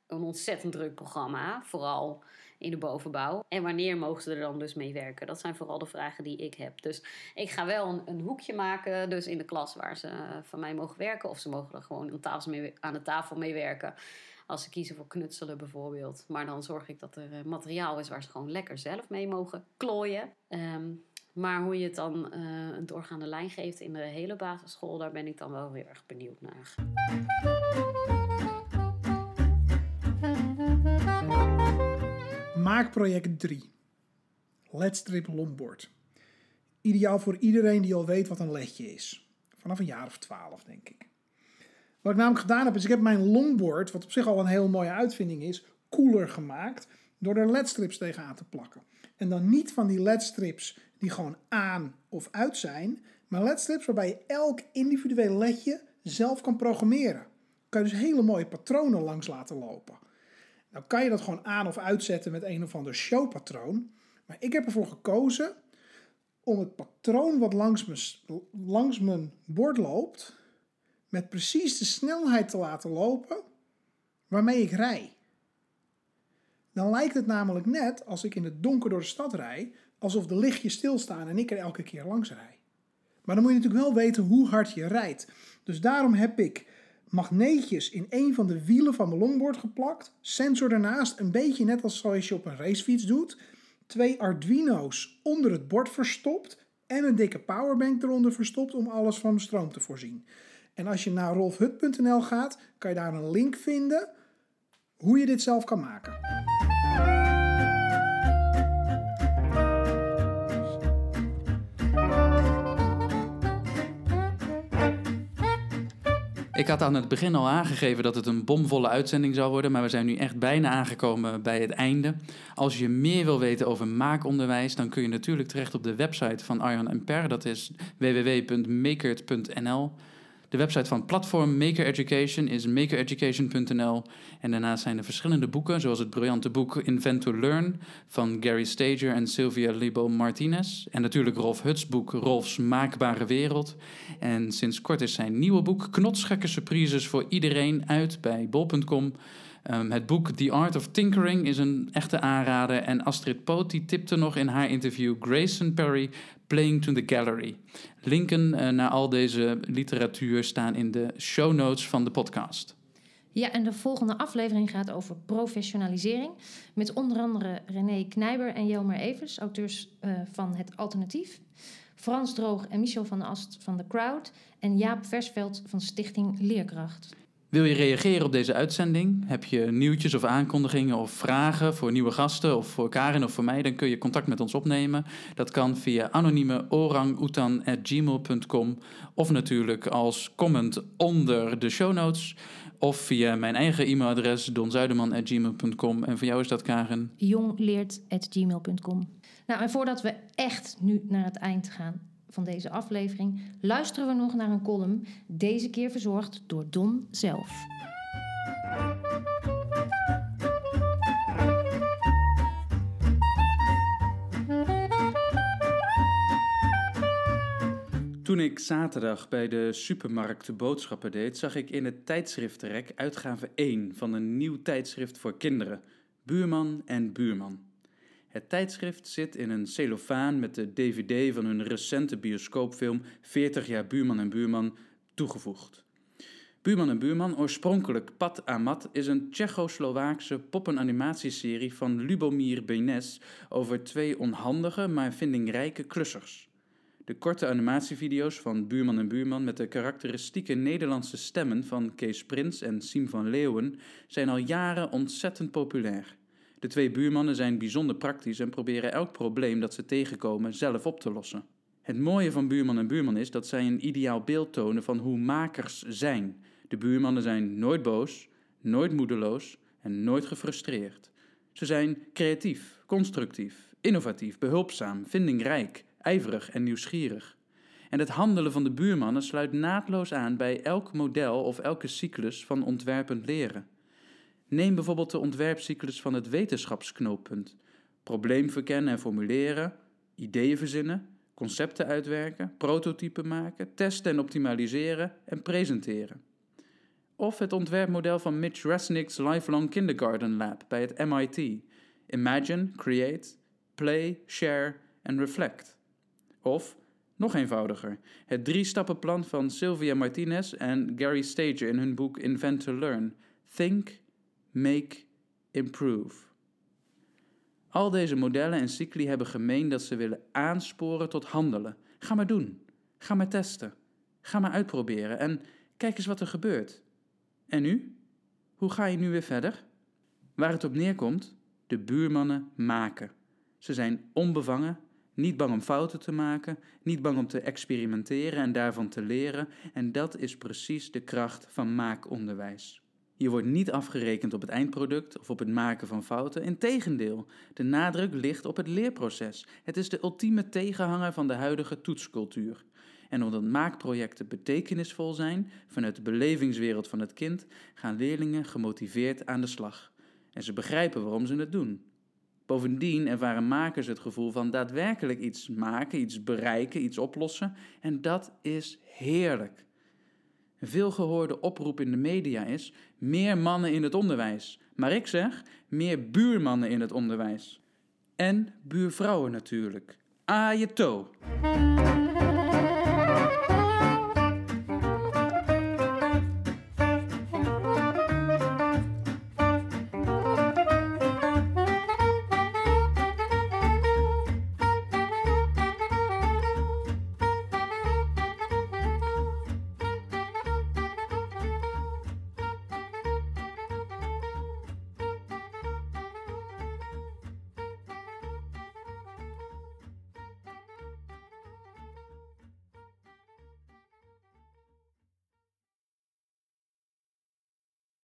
[SPEAKER 14] een ontzettend druk programma, vooral in de bovenbouw. En wanneer mogen ze er dan dus mee werken? Dat zijn vooral de vragen die ik heb. Dus ik ga wel een, een hoekje maken, dus in de klas waar ze eh, van mij mogen werken. Of ze mogen er gewoon aan, de tafel mee werken. Als ze kiezen voor knutselen bijvoorbeeld. Maar dan zorg ik dat er eh, materiaal is waar ze gewoon lekker zelf mee mogen klooien. Ehm, maar hoe je het dan eh, een doorgaande lijn geeft in de hele basisschool, daar ben ik dan wel heel erg benieuwd naar.
[SPEAKER 12] Maakproject 3. Ledstrip longboard. Ideaal voor iedereen die al weet wat een ledje is. Vanaf een jaar of twaalf, denk ik. Wat ik namelijk gedaan heb, is ik heb mijn longboard, wat op zich al een heel mooie uitvinding is, koeler gemaakt door er ledstrips tegenaan te plakken. En dan niet van die ledstrips die gewoon aan of uit zijn, maar ledstrips waarbij je elk individueel ledje zelf kan programmeren. Kan je dus hele mooie patronen langs laten lopen. Nou kan je dat gewoon aan of uitzetten met een of ander showpatroon. Maar ik heb ervoor gekozen om het patroon wat langs mijn, langs mijn bord loopt, met precies de snelheid te laten lopen waarmee ik rij. Dan lijkt het namelijk net als ik in het donker door de stad rij, alsof de lichtjes stilstaan en ik er elke keer langs rij. Maar dan moet je natuurlijk wel weten hoe hard je rijdt. Dus daarom heb ik magneetjes in een van de wielen van mijn longboard geplakt. Sensor ernaast, een beetje net als zoals je op een racefiets doet. Twee Arduino's onder het bord verstopt. En een dikke powerbank eronder verstopt om alles van stroom te voorzien. En als je naar rolfhut.nl gaat, kan je daar een link vinden hoe je dit zelf kan maken.
[SPEAKER 1] Ik had aan het begin al aangegeven dat het een bomvolle uitzending zou worden, maar we zijn nu echt bijna aangekomen bij het einde. Als je meer wil weten over maakonderwijs, dan kun je natuurlijk terecht op de website van Arjan Per. Dat is www.makert.nl. De website van platform Maker Education is makereducation.nl. En daarnaast zijn er verschillende boeken, zoals het briljante boek Invent to Learn van Gary Stager en Sylvia Libo Martinez. En natuurlijk Rolf Huts boek Rolfs Maakbare Wereld. En sinds kort is zijn nieuwe boek Knotsgekke Surprises voor iedereen uit bij bol.com. Um, het boek The Art of Tinkering is een echte aanrader. En Astrid Poot die tipte nog in haar interview Grayson Perry Playing to the Gallery. Linken uh, naar al deze literatuur staan in de show notes van de podcast.
[SPEAKER 3] Ja, en de volgende aflevering gaat over professionalisering. Met onder andere René Knijber en Jelmer Evers, auteurs uh, van Het Alternatief. Frans Droog en Michel van Ast van The Crowd. En Jaap Versveld van Stichting Leerkracht.
[SPEAKER 1] Wil je reageren op deze uitzending? Heb je nieuwtjes of aankondigingen of vragen voor nieuwe gasten of voor Karin of voor mij? Dan kun je contact met ons opnemen. Dat kan via anonieme orangutan.gmail.com of natuurlijk als comment onder de show notes of via mijn eigen e-mailadres donzuiderman.gmail.com. En voor jou is dat Karin?
[SPEAKER 3] jongleert.gmail.com. Nou, en voordat we echt nu naar het eind gaan van deze aflevering, luisteren we nog naar een column, deze keer verzorgd door Don zelf.
[SPEAKER 1] Toen ik zaterdag bij de supermarkt de boodschappen deed, zag ik in het tijdschriftenrek uitgave 1 van een nieuw tijdschrift voor kinderen, Buurman en Buurman. Het tijdschrift zit in een cellofaan met de DVD van hun recente bioscoopfilm 40 jaar Buurman en Buurman toegevoegd. Buurman en Buurman, oorspronkelijk Pat Amat, is een Tsjechoslowaakse poppenanimatieserie van Lubomir Benes over twee onhandige maar vindingrijke klussers. De korte animatievideo's van Buurman en Buurman met de karakteristieke Nederlandse stemmen van Kees Prins en Siem van Leeuwen zijn al jaren ontzettend populair. De twee buurmannen zijn bijzonder praktisch en proberen elk probleem dat ze tegenkomen zelf op te lossen. Het mooie van Buurman en Buurman is dat zij een ideaal beeld tonen van hoe makers zijn. De buurmannen zijn nooit boos, nooit moedeloos en nooit gefrustreerd. Ze zijn creatief, constructief, innovatief, behulpzaam, vindingrijk, ijverig en nieuwsgierig. En het handelen van de buurmannen sluit naadloos aan bij elk model of elke cyclus van ontwerpend leren. Neem bijvoorbeeld de ontwerpcyclus van het wetenschapsknooppunt. Probleem verkennen en formuleren, ideeën verzinnen, concepten uitwerken, prototypen maken, testen en optimaliseren en presenteren. Of het ontwerpmodel van Mitch Resnick's Lifelong Kindergarten Lab bij het MIT. Imagine, create, play, share en reflect. Of, nog eenvoudiger, het drie-stappenplan van Sylvia Martinez en Gary Stager in hun boek Invent to Learn. Think, make, improve. Al deze modellen en cycli hebben gemeen dat ze willen aansporen tot handelen. Ga maar doen. Ga maar testen. Ga maar uitproberen en kijk eens wat er gebeurt. En nu? Hoe ga je nu weer verder? Waar het op neerkomt, de buurmannen maken. Ze zijn onbevangen, niet bang om fouten te maken, niet bang om te experimenteren en daarvan te leren. En dat is precies de kracht van maakonderwijs. Je wordt niet afgerekend op het eindproduct of op het maken van fouten. Integendeel, de nadruk ligt op het leerproces. Het is de ultieme tegenhanger van de huidige toetscultuur. En omdat maakprojecten betekenisvol zijn vanuit de belevingswereld van het kind, gaan leerlingen gemotiveerd aan de slag. En ze begrijpen waarom ze het doen. Bovendien ervaren makers het gevoel van daadwerkelijk iets maken, iets bereiken, iets oplossen. En dat is heerlijk. Een veelgehoorde oproep in de media is: meer mannen in het onderwijs. Maar ik zeg: meer buurmannen in het onderwijs. En buurvrouwen natuurlijk. Ajeto!